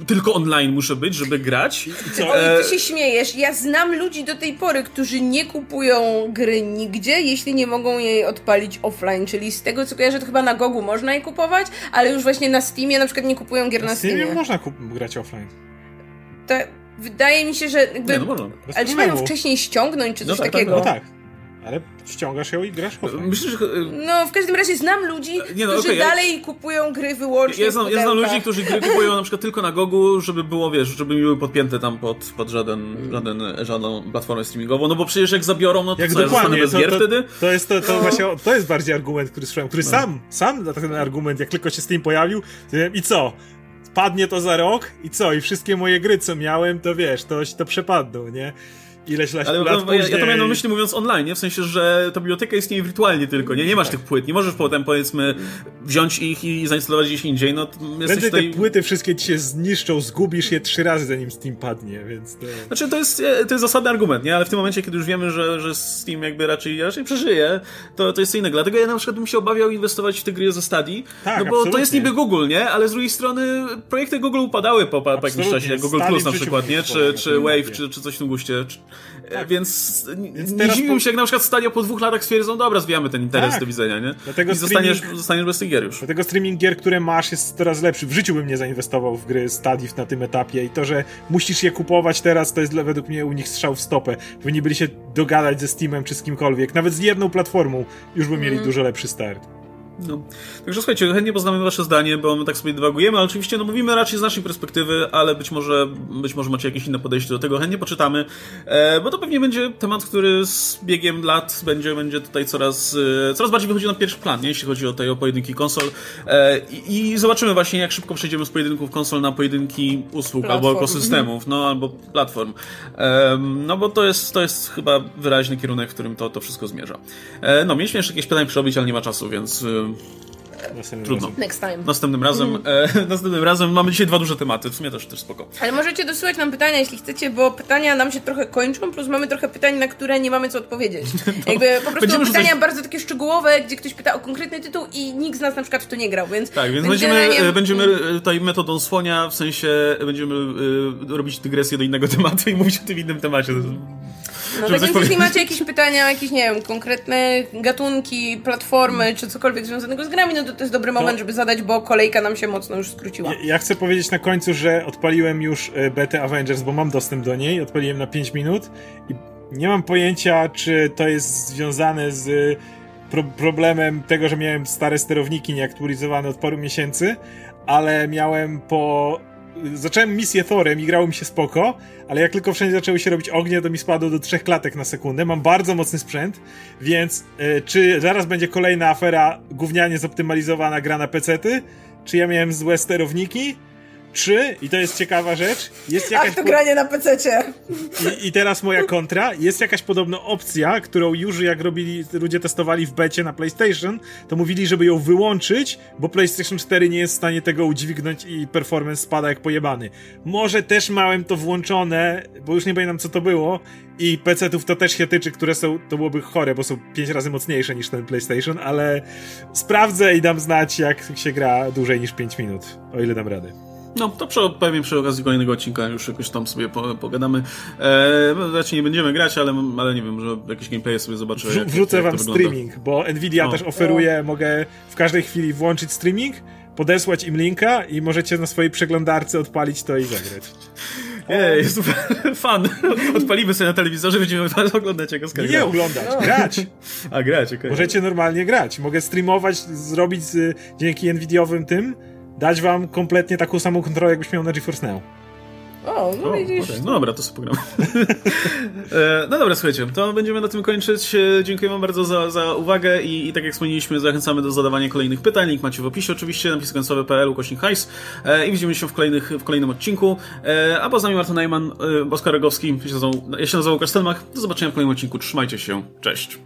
tylko online muszę być, żeby grać? Co? Oj, E, ty się śmiejesz. Ja znam ludzi do tej pory, którzy nie kupują gry nigdzie, jeśli nie mogą jej odpalić offline. Czyli z tego co kojarzę, to chyba na Gogu można je kupować, ale już właśnie na Steamie na przykład nie kupują gier na Na Steamie Steamie. można kup- grać offline. To wydaje mi się, że jakby... Nie, no można. Ale trzeba ją wcześniej ściągnąć, czy No coś tak, tak, takiego. No tak. Ale ściągasz ją i grasz offline. Myślę, że... No, w każdym razie znam ludzi, Nie, no, którzy ja- dalej kupują gry wyłącznie Ja znam, ja znam ludzi, którzy gry kupują na przykład tylko na Gogu, żeby było, wiesz, żeby mi były podpięte tam pod, pod żaden, żaden, żadną platformę streamingową, no bo przecież jak zabiorą, no to Jak co, ja dokładnie, bez to, gier to, wtedy? to jest to, to właśnie, to jest bardziej argument, który słyszałem, który sam, sam na ten argument, jak tylko się Steam pojawił, to wiem, i co? Padnie to za rok i co? I wszystkie moje gry, co miałem, to wiesz, to, to przepadną, nie? Ileś lat, Ale lat no, ja, później... ja to miałem na myśli mówiąc online, nie? W sensie, że ta biblioteka istnieje wirtualnie tylko, nie? Nie masz tych płyt, nie możesz potem powiedzmy wziąć ich i zainstalować gdzieś indziej, no to Prędzej tutaj... te płyty wszystkie ci się zniszczą, zgubisz je trzy razy zanim Steam padnie, więc to... Znaczy, to jest, e, to jest zasadny argument, nie? Ale w tym momencie, kiedy już wiemy, że, że Steam jakby raczej, raczej przeżyje, to, to jest co innego. Dlatego ja na przykład bym się obawiał inwestować w te gry ze Stadii, Tak, no bo to absolutnie. jest niby Google, nie? Ale z drugiej strony projekty Google upadały po, po, jakimś czasie, jak Google Plus na przykład, nie? Czy, czy Wave, czy, czy coś w tym guście. Czy, e, Więc, Więc nie dziwiłbym się, jak na przykład Stadia po dwóch latach stwierdzą, dobra, zwijamy ten interes Tak. do widzenia, nie? Dlatego I zostaniesz, zostaniesz bez tych gier już. Dlatego streaming gier, które masz, jest coraz lepszy. W życiu bym nie zainwestował w gry Stadif na tym etapie i to, że musisz je kupować teraz, to jest według mnie u nich strzał w stopę. Powinni byli się dogadać ze Steamem czy z kimkolwiek. Nawet z jedną platformą już by mieli dużo lepszy start. No. Także słuchajcie, chętnie poznamy wasze zdanie, bo my tak sobie dywagujemy, ale oczywiście no, mówimy raczej z naszej perspektywy, ale być może, być może macie jakieś inne podejście do tego, chętnie poczytamy, e, bo to pewnie będzie temat, który z biegiem lat będzie, będzie tutaj coraz, e, coraz bardziej wychodził na pierwszy plan, nie? jeśli chodzi o te o pojedynki konsol e, i, i, zobaczymy właśnie, jak szybko przejdziemy z pojedynków konsol na pojedynki usług platform. albo ekosystemów, no albo platform. No bo to jest, to jest chyba wyraźny kierunek, w którym to, to wszystko zmierza. No, mieliśmy jeszcze jakieś pytania przerobić, ale nie ma czasu, więc Następnym Trudno. razem. Next time. Następnym razem, e, następnym razem mamy dzisiaj dwa duże tematy, w sumie też, też spoko. Ale możecie dosyłać nam pytania, jeśli chcecie, bo pytania nam się trochę kończą, plus mamy trochę pytań, na które nie mamy co odpowiedzieć. Jakby po prostu pytania rzucać- bardzo takie szczegółowe, gdzie ktoś pyta o konkretny tytuł i nikt z nas na przykład w to nie grał, więc... Tak, więc będziemy, generalnie- e, będziemy e, tutaj metodą słonia, w sensie e, będziemy e, robić dygresję do innego tematu i mówić o tym innym temacie. No tak więc jeśli macie jakieś pytania, jakieś, nie wiem, konkretne gatunki, platformy, czy cokolwiek związanego z grami, no to to jest dobry moment, żeby zadać, bo kolejka nam się mocno już skróciła. Ja, ja chcę powiedzieć na końcu, że odpaliłem już e, betę Avengers, bo mam dostęp do niej. Odpaliłem na 5 minut i nie mam pojęcia, czy to jest związane z pro problemem tego, że miałem stare sterowniki nieaktualizowane od paru miesięcy, ale miałem po. Zacząłem misję Thorem i grało mi się spoko, ale jak tylko wszędzie zaczęły się robić ognie, to mi spadło do trzech klatek na sekundę. Mam bardzo mocny sprzęt, więc e, czy zaraz będzie kolejna afera gównianie zoptymalizowana gra na pecety? Czy ja miałem złe sterowniki? Czy, i to jest ciekawa rzecz, jest jakaś... Ach, to granie na pececie. I, I teraz moja kontra. Jest jakaś podobno opcja, którą już jak robili, ludzie testowali w becie na PlayStation, to mówili, żeby ją wyłączyć, bo PlayStation 4 nie jest w stanie tego udźwignąć i performance spada jak pojebany. Może też miałem to włączone, bo już nie pamiętam co to było i PC-ów to też się tyczy, które są, to byłoby chore, bo są 5 razy mocniejsze niż ten PlayStation, ale sprawdzę i dam znać, jak się gra dłużej niż 5 minut, o ile dam radę. No, to przy, pewnie przy okazji kolejnego odcinka już jakoś tam sobie po, pogadamy. E, no, raczej nie będziemy grać, ale, ale nie wiem, że jakieś gameplaye sobie zobaczę. Wrzu- jak- wrzucę jak to wam wygląda. streaming, bo Nvidia O. też oferuje, mogę w każdej chwili włączyć streaming, podesłać im linka i możecie na swojej przeglądarce odpalić to i zagrać. Jej, super, fan. Odpalimy sobie na telewizorze, będziemy oglądać jak Oskar Nie, oglądać, grać. A, grać, okej. Możecie normalnie grać. Mogę streamować, zrobić z, dzięki Nvidiowym tym, dać wam kompletnie taką samą kontrolę, jakbyś miał na GeForce Now. O, no O, widzisz. okej, No dobra, to sobie pogramy. E, no dobra, słuchajcie, to będziemy na tym kończyć. E, Dziękuję wam bardzo za, za uwagę i, i tak jak wspomnieliśmy, zachęcamy do zadawania kolejnych pytań. Link macie w opisie oczywiście, napisy końcowe.pl, ukośnik hajs e, i widzimy się w, kolejnych, w kolejnym odcinku. A poza nami Marta Najman, Oskar Rogowski, ja się nazywam, ja się nazywam Łukasz Stelmach. Do zobaczenia w kolejnym odcinku. Trzymajcie się. Cześć.